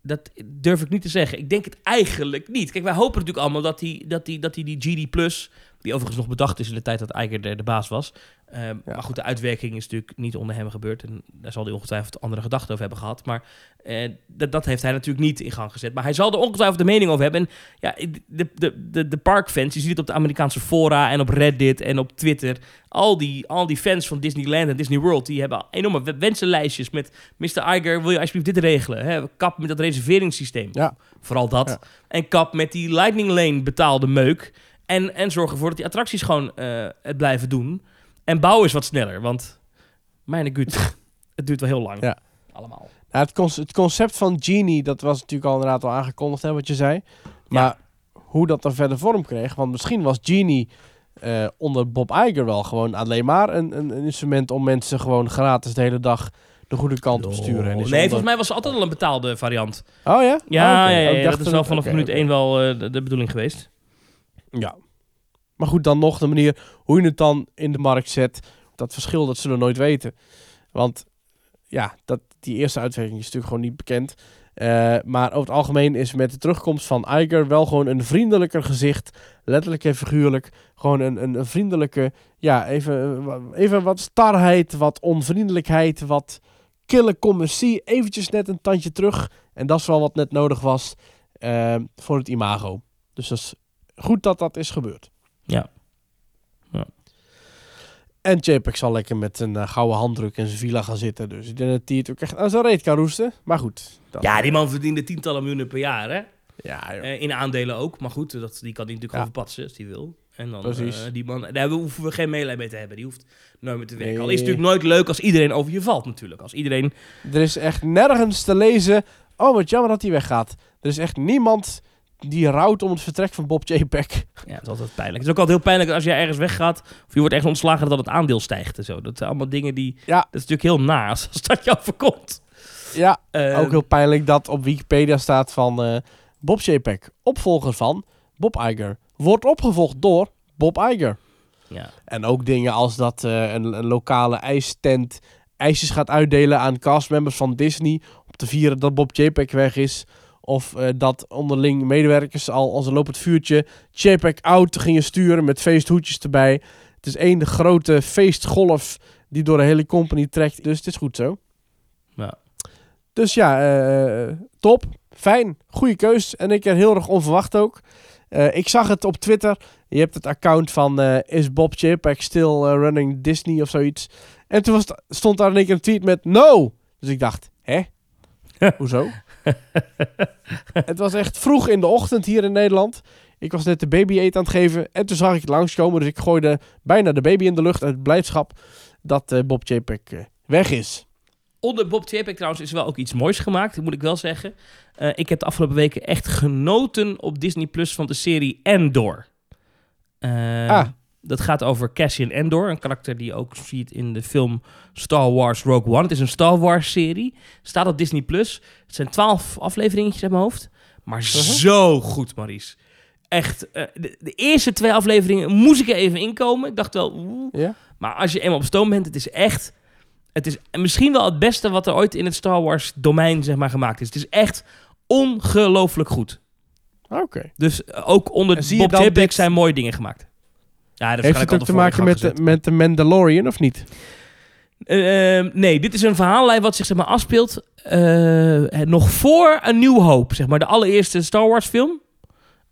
Dat durf ik niet te zeggen. Ik denk het eigenlijk niet. Kijk, wij hopen natuurlijk allemaal dat die, dat die, dat die, die GD Plus, die overigens nog bedacht is in de tijd dat Eiger de, de baas was. Ehm, Ja. Maar goed, de uitwerking is natuurlijk niet onder hem gebeurd. En daar zal hij ongetwijfeld andere gedachten over hebben gehad. Maar eh, dat, heeft hij natuurlijk niet in gang gezet. Maar hij zal er ongetwijfeld de mening over hebben. En ja, de, de, de, de parkfans, je ziet het op de Amerikaanse fora en op Reddit en op Twitter. Al die, al die fans van Disneyland en Disney World, die hebben enorme we- wensenlijstjes met... Mr. Iger, wil je alsjeblieft dit regelen? Hè? Kap met dat reserveringssysteem. Ja. Vooral dat. Ja. En kap met die Lightning Lane betaalde meuk. En, en zorg ervoor dat die attracties gewoon eh, het blijven doen. En bouw eens wat sneller, want... Mijn gut, <laughs> het duurt wel heel lang. Ja. Allemaal. Nou, het, conce- het concept van Genie, dat was natuurlijk al inderdaad al aangekondigd, hè, wat je zei. Maar hoe dat dan verder vorm kreeg, want misschien was Genie eh, onder Bob Iger wel gewoon alleen maar een, een, een instrument om mensen gewoon gratis de hele dag de goede kant op te sturen. En nee, is volgens mij was het altijd al een betaalde variant. Oh ja? Ja, Oh, ja, ja, Oh, ik dat dacht is wel vanaf minuut oké. 1 wel eh, de, de bedoeling geweest. Ja. Maar goed, dan nog de manier hoe je het dan in de markt zet. Dat verschil, dat zullen we nooit weten. Want ja, dat, die eerste uitwerking is natuurlijk gewoon niet bekend. Eh, maar over het algemeen is met de terugkomst van Iger wel gewoon een vriendelijker gezicht. Letterlijk en figuurlijk. Gewoon een, een, vriendelijke, ja, even, even wat starheid, wat onvriendelijkheid, wat kille commercie. Eventjes net een tandje terug. En dat is wel wat net nodig was eh, voor het imago. Dus dat is goed dat dat is gebeurd. Ja. Ja. En JPEG zal lekker met een eh, gouden handdruk in zijn villa gaan zitten. Dus ik denk dat hij het ook echt aan zijn reet kan roesten. Maar goed. dat- Ja, die man verdiende tientallen miljoenen per jaar, hè? Ja, joh. Eh, in aandelen ook. Maar goed, dat, die kan hij natuurlijk Ja. verpatsen als hij wil. En dan, Precies. eh, die man, daar hoeven we geen meelij mee te hebben. Die hoeft nooit meer te werken. Nee. Al is het natuurlijk nooit leuk als iedereen over je valt natuurlijk. Als iedereen... Er is echt nergens te lezen. Oh, wat jammer dat hij weggaat. Er is echt niemand die rouwt om het vertrek van Bob JPEG. Ja, dat is altijd pijnlijk. Het is ook altijd heel pijnlijk als jij ergens weggaat... of je wordt echt ontslagen dat het aandeel stijgt en zo. Dat zijn allemaal dingen die... Ja. Dat is natuurlijk heel naar als, dat jou voorkomt. Ja, Eh, ook heel pijnlijk dat op Wikipedia staat van eh, Bob JPEG, opvolger van Bob Iger. Wordt opgevolgd door Bob Iger. Ja. En ook dingen als dat eh, een, een lokale ijstent ijsjes gaat uitdelen aan castmembers van Disney. Om te vieren dat Bob JPEG weg is. Of eh, dat onderling medewerkers al als een lopend vuurtje JPEG out gingen sturen met feesthoedjes erbij. Het is één grote feestgolf die door de hele company trekt. Dus het is goed zo. Ja. Dus ja, eh, top. Fijn. Goede keus. En ik keer heel erg onverwacht ook. Eh, ik zag het op Twitter. Je hebt het account van eh, is Bob JPEG still eh, running Disney of zoiets. En toen was stond daar in één keer een tweet met no. Dus ik dacht, hè? <laughs> Hoezo? <laughs> het was echt vroeg in de ochtend hier in Nederland. Ik was net de baby eten aan het geven. En toen zag ik het langskomen. Dus ik gooide bijna de baby in de lucht uit blijdschap dat eh, Bob JPEG eh, weg is. Onder Bob JPEG trouwens is wel ook iets moois gemaakt, moet ik wel zeggen. Eh, ik heb de afgelopen weken echt genoten op Disney Plus van de serie Endor. Ah. Dat gaat over Cassian Endor, een karakter die je ook ziet in de film Star Wars Rogue One. Het is een Star Wars serie, staat op Disney+. Plus. Het zijn twaalf afleveringetjes in mijn hoofd, maar zo goed, Maurice. Echt, eh, de, de eerste twee afleveringen moest ik er even inkomen. Ik dacht wel, oeh. Ja? Maar als je eenmaal op stoom bent, het is echt... Het is misschien wel het beste wat er ooit in het Star Wars domein zeg maar, gemaakt is. Het is echt ongelooflijk goed. Oké. Dus eh, ook onder Bob Chapek dit- zijn mooie dingen gemaakt. Ja, dat Heeft het ook te maken met, de- met de Mandalorian of niet? Eh, ehm, nee, dit is een verhaallijn wat zich zeg maar, afspeelt eh, nog voor een nieuw hoop. Zeg maar, de allereerste Star Wars film.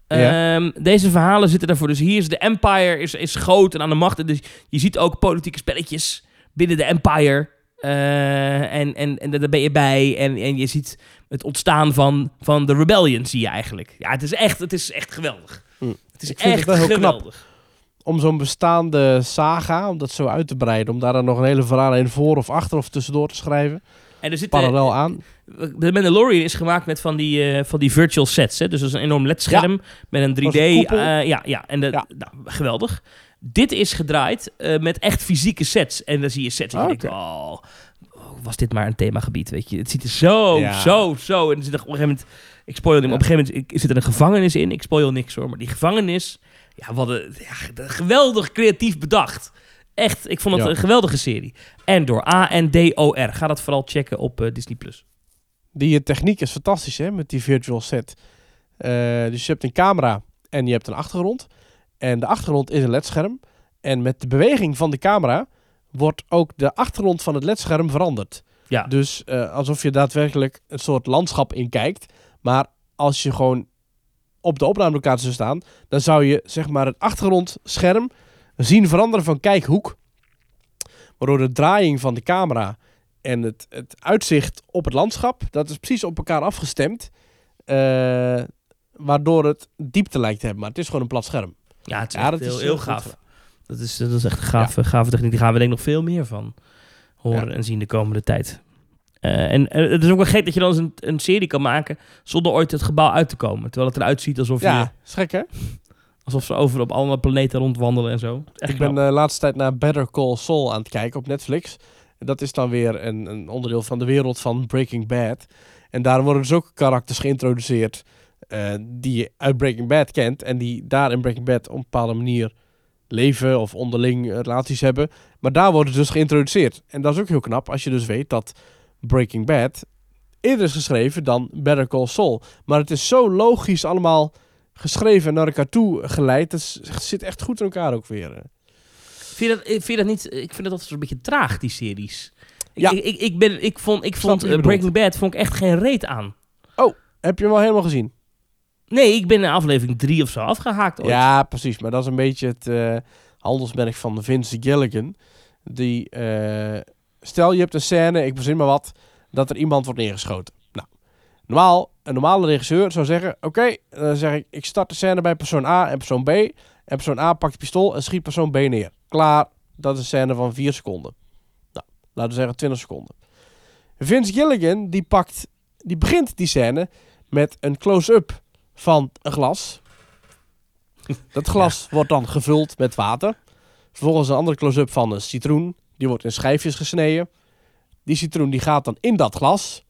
Ja. Ehm, deze verhalen zitten daarvoor. Dus hier is de Empire is, is groot en aan de macht. En Dus je ziet ook politieke spelletjes binnen de Empire. Eh, en, en, en daar ben je bij. En, en je ziet het ontstaan van, van de Rebellion, zie je eigenlijk. Ja, het is echt, het is echt geweldig. Hm. Het is Ik vind het echt wel heel knap. Om zo'n bestaande saga, om dat zo uit te breiden, om daar dan nog een hele verhaal in voor of achter of tussendoor te schrijven, En er zitten, parallel aan. De Mandalorian is gemaakt met van die, eh, van die virtual sets. Hè? Dus dat is een enorm LED-scherm met een 3D. Als een koepel. eh, ja, ja, en de, Ja. Nou, geweldig. Dit is gedraaid eh, met echt fysieke sets. En dan zie je sets en je Ah, denkt, oh, oh, was dit maar een themagebied, weet je. Het ziet er zo, Ja. zo, zo. En er zit er op een gegeven moment, ik spoil maar op een gegeven moment ik- zit er een gevangenis in. Ik spoil niks hoor, maar die gevangenis, ja, wat een, ja, geweldig creatief bedacht. Echt, ik vond het Ja. een geweldige serie. En door A-N-D-O-R. Ga dat vooral checken op eh, Disney+. Plus. Die eh, techniek is fantastisch, hè, met die virtual set. Eh, dus je hebt een camera en je hebt een achtergrond. En de achtergrond is een ledscherm. En met de beweging van de camera wordt ook de achtergrond van het ledscherm veranderd. Ja. Dus alsof je daadwerkelijk een soort landschap in kijkt. Maar als je gewoon op de opnamelocatie zou staan, dan zou je zeg maar het achtergrondscherm zien veranderen van kijkhoek. Waardoor de draaiing van de camera en het, het uitzicht op het landschap, dat is precies op elkaar afgestemd. eh, waardoor het diepte lijkt te hebben. Maar het is gewoon een plat scherm. Ja, het is Ja, dat heel, is heel heel goed gaaf. Dat is, dat is echt een gave, gave techniek. Die gaan we denk ik nog veel meer van horen Ja. en zien de komende tijd. Eh, en eh, het is ook wel gek dat je dan eens een, een serie kan maken zonder ooit het gebouw uit te komen. Terwijl het eruit ziet alsof, je, Ja, is gek hè? alsof ze over op allemaal planeten rondwandelen en zo. Ik ben de laatste tijd naar Better Call Saul aan het kijken op Netflix. Dat is dan weer een, een onderdeel van de wereld van Breaking Bad. En daar worden dus ook karakters geïntroduceerd eh, die je uit Breaking Bad kent. En die daar in Breaking Bad op een bepaalde manier leven of onderling relaties hebben. Maar daar worden ze dus geïntroduceerd. En dat is ook heel knap als je dus weet dat Breaking Bad eerder is geschreven dan Better Call Saul. Maar het is zo logisch allemaal geschreven en naar elkaar toe geleid. Het, zit echt goed in elkaar ook weer. eh. Vind je dat, vind je dat niet... Ik vind het altijd zo'n beetje traag, die series. Ik, Ja. ik, ik, ik ben, ik vond, ik vond eh, Breaking Bad vond ik echt geen reet aan. Heb je hem al helemaal gezien? Nee, ik ben in aflevering drie of zo afgehaakt ooit. Ja, precies. Maar dat is een beetje het eh, handelsmerk van Vince Gilligan. Die, eh, stel je hebt een scène, ik verzin maar wat, dat er iemand wordt neergeschoten. Nou, normaal, een normale regisseur zou zeggen, oké, dan zeg ik, ik start de scène bij persoon A en persoon B. En persoon A pakt de pistool en schiet persoon B neer. Klaar, dat is een scène van 4 seconden. Nou, laten we zeggen 20 seconden. Vince Gilligan, die pakt, die begint die scène met een close-up van een glas. Dat glas wordt dan gevuld met water. Vervolgens een andere close-up van een citroen. Die wordt in schijfjes gesneden. Die citroen die gaat dan in dat glas.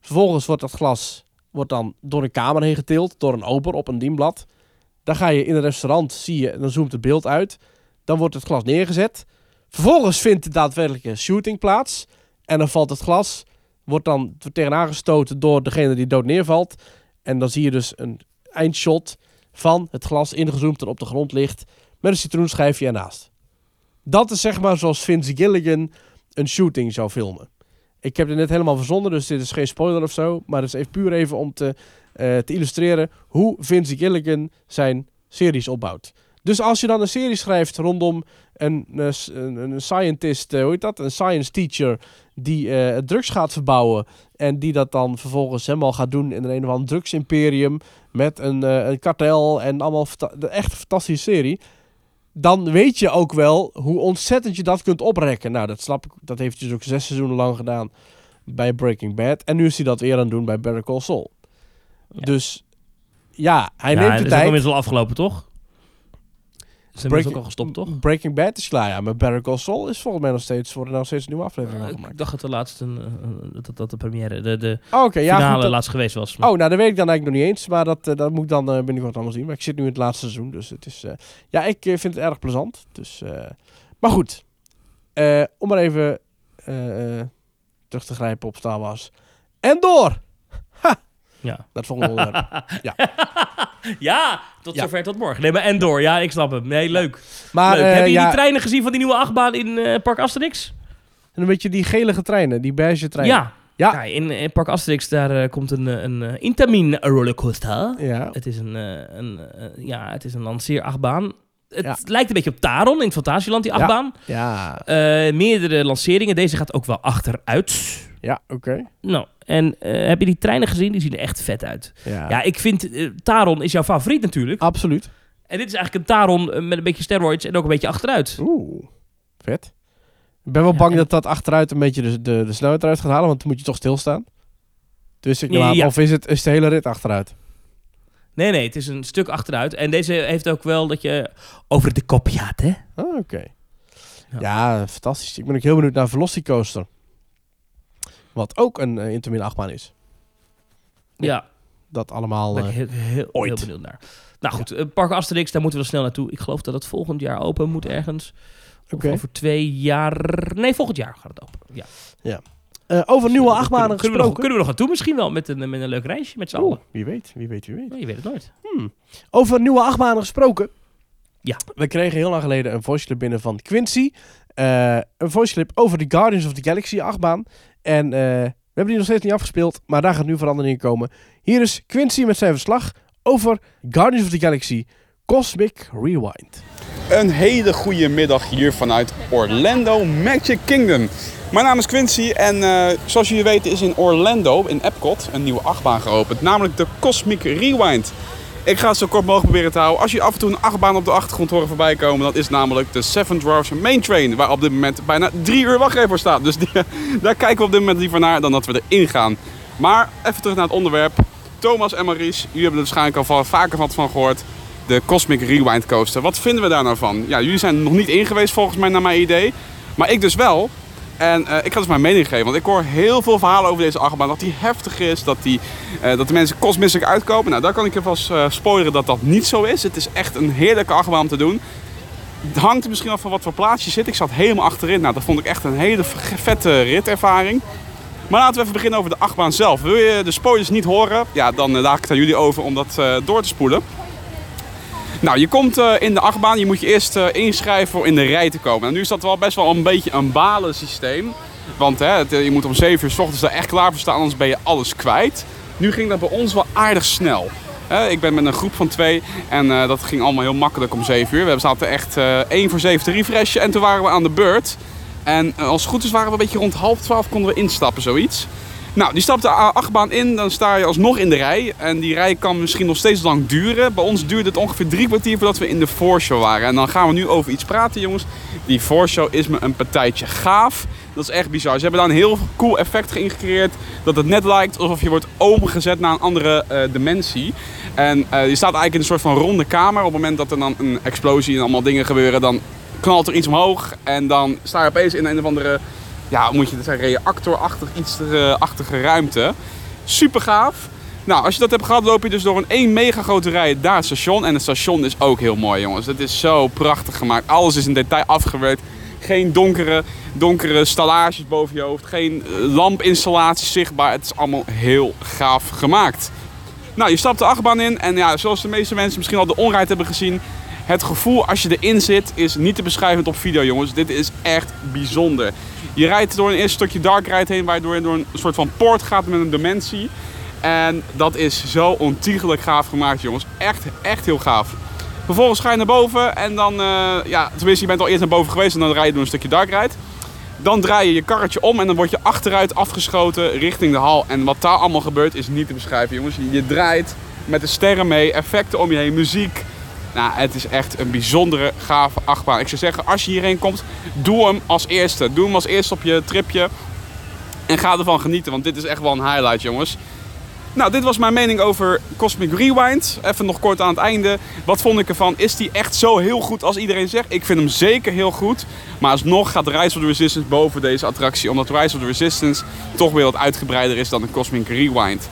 Vervolgens wordt dat glas wordt dan door een kamer heen getild. Door een oper op een dienblad. Dan ga je in een restaurant, zie je, en dan zoomt het beeld uit. Dan wordt het glas neergezet. Vervolgens vindt de daadwerkelijke shooting plaats. En dan valt het glas, wordt dan tegenaan gestoten door degene die dood neervalt. En dan zie je dus een eindshot van het glas ingezoomd en op de grond ligt. Met een citroenschijfje ernaast. Dat is zeg maar zoals Vince Gilligan een shooting zou filmen. Ik heb dit net helemaal verzonnen, dus dit is geen spoiler of zo. Maar het is even puur even om te, eh, te illustreren hoe Vince Gilligan zijn series opbouwt. Dus als je dan een serie schrijft rondom een, eh, een, een scientist, eh, hoe heet dat? Een science teacher die drugs gaat verbouwen. En die dat dan vervolgens helemaal gaat doen in een, een of ander drugsimperium. Met een, een kartel en allemaal echt een fantastische serie. Dan weet je ook wel hoe ontzettend je dat kunt oprekken. Nou, dat snap ik. Dat heeft hij dus ook zes seizoenen lang gedaan bij Breaking Bad. En nu is hij dat weer aan het doen bij Better Call Saul. Ja. Dus ja, hij Ja, neemt de is ook tijd. inmiddels al afgelopen, toch? Ze hebben ook al gestopt, toch? Breaking Bad is klaar, ja. Maar Better Call Saul is volgens mij nog steeds, worden nog steeds een nieuwe aflevering van ik gemaakt. dacht dat de laatste, een- dat, dat de première, de, de Oh, ja. finale goed, dat- laatst geweest was. Oh, nou, dat weet ik dan eigenlijk nog niet eens. Maar dat, eh, dat moet ik dan eh, binnenkort allemaal zien. Maar ik zit nu in het laatste seizoen. Dus het is... ja, ik vind het erg plezant. Dus... maar goed. Om maar even terug te grijpen op Star Wars. En door! Ja. Naar het volgende onderwerp. <laughs> ja, tot Ja. zover tot morgen. Nee, maar Endor, ja, ik snap hem. Nee, leuk. Maar leuk. eh, Heb je ja, die treinen gezien van die nieuwe achtbaan in eh, Park Asterix? en een beetje die gelige treinen. Die beige treinen. Ja. Ja. Ja, in, in Park Asterix daar eh, komt een, een eh, Intamin rollercoaster. Ja. Het is een, een, ja, het is een lanceerachtbaan. Het Ja. lijkt een beetje op Taron in het Fantasieland, die achtbaan. Ja. Meerdere lanceringen. Deze gaat ook wel achteruit. Ja, oké. Nou, en eh, heb je die treinen gezien? Die zien er echt vet uit. Ja. Ja, ik vind eh, Taron is jouw favoriet natuurlijk. Absoluut. En dit is eigenlijk een Taron eh, met een beetje steroids en ook een beetje achteruit. Oeh. Vet. Ik ben wel Ja, bang en- dat dat achteruit een beetje de, de, de snelheid eruit gaat halen. Want dan moet je toch stilstaan. Dus ik Ja. Of is het is de hele rit achteruit? Nee, nee, het is een stuk achteruit. En deze heeft ook wel dat je over de kop gaat, hè? Ah, oké. Ja. Ja. fantastisch. Ik ben ook heel benieuwd naar Velocicoaster. Wat ook een uh, achtbaan is. Ja, Dat allemaal... daar ben ik eh, heel, heel, ooit. heel benieuwd naar. Nou goed, eh, Park Asterix, daar moeten we snel naartoe. Ik geloof dat het volgend jaar open moet ergens. Oké. over twee jaar... Nee, volgend jaar gaat het open. Ja. eh, over nieuwe Dus, achtbanen kunnen, kunnen we nog, gesproken. kunnen we nog naartoe misschien wel met een, met een leuk reisje met z'n allen. wie weet, wie weet, wie weet. Nee, je weet het nooit. Over nieuwe achtbanen gesproken. Ja. We kregen heel lang geleden een voice clip binnen van Quincy. Een voice clip over de Guardians of the Galaxy achtbaan. En eh, we hebben die nog steeds niet afgespeeld, maar daar gaat nu verandering in komen. Hier is Quincy met zijn verslag over Guardians of the Galaxy Cosmic Rewind. Een hele goede middag hier vanuit Orlando Magic Kingdom. Mijn naam is Quincy en eh, zoals jullie weten is in Orlando, in Epcot, een nieuwe achtbaan geopend. Namelijk de Cosmic Rewind. Ik ga het zo kort mogelijk proberen te houden. Als je af en toe een achtbaan op de achtergrond horen voorbij komen, dat is namelijk de Seven Dwarfs Main Train. Waar op dit moment bijna drie uur wachtrij voor staat. Dus <laughs> daar kijken we op dit moment liever naar dan dat we erin gaan. Maar even terug naar het onderwerp. Thomas en Maurice, jullie hebben er waarschijnlijk al va- vaker wat van gehoord. De Cosmic Rewind Coaster. Wat vinden we daar nou van? Ja, jullie zijn er nog niet in geweest volgens mij naar mijn idee. Maar ik dus wel. En eh, ik ga dus mijn mening geven. Want ik hoor heel veel verhalen over deze achtbaan. Dat die heftig is. Dat, die, eh, dat de mensen kosmisch uitkomen. Nou, daar kan ik je vast eh spoileren dat dat niet zo is. Het is echt een heerlijke achtbaan om te doen. Het hangt er misschien af van wat voor plaats je zit. Ik zat helemaal achterin. Nou, dat vond ik echt een hele vette ritervaring. Maar laten we even beginnen over de achtbaan zelf. Wil je de spoilers niet horen? Ja, dan laat ik het aan jullie over om dat door te spoelen. Nou, je komt eh, in de achtbaan. Je moet je eerst eh, inschrijven voor in de rij te komen. En nu is dat wel best wel een beetje een balen systeem. Want hè, eh, je moet om 7 uur s ochtends daar echt klaar voor staan, anders ben je alles kwijt. Nu ging dat bij ons wel aardig snel. Ik ben met een groep van twee en dat ging allemaal heel makkelijk om 7 uur. We zaten echt eh 1 voor 7 te refreshen en toen waren we aan de beurt. En als het goed is waren we een beetje rond half 12 konden we instappen, zoiets. Nou, die stapt de achtbaan in, dan sta je alsnog in de rij. En die rij kan misschien nog steeds lang duren. Bij ons duurde het ongeveer drie kwartier voordat we in de voorshow waren. En dan gaan we nu over iets praten, jongens. Die voorshow is me een partijtje gaaf. Dat is echt bizar. Ze hebben daar een heel cool effect gecreëerd. Dat het net lijkt alsof je wordt omgezet naar een andere eh, dimensie. En eh, je staat eigenlijk in een soort van ronde kamer. Op het moment dat er dan een explosie en allemaal dingen gebeuren, dan knalt er iets omhoog. En dan sta je opeens in een of andere ja, moet je zeggen, reactorachtig iets eh, achtige ruimte. Super gaaf. Nou, als je dat hebt gehad, loop je dus door een één mega grote rij naar het station. En het station is ook heel mooi, jongens. Het is zo prachtig gemaakt. Alles is in detail afgewerkt. Geen donkere, donkere stallages boven je hoofd. Geen eh, lampinstallaties zichtbaar. Het is allemaal heel gaaf gemaakt. Nou, je stapt de achtbaan in. En ja, zoals de meeste mensen misschien al de onrijd hebben gezien. Het gevoel als je erin zit is niet te beschrijven op video, jongens. Dit is echt bijzonder. Je rijdt door een eerste stukje dark ride heen, waardoor je door een soort van poort gaat met een dimensie. En dat is zo ontiegelijk gaaf gemaakt, jongens. Echt, echt heel gaaf. Vervolgens ga je naar boven en dan, eh, ja, tenminste, je bent al eerst naar boven geweest en dan rij je door een stukje dark ride. Dan draai je je karretje om en dan word je achteruit afgeschoten richting de hal. En wat daar allemaal gebeurt is niet te beschrijven, jongens. Je draait met de sterren mee, effecten om je heen, muziek. Nou, het is echt een bijzondere, gave achtbaan. Ik zou zeggen, als je hierheen komt, doe hem als eerste. Doe hem als eerste op je tripje. En ga ervan genieten, want dit is echt wel een highlight, jongens. Nou, dit was mijn mening over Cosmic Rewind. Even nog kort aan het einde. Wat vond ik ervan? Is die echt zo heel goed als iedereen zegt? Ik vind hem zeker heel goed. Maar alsnog gaat Rise of the Resistance boven deze attractie. Omdat Rise of the Resistance toch weer wat uitgebreider is dan de Cosmic Rewind.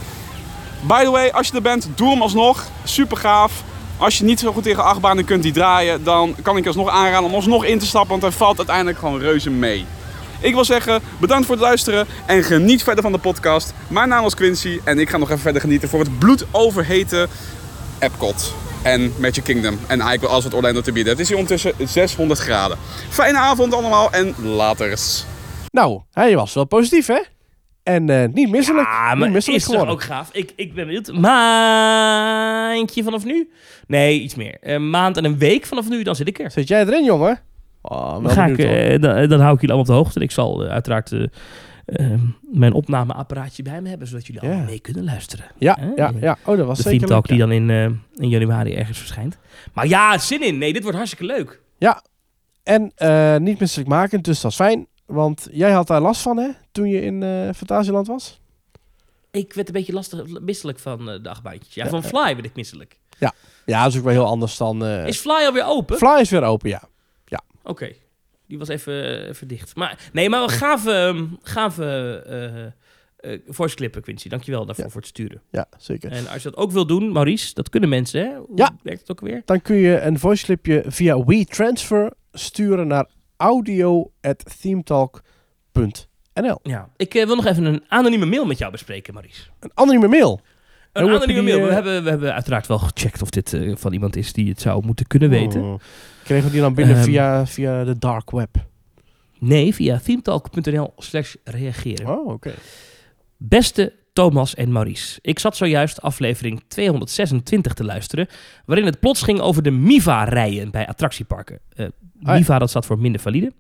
By the way, als je er bent, doe hem alsnog. Super gaaf. Als je niet zo goed tegen achtbanen kunt die draaien, dan kan ik alsnog aanraden om alsnog in te stappen. Want hij valt uiteindelijk gewoon reuze mee. Ik wil zeggen, bedankt voor het luisteren en geniet verder van de podcast. Mijn naam is Quincy en ik ga nog even verder genieten voor het bloedoverheten Epcot en Magic Kingdom. En eigenlijk alles wat Orlando te bieden. Het is hier ondertussen 600 graden. Fijne avond allemaal en laters. Nou, hij was wel positief, hè? En eh, niet misselijk. Ah, niet maar misselijk is toch geworden. ook gaaf. Ik, ik ben benieuwd. Maandje vanaf nu? Nee, iets meer. Een maand en een week vanaf nu, dan zit ik er. Zit jij erin, jongen? Oh, Dan, ga ik, benieuwd, hoor. eh, dan, dan hou ik jullie allemaal op de hoogte. En ik zal eh, uiteraard eh, eh, mijn opnameapparaatje bij me hebben, zodat jullie Ja. allemaal mee kunnen luisteren. ja, eh, ja, ja. Oh, dat was De zeker theme talk die dan in, eh, in januari ergens verschijnt. Maar ja, zin in. Nee, dit wordt hartstikke leuk. ja. En eh, niet misselijk maken, dus dat is fijn. Want jij had daar last van, hè? Toen je in eh Fantasieland was? Ik werd een beetje lastig, misselijk van eh, de achtbaantjes. Ja, Ja, van ja. Fly werd ik misselijk. Ja, dat is ook wel heel anders dan... eh Is Fly alweer open? Fly is weer open, ja. Oké, die was even, even dicht. Maar, nee, maar gave, <laughs> gave eh eh voice clippen, Quincy. Dankjewel daarvoor Ja. voor het sturen. Ja, zeker. En als je dat ook wil doen, Maurice, dat kunnen mensen, hè? Hoe Ja. werkt het ook weer? Dan kun je een voice clipje via WeTransfer sturen naar audio.themetalk.nl. Ja. Ik eh, wil nog even een anonieme mail met jou bespreken, Maurice. Een anonieme mail. Een anonieme die, mail. We, eh, hebben, we hebben uiteraard wel gecheckt of dit eh, van iemand is die het zou moeten kunnen weten. Oh. Kregen we die dan binnen Ehm. via, via de dark web? Nee, via themetalk.nl slash reageren. Oh, oké. Beste Thomas en Maurice, ik zat zojuist aflevering 226 te luisteren, waarin het plots ging over de MIVA-rijen bij attractieparken. MIVA, dat staat voor minder valide.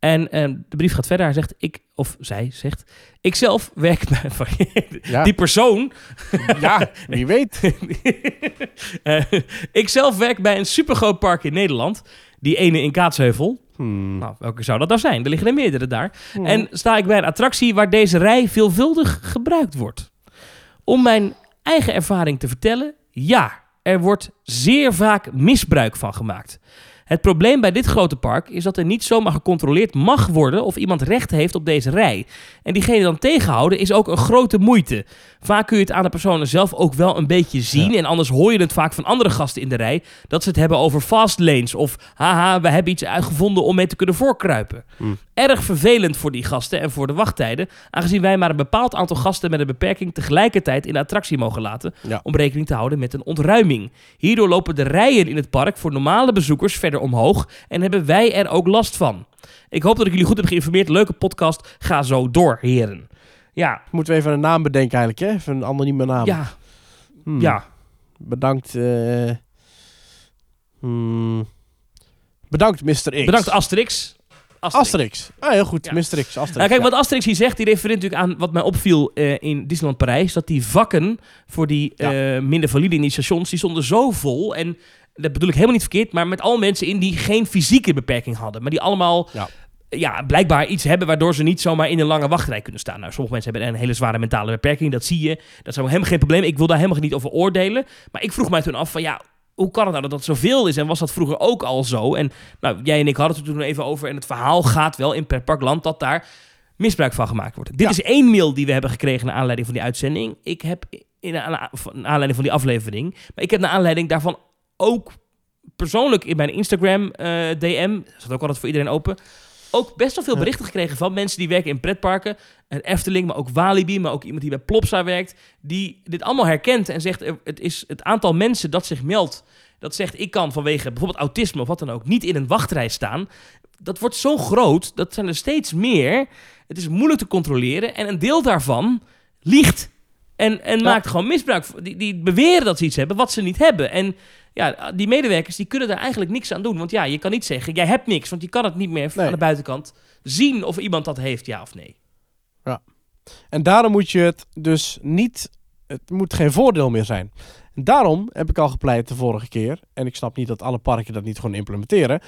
En eh, de brief gaat verder. Hij zegt, ik, of zij zegt, ik zelf werk bij... <laughs> Ja. Die persoon, <laughs> ja, wie weet. <laughs> eh, ik zelf werk bij een supergroot park in Nederland, die ene in Kaatsheuvel. Hmm. Nou, welke zou dat nou zijn? Er liggen er meerdere daar. Hmm. En sta ik bij een attractie waar deze rij veelvuldig gebruikt wordt. Om mijn eigen ervaring te vertellen, ja, er wordt zeer vaak misbruik van gemaakt. Het probleem bij dit grote park is dat er niet zomaar gecontroleerd mag worden of iemand recht heeft op deze rij. En diegene dan tegenhouden is ook een grote moeite. Vaak kun je het aan de personen zelf ook wel een beetje zien. En anders hoor je het vaak van andere gasten in de rij dat ze het hebben over fast lanes. Of haha, we hebben iets uitgevonden om mee te kunnen voorkruipen. Hmm. Erg vervelend voor die gasten en voor de wachttijden. Aangezien wij maar een bepaald aantal gasten met een beperking tegelijkertijd in de attractie mogen laten. Ja. Om rekening te houden met een ontruiming. Hierdoor lopen de rijen in het park voor normale bezoekers verder omhoog. En hebben wij er ook last van. Ik hoop dat ik jullie goed heb geïnformeerd. Leuke podcast. Ga zo door, heren. Ja, Moeten we even een naam bedenken eigenlijk, hè? Even een anonieme naam. ja, Hmm. ja. Bedankt. eh, hmm. Bedankt, Mr. X. Bedankt Asterix. Asterix. Ah, heel goed. Ja. Mr. X. Asterix. Nou, kijk, ja. wat Asterix hier zegt, die refereert natuurlijk aan wat mij opviel eh, in Disneyland Parijs. Dat die vakken voor die Ja. eh, minder valide in die stations, die stonden zo vol. En dat bedoel ik helemaal niet verkeerd, maar met al mensen in die geen fysieke beperking hadden. Maar die allemaal Ja. ja, blijkbaar iets hebben waardoor ze niet zomaar in een lange wachtrij kunnen staan. Nou, sommige mensen hebben een hele zware mentale beperking, dat zie je. Dat is helemaal geen probleem. Ik wil daar helemaal niet over oordelen. Maar ik vroeg mij toen af van ja, hoe kan het nou dat dat zoveel is? En was dat vroeger ook al zo? En nou, jij en ik hadden het er toen even over. En het verhaal gaat wel in pretparkland dat daar misbruik van gemaakt wordt. Dit Ja. is één mail die we hebben gekregen naar aanleiding van die uitzending. Ik heb in aanleiding van die aflevering. Maar ik heb naar aanleiding daarvan ook persoonlijk in mijn Instagram eh, DM, dat staat ook altijd voor iedereen open, ook best wel veel berichten gekregen van mensen die werken in pretparken. Een Efteling, maar ook Walibi, maar ook iemand die bij Plopsa werkt. Die dit allemaal herkent en zegt, het is het aantal mensen dat zich meldt. Dat zegt, ik kan vanwege bijvoorbeeld autisme of wat dan ook niet in een wachtrij staan. Dat wordt zo groot, dat zijn er steeds meer. Het is moeilijk te controleren en een deel daarvan liegt. En, en Ja. maakt gewoon misbruik. van- Die, die beweren dat ze iets hebben wat ze niet hebben. En ja, die medewerkers die kunnen daar eigenlijk niks aan doen. Want ja, je kan niet zeggen, jij hebt niks. Want je kan het niet meer Nee. aan de buitenkant zien of iemand dat heeft, ja of nee. En daarom moet je het dus niet... Het moet geen voordeel meer zijn. En daarom heb ik al gepleit de vorige keer... en ik snap niet dat alle parken dat niet gewoon implementeren...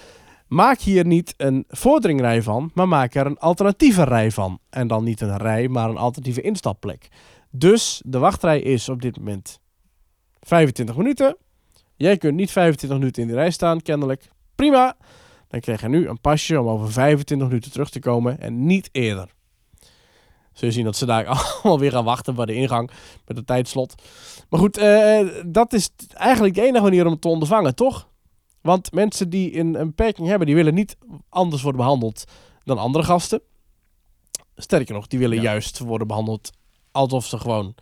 Maak hier niet een vorderingrij van, maar maak er een alternatieve rij van. En dan niet een rij, maar een alternatieve instapplek. Dus de wachtrij is op dit moment 25 minuten. Jij kunt niet 25 minuten in de rij staan, kennelijk. Prima. Dan krijg je nu een pasje om over 25 minuten terug te komen en niet eerder. Zul je zien dat ze daar <laughs> allemaal weer gaan wachten bij de ingang met het tijdslot. Maar goed, eh, dat is eigenlijk de enige manier om het te ondervangen, toch? Want mensen die een, een beperking hebben, die willen niet anders worden behandeld dan andere gasten. Sterker nog, die willen Ja. juist worden behandeld alsof ze gewoon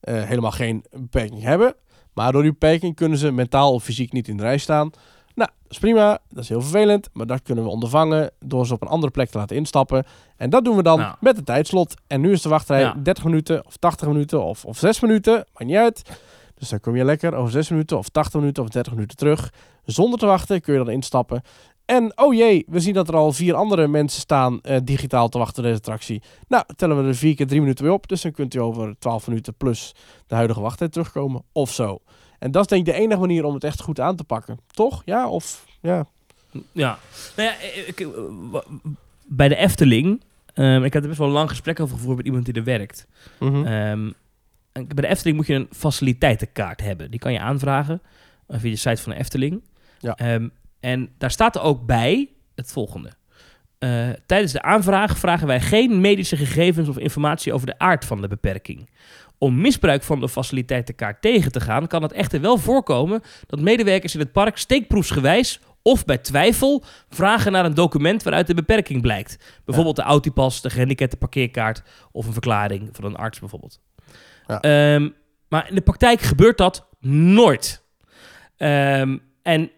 eh, helemaal geen beperking hebben. Maar door die beperking kunnen ze mentaal of fysiek niet in de rij staan. Nou, dat is prima. Dat is heel vervelend. Maar dat kunnen we ondervangen door ze op een andere plek te laten instappen. En dat doen we dan met een tijdslot. En nu is de wachtrij Ja. 30 minuten of 80 minuten of, of 6 minuten. Maakt niet uit. Dus dan kom je lekker over 6 minuten of 80 minuten of 30 minuten terug. Zonder te wachten kun je dan instappen. En oh jee, we zien dat er al vier andere mensen staan eh, digitaal te wachten op deze attractie. Nou, tellen we er vier keer drie minuten weer op. Dus dan kunt u over 12 minuten plus de huidige wachttijd terugkomen. Of zo. En dat is denk ik de enige manier om het echt goed aan te pakken. Toch? Ja? Of ja? Ja. Nou ja, ik- ik- w- bij de Efteling... ehm, ik heb er best wel een lang gesprek over gevoerd met iemand die er werkt. Mhm. Ehm, bij de Efteling moet je een faciliteitenkaart hebben. Die kan je aanvragen eh, via de site van de Efteling. Ja. Ehm, en daar staat er ook bij het volgende. Eh, tijdens de aanvraag vragen wij geen medische gegevens of informatie over de aard van de beperking. Om misbruik van de faciliteitenkaart tegen te gaan, kan het echter wel voorkomen dat medewerkers in het park steekproefsgewijs of bij twijfel vragen naar een document waaruit de beperking blijkt. Bijvoorbeeld de Autipas, de gehandicapte parkeerkaart of een verklaring van een arts bijvoorbeeld. Ja. Ehm, maar in de praktijk gebeurt dat nooit. Ehm, en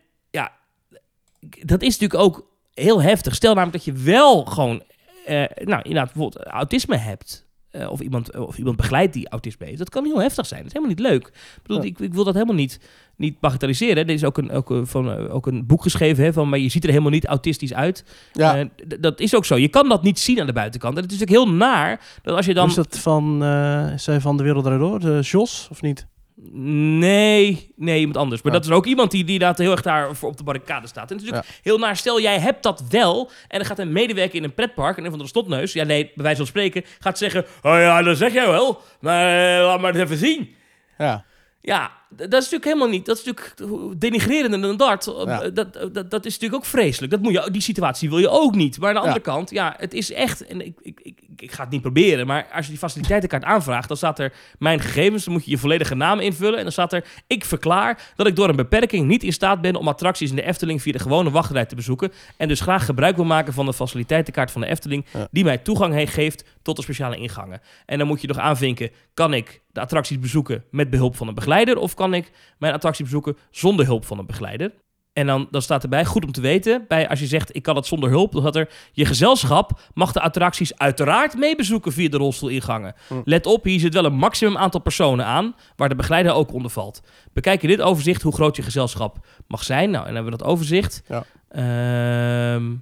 dat is natuurlijk ook heel heftig. Stel namelijk dat je wel gewoon, eh, nou inderdaad, bijvoorbeeld autisme hebt. eh, of, iemand, of iemand begeleidt die autisme heeft. Dat kan heel heftig zijn. Dat is helemaal niet leuk. Ik, bedoel, Ja. ik, ik wil dat helemaal niet, niet bagatelliseren. Er is ook een, ook, een, van, eh, ook een boek geschreven hè, van, maar je ziet er helemaal niet autistisch uit. Ja. Eh, dat is ook zo. Je kan dat niet zien aan de buitenkant. En het is natuurlijk heel naar dat als je dan... Is dat van, eh is hij van de Wereld Door? De Jos, of niet? Nee, nee, iemand anders. Maar Ja. dat is ook iemand die, die daar heel erg daar voor op de barricade staat. En het is natuurlijk heel naar. Stel, jij hebt dat wel. En dan gaat een medewerker in een pretpark. En een van de snotneus. Ja, nee, bij wijze van spreken. Gaat zeggen. Oh ja, dat zeg jij wel. Maar eh, laat maar eens even zien. Ja. Ja, dat is natuurlijk helemaal niet. Dat is natuurlijk denigrerender dan dat. Ja. Dat, dat. dat is natuurlijk ook vreselijk. Dat moet je, die situatie wil je ook niet. Maar aan de Ja. andere kant, ja, het is echt. En ik, ik, ik, ik ga het niet proberen. Maar als je die faciliteitenkaart aanvraagt, dan staat er mijn gegevens. Dan moet je je volledige naam invullen. En dan staat er: Ik verklaar dat ik door een beperking niet in staat ben om attracties in de Efteling via de gewone wachtrij te bezoeken. En dus graag gebruik wil maken van de faciliteitenkaart van de Efteling. Ja. Die mij toegang he- geeft tot de speciale ingangen. En dan moet je nog aanvinken: kan ik de attracties bezoeken met behulp van een begeleider? Of kan ik mijn attractie bezoeken zonder hulp van een begeleider? En dan, dan staat erbij, goed om te weten, bij, als je zegt ik kan het zonder hulp, dan staat er je gezelschap mag de attracties uiteraard meebezoeken via de rolstoelingangen. Hm. Let op, hier zit wel een maximum aantal personen aan, waar de begeleider ook onder valt. Bekijk in dit overzicht hoe groot je gezelschap mag zijn. Nou, en dan hebben we dat overzicht. Ja. Ehm,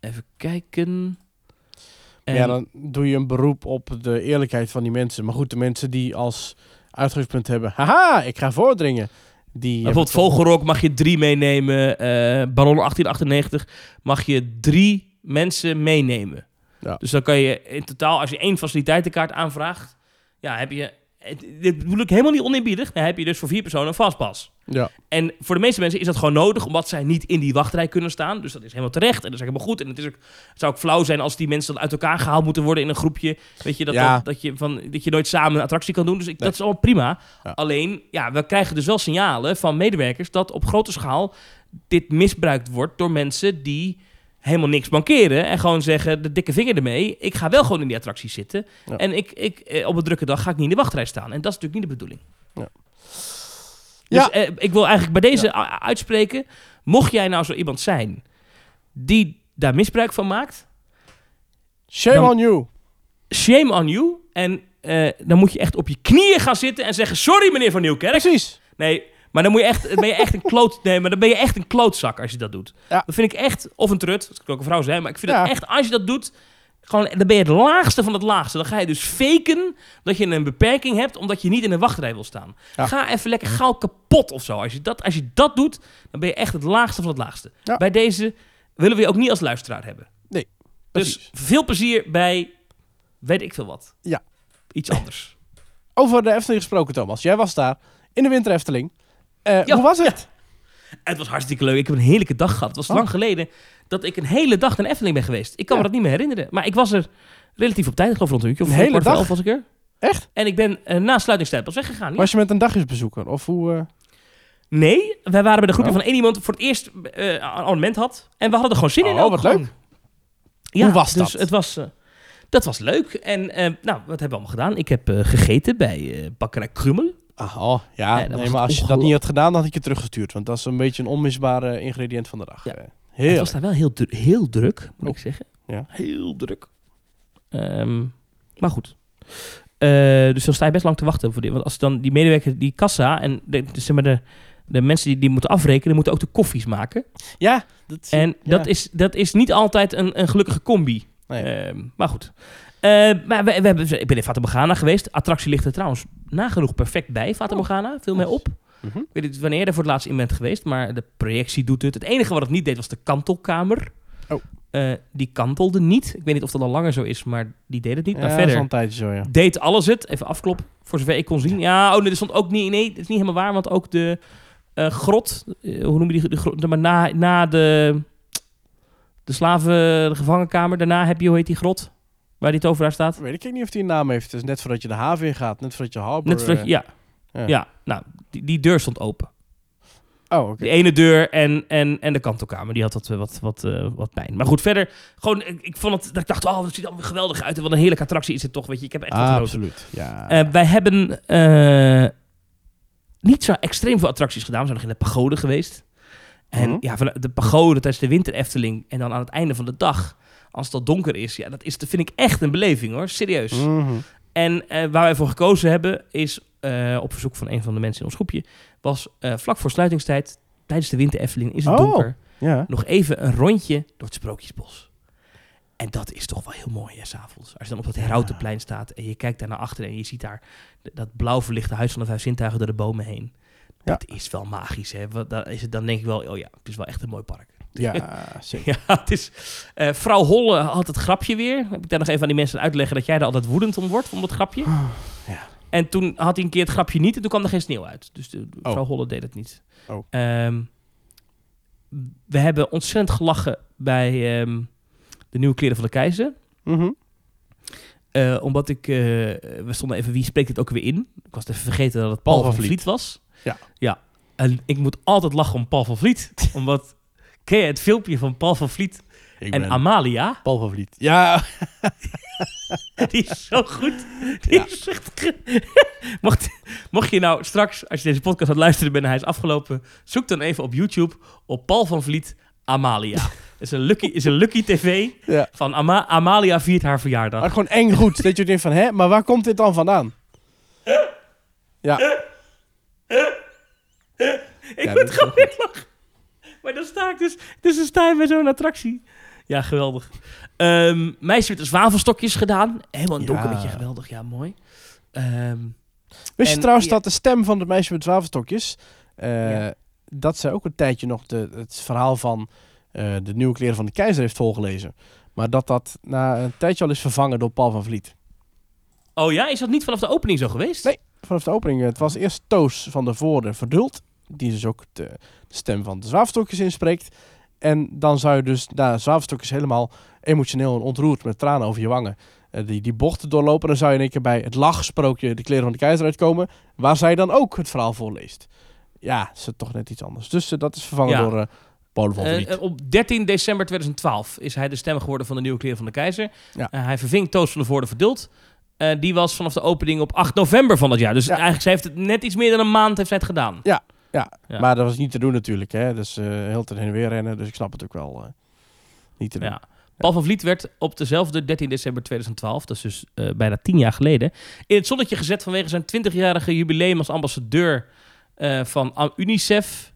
even kijken. En- Ja, dan doe je een beroep op de eerlijkheid van die mensen. Maar goed, de mensen die als uitgangspunt hebben... Haha, ik ga voordringen. Die Bijvoorbeeld hebben toch- Vogelrok mag je drie meenemen. eh Baron 1898 mag je drie mensen meenemen. Ja. Dus dan kan je in totaal, als je één faciliteitenkaart aanvraagt, ja, heb je. Dit bedoel ik helemaal niet oneerbiedig. Dan heb je dus voor vier personen een vastpas. Ja, En voor de meeste mensen is dat gewoon nodig, omdat zij niet in die wachtrij kunnen staan. Dus dat is helemaal terecht en dat is helemaal goed. En het, is ook, het zou ook flauw zijn als die mensen dan uit elkaar gehaald moeten worden in een groepje. Weet je, dat, Ja. dat, dat, je, van, dat je nooit samen een attractie kan doen. Dus ik, Nee. dat is allemaal prima. Ja. Alleen, ja, we krijgen dus wel signalen van medewerkers dat op grote schaal dit misbruikt wordt door mensen die helemaal niks bankeren en gewoon zeggen de dikke vinger ermee. Ik ga wel gewoon in die attractie zitten. Ja. En ik, ik, eh, op een drukke dag ga ik niet in de wachtrij staan. En dat is natuurlijk niet de bedoeling. Ja. Dus eh, ik wil eigenlijk bij deze uitspreken, mocht jij nou zo iemand zijn die daar misbruik van maakt, shame Dan- on you. shame on you. En eh, dan moet je echt op je knieën gaan zitten en zeggen: Sorry, meneer Van Nieuwkerk. Precies. Nee, maar dan moet je echt, dan ben je echt een kloot. Nee, maar dan ben je echt een klootzak als je dat doet. Ja. Dat vind ik echt, of een trut, dat kan ook een vrouw zijn, maar ik vind Ja. echt, als je dat doet, gewoon, dan ben je het laagste van het laagste. Dan ga je dus faken dat je een beperking hebt, omdat je niet in een wachtrij wil staan. Ja. Ga even lekker gauw kapot of zo. Als je, dat, als je dat doet, dan ben je echt het laagste van het laagste. Bij deze willen we je ook niet als luisteraar hebben. Nee, Dus veel plezier bij, weet ik veel wat. Ja. Iets anders. Over de Efteling gesproken, Thomas. Jij was daar in de Winter Efteling. Eh, Ja, hoe was het? Het was hartstikke leuk. Ik heb een heerlijke dag gehad. Het was Oh. lang geleden dat ik een hele dag naar Efteling ben geweest. Ik kan Ja. me dat niet meer herinneren. Maar ik was er relatief op tijd. Ik geloof rond een uurtje of Een hele dag? was ik er. Echt? En ik ben eh, na sluitingstijd pas weggegaan. Was je met een dagjesbezoeker? Of hoe... eh, Nee, wij waren bij de groepje Oh. van één iemand voor het eerst een abonnement had. En we hadden er gewoon zin in. Oh, wat gewoon. leuk. Ja, Hoe was dus dat? Het was, dat was leuk. En nou, wat hebben we allemaal gedaan? Ik heb gegeten bij bakkerij Krummel. Ah, oh, ja. Nee, maar als je dat niet had gedaan, dan had ik je teruggestuurd. Want dat is een beetje een onmisbaar eh, ingrediënt van de dag. Ja. Eh, Het Heel. was daar wel heel, dru- heel druk, moet Oh. ik zeggen. Ja. Heel druk. Ehm, maar goed. Eh, dus dan sta je best lang te wachten voor dit. Want als dan die medewerker, die kassa en de, zeg maar de, de mensen die, die moeten afrekenen, moeten ook de koffies maken. Ja. Dat, En ja. dat, is, dat is niet altijd een, een gelukkige combi. Nee. Ehm, maar goed. Eh, maar we, we hebben, ik ben in Fata Morgana geweest. Attractie ligt er trouwens nagenoeg perfect bij, Fata Oh. Morgana. Viel mij op. Mhm. Ik weet niet wanneer je er voor het laatst in bent geweest, maar de projectie doet het. Het enige wat het niet deed was de kantelkamer. Oh. Eh, die kantelde niet. Ik weet niet of dat al langer zo is, maar die deed het niet. Ja, maar dat is verder een tijdje zo, ja. deed alles het. Even afkloppen, voor zover ik kon zien. Ja, oh nee, er stond ook niet... Nee, dat is niet helemaal waar, want ook de eh, grot... hoe noem je die? De grot, maar na, na de... De slaven, de gevangenkamer, daarna heb je, hoe heet die grot? Waar die toveraar staat? Weet ik niet of die een naam heeft. Het is net voordat je de haven in gaat. Net voordat je Harbor... Net voordat je, ja, ja. ja. nou, die, die deur stond open. Oh, oké. De ene deur en, en, en de kantelkamer, die had wat, eh, wat, wat, eh, wat pijn. Maar goed, verder, gewoon, ik, ik vond het, dat ik dacht, oh, het ziet allemaal geweldig uit. En wat een heerlijke attractie is het toch, weet je. Ik heb echt Ah, absoluut. Ja. Eh, wij hebben eh, niet zo extreem veel attracties gedaan. We zijn nog in de pagode geweest. En Mhm. ja, van de pagode tijdens de winter Efteling. En dan aan het einde van de dag, als het al donker is. Ja, dat, is, dat vind ik echt een beleving hoor. Serieus. Mhm. En eh, waar wij voor gekozen hebben, is eh, op verzoek van een van de mensen in ons groepje. Was eh, vlak voor sluitingstijd, tijdens de winter Efteling, is het Oh. donker. Ja. Nog even een rondje door het Sprookjesbos. En dat is toch wel heel mooi, hè, s'avonds. Als je dan op dat Herautenplein staat en je kijkt daar naar achteren... en je ziet daar dat blauw verlichte huis van de vijf zintuigen door de bomen heen. Ja. Dat is wel magisch, hè. Wat, dan, is het, dan denk ik wel, oh ja, het is wel echt een mooi park. <laughs> Ja, zeker. <laughs> Ja, het is... eh, vrouw Holle had het grapje weer. Heb ik daar nog even aan die mensen uitleggen... dat jij daar altijd woedend om wordt, om dat grapje. Ja. En toen had hij een keer het grapje niet en toen kwam er geen sneeuw uit. Dus de, Oh. vrouw Holle deed het niet. Oh. Ehm, we hebben ontzettend gelachen bij ehm, de nieuwe kleren van de keizer. Mhm. Eh, omdat ik... eh, we stonden even... Wie spreekt het ook weer in? Ik was even vergeten dat het Paul, van Vliet, Vliet. was. Ja. Ja. En ik moet altijd lachen om Paul van Vliet. <laughs> omdat... Ken je het filmpje van Paul van Vliet Ik en ben Amalia? Paul van Vliet. Ja. <laughs> Die is zo goed. Die Ja. is echt <laughs> mocht, mocht je nou straks, als je deze podcast aan het luisteren bent en hij is afgelopen, zoek dan even op YouTube op Paul van Vliet Amalia. <laughs> is een lucky, is een lucky tv ja. van Ama- Amalia viert haar verjaardag. Maar gewoon eng goed. dat je denkt van, hè, maar waar komt dit dan vandaan? Ja. ik Ja, is gewoon. Maar dan sta ik dus, dus dan sta je bij zo'n attractie. Ja, geweldig. Ehm meisje met de zwavelstokjes gedaan. Helemaal een Ja. donker beetje geweldig. Ja, mooi. Ehm, Wist je En- trouwens ja. dat de stem van het meisje met zwavelstokjes... eh, Ja. dat zij ook een tijdje nog de, het verhaal van eh, de nieuwe kleren van de keizer heeft volgelezen. Maar dat dat na een tijdje al is vervangen door Paul van Vliet. oh ja, is dat niet vanaf de opening zo geweest? Nee. Vanaf de opening, het was eerst Toos van de Voorde Verdult. Die dus ook de, de stem van de zwavelstokjes inspreekt. En dan zou je dus na zwavelstokjes helemaal emotioneel en ontroerd met tranen over je wangen. eh, die, die bochten doorlopen. Dan zou je in één keer bij het lachsprookje de kleren van de keizer uitkomen. Waar zij dan ook het verhaal voorleest. Ja, is het toch net iets anders. Dus eh, dat is vervangen Ja. door eh Paul van Vliet. op 13 december 2012 is hij de stem geworden van de nieuwe kleren van de keizer. Ja. Hij verving Toos van de Voorde Verduld. Eh, die was vanaf de opening op 8 november van dat jaar. Dus Ja. eigenlijk zij heeft het net iets meer dan een maand heeft zij het gedaan. Ja, Ja. Maar dat was niet te doen natuurlijk. Hè? Dus eh heel te heen en weer rennen. Dus ik snap het ook wel. eh, niet te doen. Ja. Paul van Vliet werd op dezelfde 13 december 2012, dat is dus eh, bijna 10 jaar geleden, in het zonnetje gezet vanwege zijn 20-jarige jubileum als ambassadeur van UNICEF.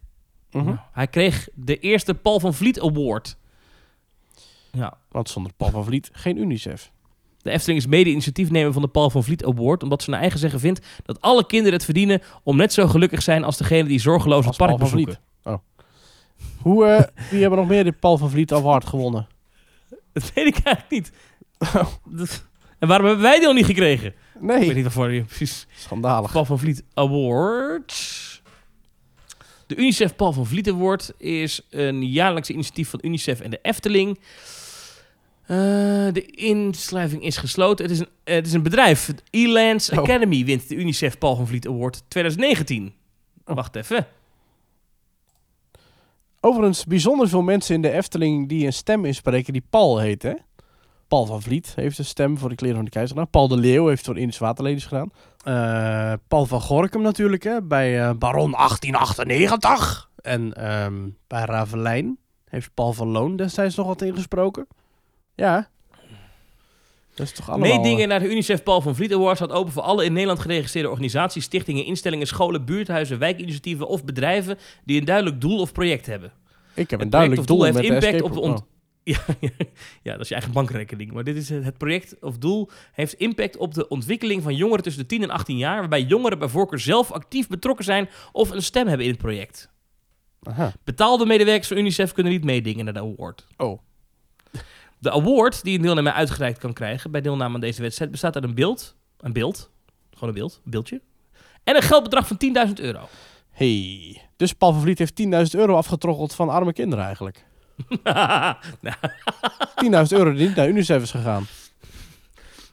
Mhm. Nou, hij kreeg de eerste Paul van Vliet Award. Ja. Want zonder Paul van Vliet geen UNICEF. De Efteling is mede-initiatiefnemer van de Paul van Vliet Award, omdat ze naar eigen zeggen vindt dat alle kinderen het verdienen om net zo gelukkig zijn als degene die zorgeloos het park bezoeken. Hoe, eh, wie hebben nog meer de Paul van Vliet Award gewonnen? <laughs> Dat weet ik eigenlijk niet. Dat- En waarom hebben wij die al niet gekregen? Ik weet Nee, niet waarvoor je precies... schandalig. Paul van Vliet Award. De UNICEF Paul van Vliet Award is een jaarlijkse initiatief van UNICEF en de Efteling. Eh, de inschrijving is gesloten. Het is een, het is een bedrijf. Elands Oh. Academy wint de UNICEF Paul van Vliet Award 2019. Oh. Wacht even. Overigens, bijzonder veel mensen in de Efteling die een stem inspreken die Paul heet, hè? Paul van Vliet heeft een stem voor de kleren van de keizer gedaan. Paul de Leeuw heeft voor Indische Waterlelies gedaan. Eh, Paul van Gorkum natuurlijk, hè? Bij eh, Baron 1898. En ehm, bij Ravelijn heeft Paul van Loon destijds nog wat ingesproken. Ja. Dat is toch allemaal... Meedingen naar de UNICEF Paul van Vliet Award staat open voor alle in Nederland geregistreerde organisaties, stichtingen, instellingen, scholen, buurthuizen, wijkinitiatieven of bedrijven die een duidelijk doel of project hebben. Ik heb een duidelijk doel met heeft impact op de ont- <laughs> Ja, ja, dat is je eigen bankrekening. Maar dit is het het project of doel heeft impact op de ontwikkeling van jongeren tussen de 10 en 18 jaar, waarbij jongeren bij voorkeur zelf actief betrokken zijn of een stem hebben in het project. Aha. Betaalde medewerkers van UNICEF kunnen niet meedingen naar de award. Oh. De award die een deelnemer uitgereikt kan krijgen bij deelname aan deze wedstrijd bestaat uit een beeld, een beeld, gewoon een beeld, een beeldje, en een geldbedrag van 10.000 euro. Hey. Dus Paul van Vliet heeft 10.000 euro afgetroggeld van arme kinderen eigenlijk. 10.000 <laughs> nou, euro die niet naar UNICEF is gegaan.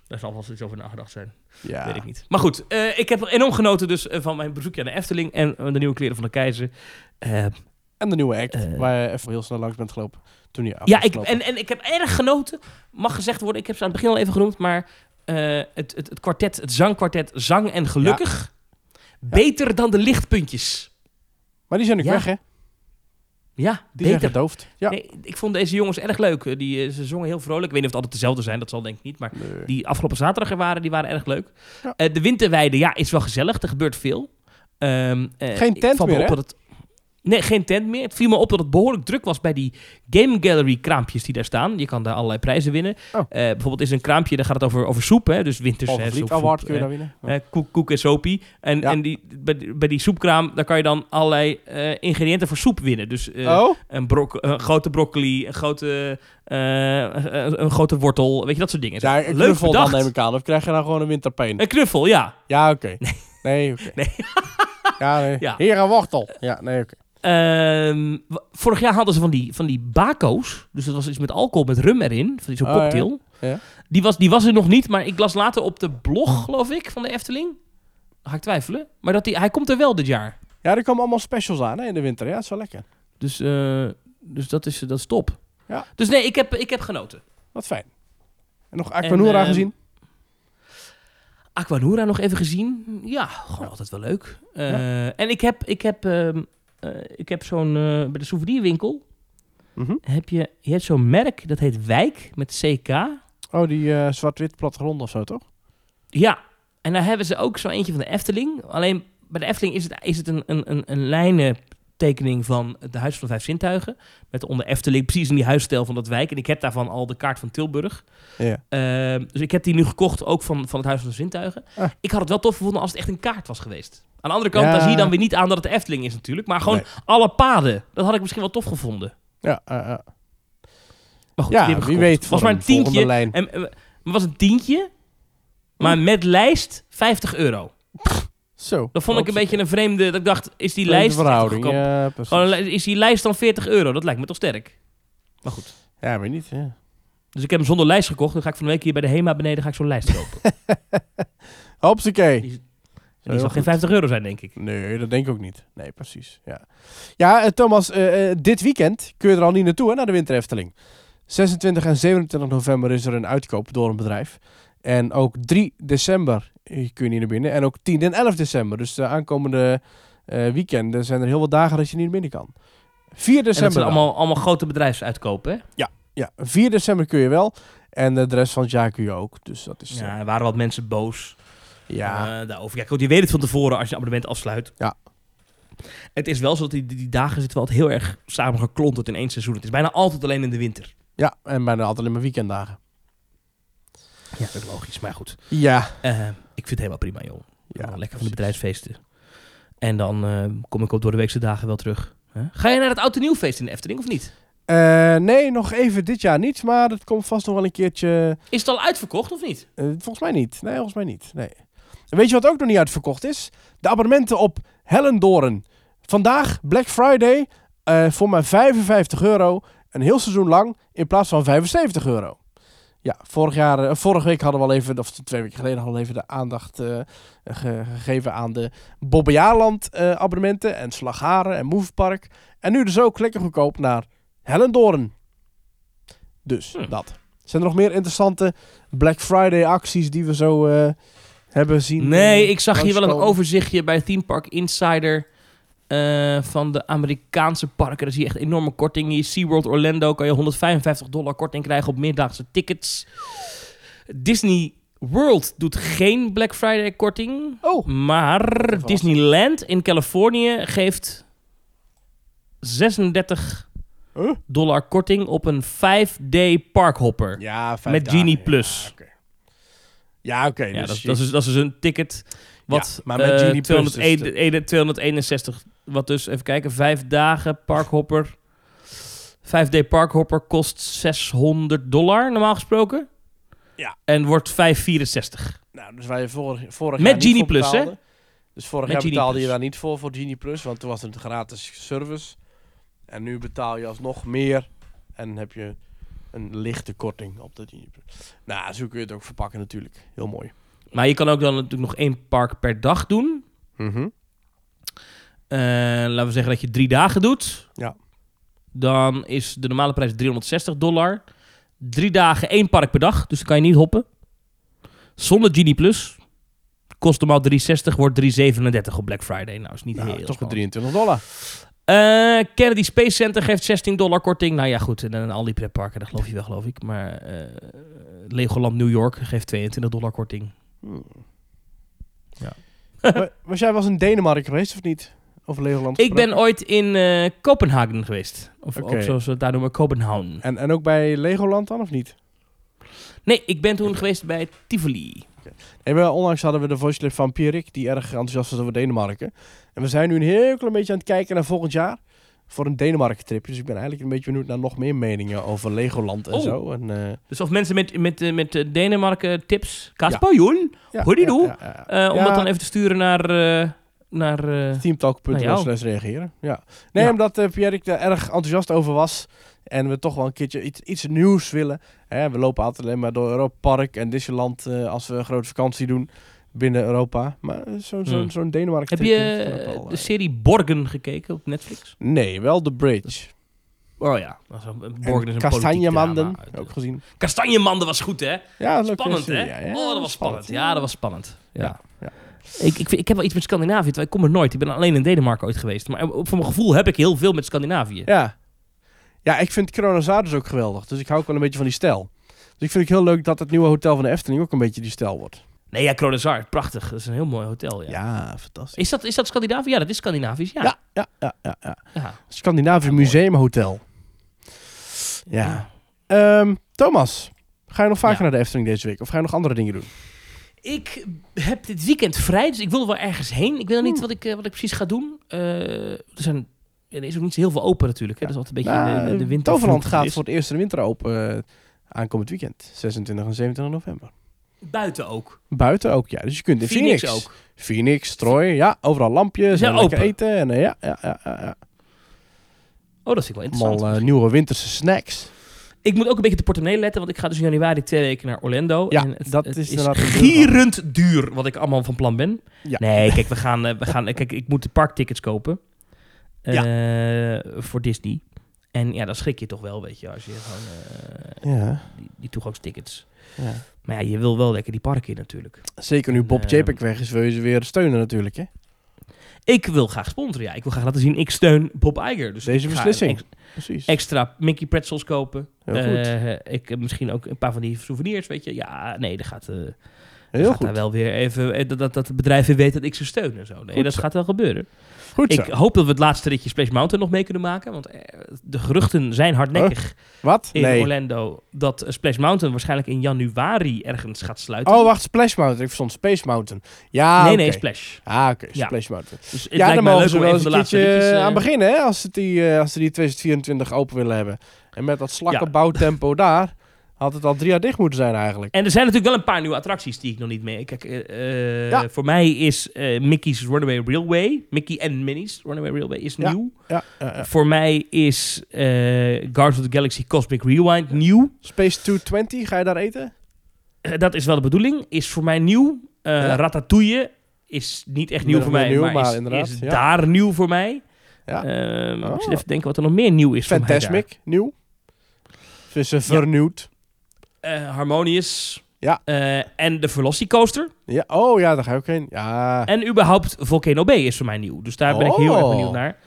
daar zal vast iets over nagedacht zijn. Ja. Weet ik niet. Maar goed, eh, ik heb enorm genoten dus eh, van mijn bezoekje aan de Efteling en eh, de nieuwe kleren van de keizer. En de nieuwe act, waar je even heel snel langs bent gelopen. Toen je ja, ik, en, en ik heb erg genoten, mag gezegd worden. Ik heb ze aan het begin al even genoemd, maar eh, het, het, het kwartet, het zangkwartet Zang en Gelukkig, beter dan de lichtpuntjes. Maar die zijn ook Ja. weg, hè? Ja, Die zijn beter. gedoofd. Ja. Nee, ik vond deze jongens erg leuk. Eh, Die, eh, ze zongen heel vrolijk. Ik weet niet of het altijd dezelfde zijn, dat zal denk ik niet. Maar Nee. die afgelopen zaterdag er waren, die waren erg leuk. Ja. De winterweide, ja, is wel gezellig. Er gebeurt veel. Ehm, eh, Geen tent meer, op hè? dat het- Nee, geen tent meer. Het viel me op dat het behoorlijk druk was bij die Game Gallery kraampjes die daar staan. Je kan daar allerlei prijzen winnen. Oh. Eh, bijvoorbeeld is een kraampje, daar gaat het over, over soep, hè? dus winters. Hè, soep, Award soep, kun je eh, daar winnen. eh, koek, koek en sopie. En, Ja. en die, bij, die- bij die soepkraam, daar kan je dan allerlei eh, ingrediënten voor soep winnen. Dus eh, oh? een, brok een grote broccoli, een grote, eh, een, grote wortel, weet je, dat soort dingen. Een Leuk knuffel dan neem ik aan. Of krijg je dan gewoon een winterpeen? Een knuffel, ja. Ja, oké. Nee, oké. Nee. Ja, nee. Ja. Hier een wortel. Ja, nee, oké. W- vorig jaar hadden ze van die, van die bako's. Dus dat was iets met alcohol, met rum erin. Van zo'n Oh, cocktail. Ja. Die, was, die was er nog niet, maar ik las later op de blog, geloof ik, van de Efteling. Dan ga ik twijfelen. Maar dat die, hij komt er wel dit jaar. Ja, er komen allemaal specials aan hè, in de winter. Ja, dat is wel lekker. Dus, eh, dus dat, is, dat is top. Ja. Dus nee, ik heb, ik heb genoten. Wat fijn. En nog Aquanura ehm, gezien? Aquanura nog even gezien. Ja, gewoon altijd wel leuk. Eh, En ik heb, ik heb, ehm, eh, ik heb zo'n... eh, bij de souvenirwinkel Mhm. heb je, je hebt zo'n merk, dat heet Wijk, met CK. Oh, die eh, zwart-wit plattegrond of zo, toch? Ja, en daar hebben ze ook zo eentje van de Efteling. Alleen bij de Efteling is het, is het een, een, een, een lijnentekening van de Huis van de Vijf Zintuigen. Met onder Efteling, precies in die huisstijl van dat wijk. En ik heb daarvan al de kaart van Tilburg. Ja. Ehm, dus ik heb die nu gekocht, ook van, van het Huis van de Zintuigen. Ah. Ik had het wel tof gevonden als het echt een kaart was geweest. Aan de andere kant, Ja. daar zie je dan weer niet aan dat het de Efteling is natuurlijk. Maar gewoon Nee. alle paden. Dat had ik misschien wel tof gevonden. Ja, eh, eh. Maar goed, ja wie weet. was maar een tientje. Lijn. En, en, maar was een tientje, maar met lijst 50 euro. Zo. Dat vond ik een beetje een vreemde. Dat ik dacht, is die Vreemde lijst. verhouding. Ja. Gewoon is die lijst dan 40 euro? Dat lijkt me toch sterk. Maar goed. Ja, maar niet. Ja. Dus ik heb hem zonder lijst gekocht. Dan ga ik van de week hier bij de HEMA beneden ga ik zo'n lijst kopen. <laughs> Hopsakee. Die- Die zal geen goed. 50 euro zijn, denk ik. Nee, dat denk ik ook niet. Nee, precies. Ja, ja eh, Thomas, eh, eh, dit weekend kun je er al niet naartoe hè, naar de Winter Efteling. 26 en 27 november is er een uitkoop door een bedrijf. En ook 3 december eh, kun je niet naar binnen. En ook 10 en 11 december. Dus de aankomende eh, weekenden zijn er heel wat dagen dat je niet naar binnen kan. 4 En dat december. zijn allemaal, allemaal grote bedrijfsuitkopen, hè? Ja, 4 december kun je wel. En eh, de rest van het jaar kun je ook. Dus dat is. Ja, Ja. er waren wat mensen boos. ja. eh, daarover. Ja, goed, je weet het van tevoren als je een abonnement afsluit. Ja. Het is wel zo dat die, die, die dagen zitten wel heel erg samengeklonterd in één seizoen. Het is bijna altijd alleen in de winter. ja, en bijna altijd alleen maar weekenddagen. Ja, dat is logisch. Maar goed, Ja. eh, ik vind het helemaal prima, joh. ja lekker van de bedrijfsfeesten. En dan eh, kom ik op door de weekse dagen wel terug. Ga je naar het oud en nieuwfeest in de Efteling of niet? Eh, nee, nog even dit jaar niet, maar dat komt vast nog wel een keertje. Is het al uitverkocht of niet? volgens mij niet. Nee, volgens mij niet. Nee. En weet je wat ook nog niet uitverkocht is? De abonnementen op Hellendoorn. Vandaag, Black Friday, voor maar 55 euro. Een heel seizoen lang in plaats van 75 euro. Ja, vorig jaar, eh, vorige week hadden we al even, of twee weken geleden hadden we al even de aandacht eh, ge- gegeven aan de Bobbejaarland eh abonnementen en Slagharen en Movepark. En nu dus ook lekker goedkoop naar Hellendoorn. Dus, Hm. dat. Zijn er nog meer interessante Black Friday acties die we zo hebben zien? Nee, ik zag hier wel een overzichtje bij Theme Park Insider eh, van de Amerikaanse parken. Daar zie je echt enorme kortingen. Hier SeaWorld Orlando kan je 155 dollar korting krijgen op meerdaagse tickets. Disney World doet geen Black Friday korting. Oh, Maar. Disneyland in Californië geeft 36 Huh? dollar korting op een 5-day parkhopper. ja, Met Genie ja, Plus. Ja, oké. Ja, dus dat, je- dat, is, dat is een ticket. Wat Ja, maar met eh, Genie Plus, dus 201 de- ene- 261. Wat dus, even kijken, vijf dagen parkhopper. Vijf day parkhopper kost 600 dollar normaal gesproken. Ja. En wordt 564. Nou, dus je vorig, vorig Met jaar Genie Plus, hè? Dus vorig Met jaar Genie betaalde je daar niet voor, voor Genie Plus, want toen was het een gratis service. En nu betaal je alsnog meer en heb je een lichte korting op de Genie Plus. Nou, zo kun je het ook verpakken natuurlijk. Heel mooi. Maar je kan ook dan natuurlijk nog één park per dag doen. Mhm. Eh, laten we zeggen dat je drie dagen doet. Ja. Dan is de normale prijs 360 dollar. Drie dagen, één park per dag. Dus dan kan je niet hoppen. Zonder Genie Plus. Kost normaal 360, wordt 337 op Black Friday. Nou, is niet Nou, heel toch met spannend. 23 dollar. Eh, Kennedy Space Center geeft 16 dollar korting. Nou ja, goed. En dan al die pretparken, dat geloof je wel, geloof ik. Maar eh, Legoland New York geeft 22 dollar korting. Hmm. Ja. <laughs> Wa- Was jij wel eens in Denemarken geweest of niet? Of Legoland Ik ben ooit in eh, Kopenhagen geweest. Of Oké. ook zoals we het daar noemen, Kopenhagen. En, en ook bij Legoland dan of niet? Nee, ik ben toen geweest bij Tivoli. Maar onlangs hadden we de voice van Pierik, die erg enthousiast was over Denemarken. En we zijn nu een heel klein beetje aan het kijken naar volgend jaar. Voor een Denemarken tripje. Dus ik ben eigenlijk een beetje benieuwd naar nog meer meningen over Legoland en Oh. zo. En, eh, Dus of mensen met, met, eh, met eh, Denemarken tips, Kasper ja, Hoe die ja, doe? om dat dan even te sturen naar... eh naar Teamtalk.nl reageren. Ja. Nee, omdat uh, Pierik daar erg enthousiast over was. En we toch wel een keertje iets, iets nieuws willen. Hè, we lopen altijd alleen maar door Europa Park en Disneyland als we een grote vakantie doen binnen Europa. Maar zo'n zo'n Hmm. Denemarken heb je eh, de eh, serie Borgen gekeken op Netflix? Nee, wel The Bridge. Oh ja. Borgen is een Kastanjemanden, ook gezien. Kastanjemanden was goed, hè? Ja, Spannend, hè? ja, ja, oh, dat was spannend. Ja, dat was spannend. Ja. Ik, ik, ik heb wel iets met Scandinavië, ik kom er nooit. Ik ben alleen in Denemarken ooit geweest. Maar eh, voor mijn gevoel heb ik heel veel met Scandinavië. Ja. Ja, ik vind Kronosardus ook geweldig. Dus ik hou ook wel een beetje van die stijl. Dus ik vind het heel leuk dat het nieuwe hotel van de Efteling ook een beetje die stijl wordt. Nee, ja, Kronosar, prachtig. Dat is een heel mooi hotel, ja. Ja, fantastisch. Is, dat, is dat Scandinavië? Ja, dat is Scandinavisch, ja. Ja, ja, ja, ja. ja. Ja. Scandinavisch. Museumhotel. Ja. Ehm, Thomas, ga je nog vaker naar de Efteling deze week? Of ga je nog andere dingen doen? Ik heb dit weekend vrij, dus ik wil wel ergens heen. Ik weet nog niet Hmm. wat ik, eh, wat ik precies ga doen. Eh, er, zijn, er is ook niet heel veel open natuurlijk. Hè. Dat is altijd een beetje Nou, de, de winter. Toverland gaat voor het eerst de winter open eh, aankomend weekend. 26 en 27 november. Buiten ook. Buiten ook, ja. Dus je kunt in Phoenix. Phoenix ook. Phoenix, Troy, ja. Overal lampjes en lekker open. eten. En, eh, ja, ja, ja, ja. Oh, dat vind ik wel interessant. Allemaal eh, nieuwe winterse snacks. Ik moet ook een beetje de portemonnee letten, want ik ga dus in januari twee weken naar Orlando. Ja, en het, dat het is is gierend duur wat ik allemaal van plan ben. Ja. Nee, kijk, we gaan, eh, we gaan, kijk, ik moet de parktickets kopen voor Disney. En ja, dan schrik je toch wel, weet je, als je gewoon Ja, die, die toegangstickets. ja. Maar ja, je wil wel lekker die park in natuurlijk. Zeker nu Bob En, Chapek weg is, wil je ze weer steunen natuurlijk, hè? Ik wil graag sponsoren, ja. Ik wil graag laten zien, ik steun Bob Iger. Dus Deze beslissing. Precies. extra Mickey pretzels kopen. Heel goed. Eh, ik heb misschien ook een paar van die souvenirs, weet je. Ja, nee, dat gaat... eh, Heel gaat goed. daar wel weer even, eh, dat, dat, dat het bedrijf weer weet dat ik ze steun en zo. Nee, Goed dat gaat wel gebeuren. Goed zo. Ik hoop dat we het laatste ritje Splash Mountain nog mee kunnen maken. Want eh, de geruchten zijn hardnekkig Wat? in Nee. Orlando dat eh, Splash Mountain waarschijnlijk in januari ergens gaat sluiten. Oh, wacht. Splash Mountain. Ik verstond Space Mountain. Ja, nee, nee, Splash. Ah, oké. Ja. Splash Mountain. Dus het Ja, lijkt mij mogen ze wel een eens een keertje eh, eh, aan beginnen, hè? Als, het die, eh, als ze die 2024 open willen hebben. En met dat slakkenbouwtempo daar, had het al drie jaar dicht moeten zijn eigenlijk. En er zijn natuurlijk wel een paar nieuwe attracties die ik nog niet mee... Kijk, eh, eh, Ja. voor mij is eh, Mickey's Runaway Railway... Mickey en Minnie's Runaway Railway is nieuw. Ja. Voor mij is Guardians of the Galaxy Cosmic Rewind nieuw. Space 220, ga je daar eten? Dat is wel de bedoeling. Is voor mij nieuw. Ratatouille is niet echt nieuw voor mij, nieuw, maar, maar is, inderdaad, is daar nieuw voor mij. Ja. Oh. Ik zit even te denken wat er nog meer nieuw is voor mij daar. Fantasmic, nieuw. Dus vernieuwd. Eh, Harmonious. Ja. Eh, en de Velocicoaster. Ja. Oh ja, daar ga je ook heen. Ja. En überhaupt Volcano Bay is voor mij nieuw. Dus daar ben ik heel erg Oh. benieuwd naar.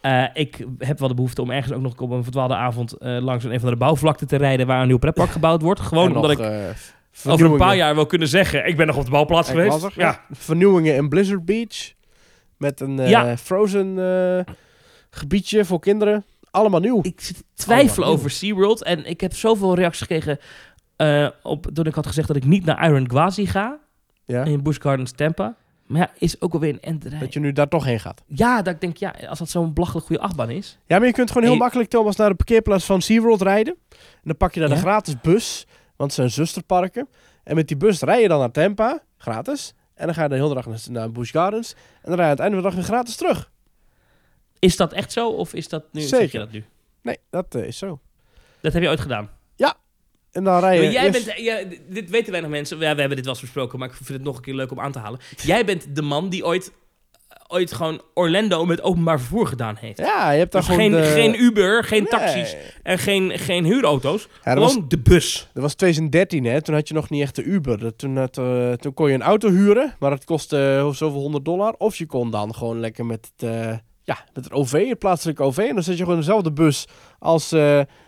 Eh, ik heb wel de behoefte om ergens ook nog op een verdwaalde avond langs een van de bouwvlakte te rijden waar een nieuw pretpark <laughs> gebouwd wordt. Gewoon omdat ik over een paar jaar wil kunnen zeggen, ik ben nog op de bouwplaats geweest. Ja. Vernieuwingen in Blizzard Beach. Met een Ja. frozen gebiedje voor kinderen. Allemaal nieuw. Ik Allemaal over SeaWorld. En ik heb zoveel reacties gekregen eh, op, toen ik had gezegd dat ik niet naar Iron Gwazi ga. Ja. In Busch Gardens Tampa. Maar ja, is ook alweer een enderij. Dat je nu daar toch heen gaat. Ja, dat ik denk, ja, als dat zo'n belachelijk goede achtbaan is. Ja, maar je kunt gewoon heel Hey. makkelijk, Thomas, naar de parkeerplaats van SeaWorld rijden. En dan pak je daar Ja? de gratis bus, want het zijn zusterparken. En met die bus rij je dan naar Tampa, gratis. En dan ga je de hele dag naar, naar Busch Gardens. En dan rij je aan het einde van de dag weer gratis terug. Is dat echt zo? Of is dat nu? Zeker. Zeg je dat nu? Nee, dat eh, is zo. Dat heb je ooit gedaan. En dan rij je... Maar jij eerst- bent, ja, dit weten weinig mensen. Ja, we hebben dit wel eens besproken, maar ik vind het nog een keer leuk om aan te halen. Jij bent de man die ooit, ooit gewoon Orlando met openbaar vervoer gedaan heeft. Ja, je hebt daar Dus gewoon geen, de- geen Uber, geen Nee. taxis en geen, geen huurauto's. Ja, dat, was, gewoon de bus. dat was 2013, hè. Toen had je nog niet echt de Uber. Dat- Toen, had, eh, toen kon je een auto huren, maar dat kostte uh, zoveel honderd dollar. Of je kon dan gewoon lekker met het, eh, ja, met het OV, het plaatselijke OV. En dan zit je gewoon in dezelfde bus als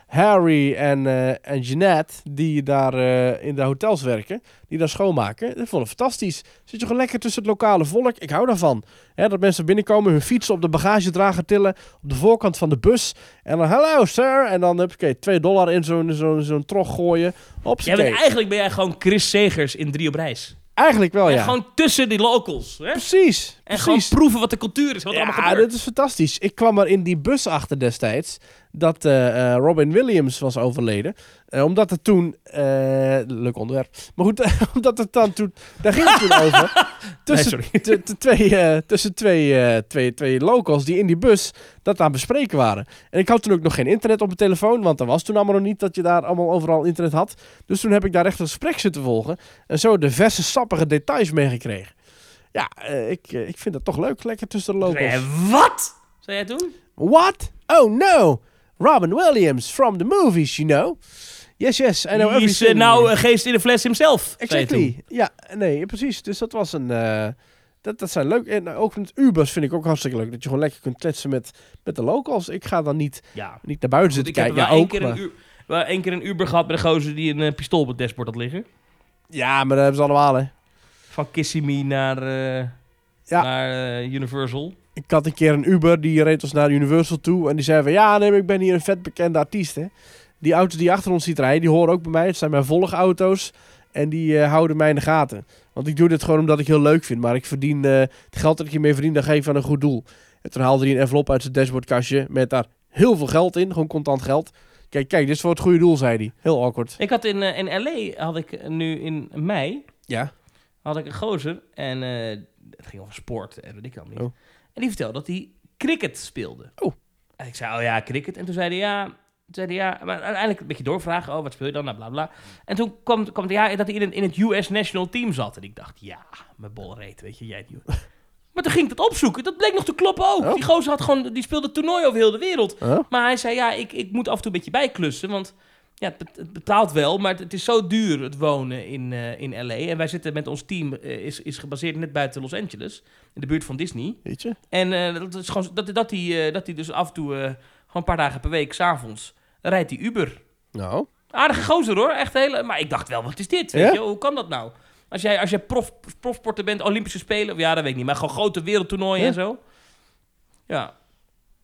Harry en, eh, en Jeanette, die daar eh, in de hotels werken, die daar schoonmaken. Dat vond ik fantastisch. Zit je gewoon lekker tussen het lokale volk. Ik hou daarvan. Hè, dat mensen binnenkomen, hun fietsen op de bagagedrager tillen, op de voorkant van de bus. En dan, hello sir. En dan, oké, 2 dollar in zo'n zo'n zo'n trog gooien. Hopsakee. bent, eigenlijk ben jij gewoon Chris Segers in drie op reis. Eigenlijk wel, En ja. gewoon tussen die locals. Hè? Precies. En gewoon proeven wat de cultuur is, wat Ja, allemaal gebeurt. dat is fantastisch. Ik kwam er in die bus achter destijds dat eh, eh, Robin Williams was overleden. Eh, omdat het toen... leuk onderwerp. Maar goed, <laughs> omdat het dan toen... Daar ging het toen <laughs> over. Tussen, twee, tussen twee, twee, twee locals die in die bus dat aan bespreken waren. En ik had toen ook nog geen internet op mijn telefoon. Want er was toen allemaal nog niet dat je daar allemaal overal internet had. Dus toen heb ik daar echt een gesprek zitten volgen. En zo de verse sappige details meegekregen. Ja, ik, ik vind dat toch leuk. Lekker tussen de locals. Wat? Zou jij het doen? What? Oh no! Robin Williams from the movies, you know. Yes, yes, I know is everything. eh, nou een geest in de fles himself. exactly. Ja, nee, precies. Dus dat was een... eh, dat, dat zijn leuk. En ook met Ubers vind ik ook hartstikke leuk. Dat je gewoon lekker kunt kletsen met, met de locals. Ik ga dan niet, Ja. niet naar buiten zitten kijken. Ja, één ook. keer, Maar, een uur, wel één keer een Uber gehad met een gozer die een eh, pistool op het dashboard had liggen. ja, maar dat hebben ze allemaal, hè. Van Kissimmee naar, eh, Ja. naar eh, Universal. Ik had een keer een Uber, die reed ons naar Universal toe. En die zei van, ja, nee, ik ben hier een vet bekende artiest, hè. Die auto's die achter ons ziet rijden, die horen ook bij mij. Het zijn mijn volgauto's. En die eh, houden mij in de gaten. Want ik doe dit gewoon omdat ik heel leuk vind. Maar ik verdien eh, het geld dat ik hiermee verdien, dat geef ik aan een goed doel. En toen haalde hij een envelop uit zijn dashboardkastje met daar heel veel geld in. Gewoon contant geld. Kijk, kijk, dit is voor het goede doel, zei hij. Heel awkward. Ik had in, eh, in LA, had ik nu in mei, Ja. had ik een gozer. En het ging over sport en weet ik dan niet. Oh. En die vertelde dat hij cricket speelde. Oh. En ik zei, oh ja, cricket. En toen zei hij, ja... Toen zei hij, ja, maar uiteindelijk een beetje doorvragen. Oh, wat speel je dan? Nou, bla, bla. En toen kwam, kwam het, ja, dat hij in, het- in het US National Team zat. En ik dacht, ja, mijn bolle reet, weet je, jij niet. <laughs> Maar toen ging ik dat opzoeken. Dat bleek nog te kloppen ook. Oh. Die gozer had gewoon, die speelde toernooi over heel de wereld. Huh? Maar hij zei, ja, ik, ik moet af en toe een beetje bijklussen. Want ja, het, bet- het betaalt wel, maar het, is zo duur het wonen in, eh, in L.A. En wij zitten met ons team, eh, is, is gebaseerd net buiten Los Angeles. In de buurt van Disney. Weet je? En eh, dat is gewoon dat, dat hij eh, dat hij dus af en toe, gewoon een paar dagen per week, s'avonds, rijdt hij Uber. Nou. Aardige gozer hoor, echt hele. Maar ik dacht wel, wat is dit? Weet Ja? je, hoe kan dat nou? Als jij, als jij prof, profsporter bent, Olympische Spelen, ja, dat weet ik niet. Maar gewoon grote wereldtoernooien Ja. en zo. Ja,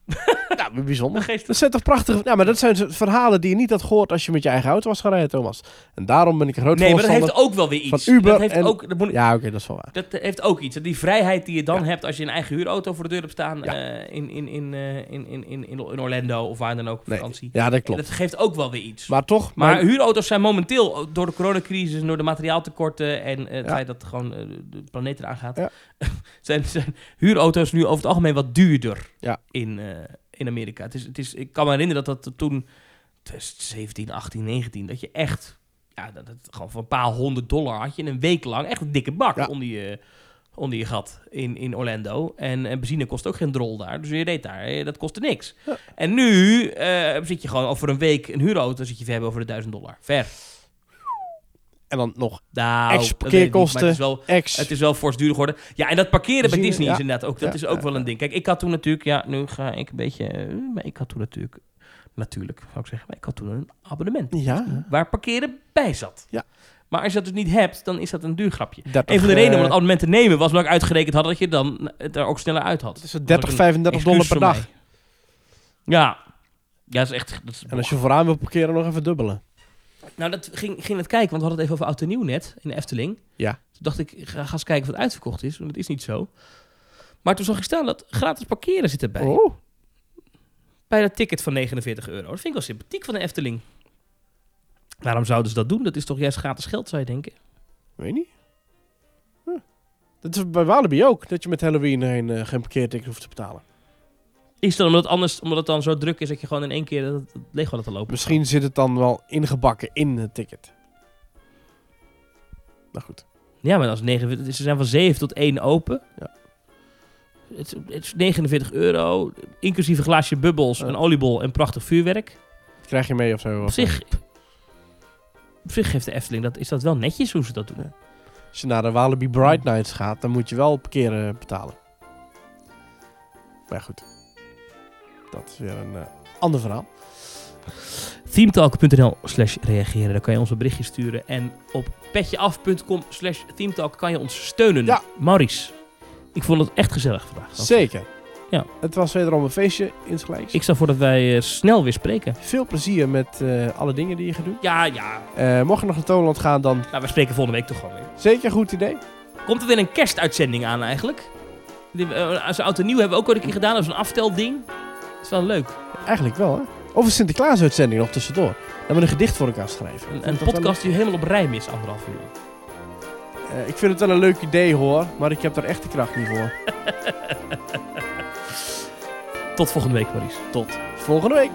<laughs> Ja, bijzonder. geest. Dat zijn toch prachtige... Ja, maar dat zijn verhalen die je niet had gehoord als je met je eigen auto was gaan rijden, Thomas. En daarom ben ik een groot Nee, maar dat voorstander... heeft ook wel weer iets. van Uber dat heeft en- ook, dat moet, Ja, oké, dat is wel waar. Dat heeft ook iets. Die vrijheid die je dan Ja. hebt als je een eigen huurauto voor de deur hebt staan Ja. eh, in, in, in, eh, in, in, in, in, in Orlando of waar dan ook op Nee. vakantie. Ja, dat klopt. Dat geeft ook wel weer iets. Maar toch... Maar mijn- huurauto's zijn momenteel ook door de coronacrisis en door de materiaaltekorten en eh, het Ja. feit dat gewoon eh, de planeet eraan gaat, Ja. <laughs> zijn, zijn huurauto's nu over het algemeen wat duurder Ja. in, eh, in Amerika. Het is, het is, ik kan me herinneren dat dat toen 2017, 18, 19, dat je echt, ja, dat het gewoon voor een paar honderd dollar had je een week lang echt een dikke bak Ja. onder je onder je gat in, in Orlando. En, en benzine kost ook geen drol daar. Dus je reed daar. eh, Dat kostte niks. Ja. En nu eh, zit je gewoon over een week een huurauto. zit je ver over de 1000 dollar. Ver. En dan nog Nou, niet, parkeerkosten. Het is wel, ex. het is wel fors duurder geworden. Ja, en dat parkeren bij Disney ja. is inderdaad ook. Dat Ja, is ook ja, wel een ding. Kijk, ik had toen natuurlijk... Ja, nu ga ik een beetje... eh, maar ik had toen natuurlijk... Natuurlijk, zou ik zeggen. Maar ik had toen een abonnement. Ja. Waar parkeren bij zat. Ja. Maar als je dat dus niet hebt, dan is dat een duur grapje. 30, Een van de redenen om eh, het abonnement te nemen was omdat ik uitgerekend had dat je dan het er ook sneller uit had. Dat 30, was een 35 dollar per dag. mij. Ja. Ja, dat is echt... Dat is En als je vooraan wil parkeren, nog even dubbelen. Nou, dat ging, ging het kijken, want we hadden het even over oud en nieuw net in de Efteling. Ja. Toen dacht ik, ga, ga eens kijken of het uitverkocht is, want dat is niet zo. Maar toen zag ik staan dat gratis parkeren zit erbij. Oh. Bij dat ticket van 49 euro. Dat vind ik wel sympathiek van de Efteling. Waarom zouden ze dat doen? Dat is toch juist gratis geld, zou je denken? Weet niet. Huh. Dat is bij Walibi ook. Dat je met Halloween geen, eh, geen parkeerticket hoeft te betalen. Is dat omdat het, anders, omdat het dan zo druk is dat je gewoon in één keer dat het leeg gaat laten lopen? Misschien zit het dan wel ingebakken in het ticket. Nou goed. Ja, maar als 49, ze zijn van 7 tot 1 open. Ja. Het, is- het is 49 euro, inclusief een glaasje bubbels, Ja. een oliebol en prachtig vuurwerk. Dat krijg je mee of zo. Op zich, op zich geeft de Efteling, dat, is dat wel netjes hoe ze dat doen. Ja. Als je naar de Walibi Bright Nights gaat, dan moet je wel parkeren betalen. Maar goed. Dat is weer een eh, ander verhaal. Themetalk.nl slash reageren, daar kan je ons een berichtje sturen. En op petjeaf.com slash themetalk kan je ons steunen. Ja. Maurice, ik vond het echt gezellig vandaag. Zeker. Ja. Het was wederom een feestje insgelijks. Ik stel voor dat wij eh, snel weer spreken. Veel plezier met eh, alle dingen die je gaat doen. Ja, ja. Eh, mocht je nog naar Toonland gaan, dan Nou, we spreken volgende week toch gewoon weer. zeker een goed idee. Komt er weer een kerstuitzending aan eigenlijk? Als oud en nieuw hebben we ook al een keer gedaan. Dat is een aftelding. Is wel leuk. Eigenlijk wel, hè? Of een Sinterklaas-uitzending nog tussendoor. Dan we een gedicht voor elkaar schrijven. Een, een podcast die helemaal op rijm is, anderhalf uur. eh, ik vind het wel een leuk idee, hoor. Maar ik heb er echt de kracht niet voor. <laughs> Tot volgende week, Maurice. Tot volgende week.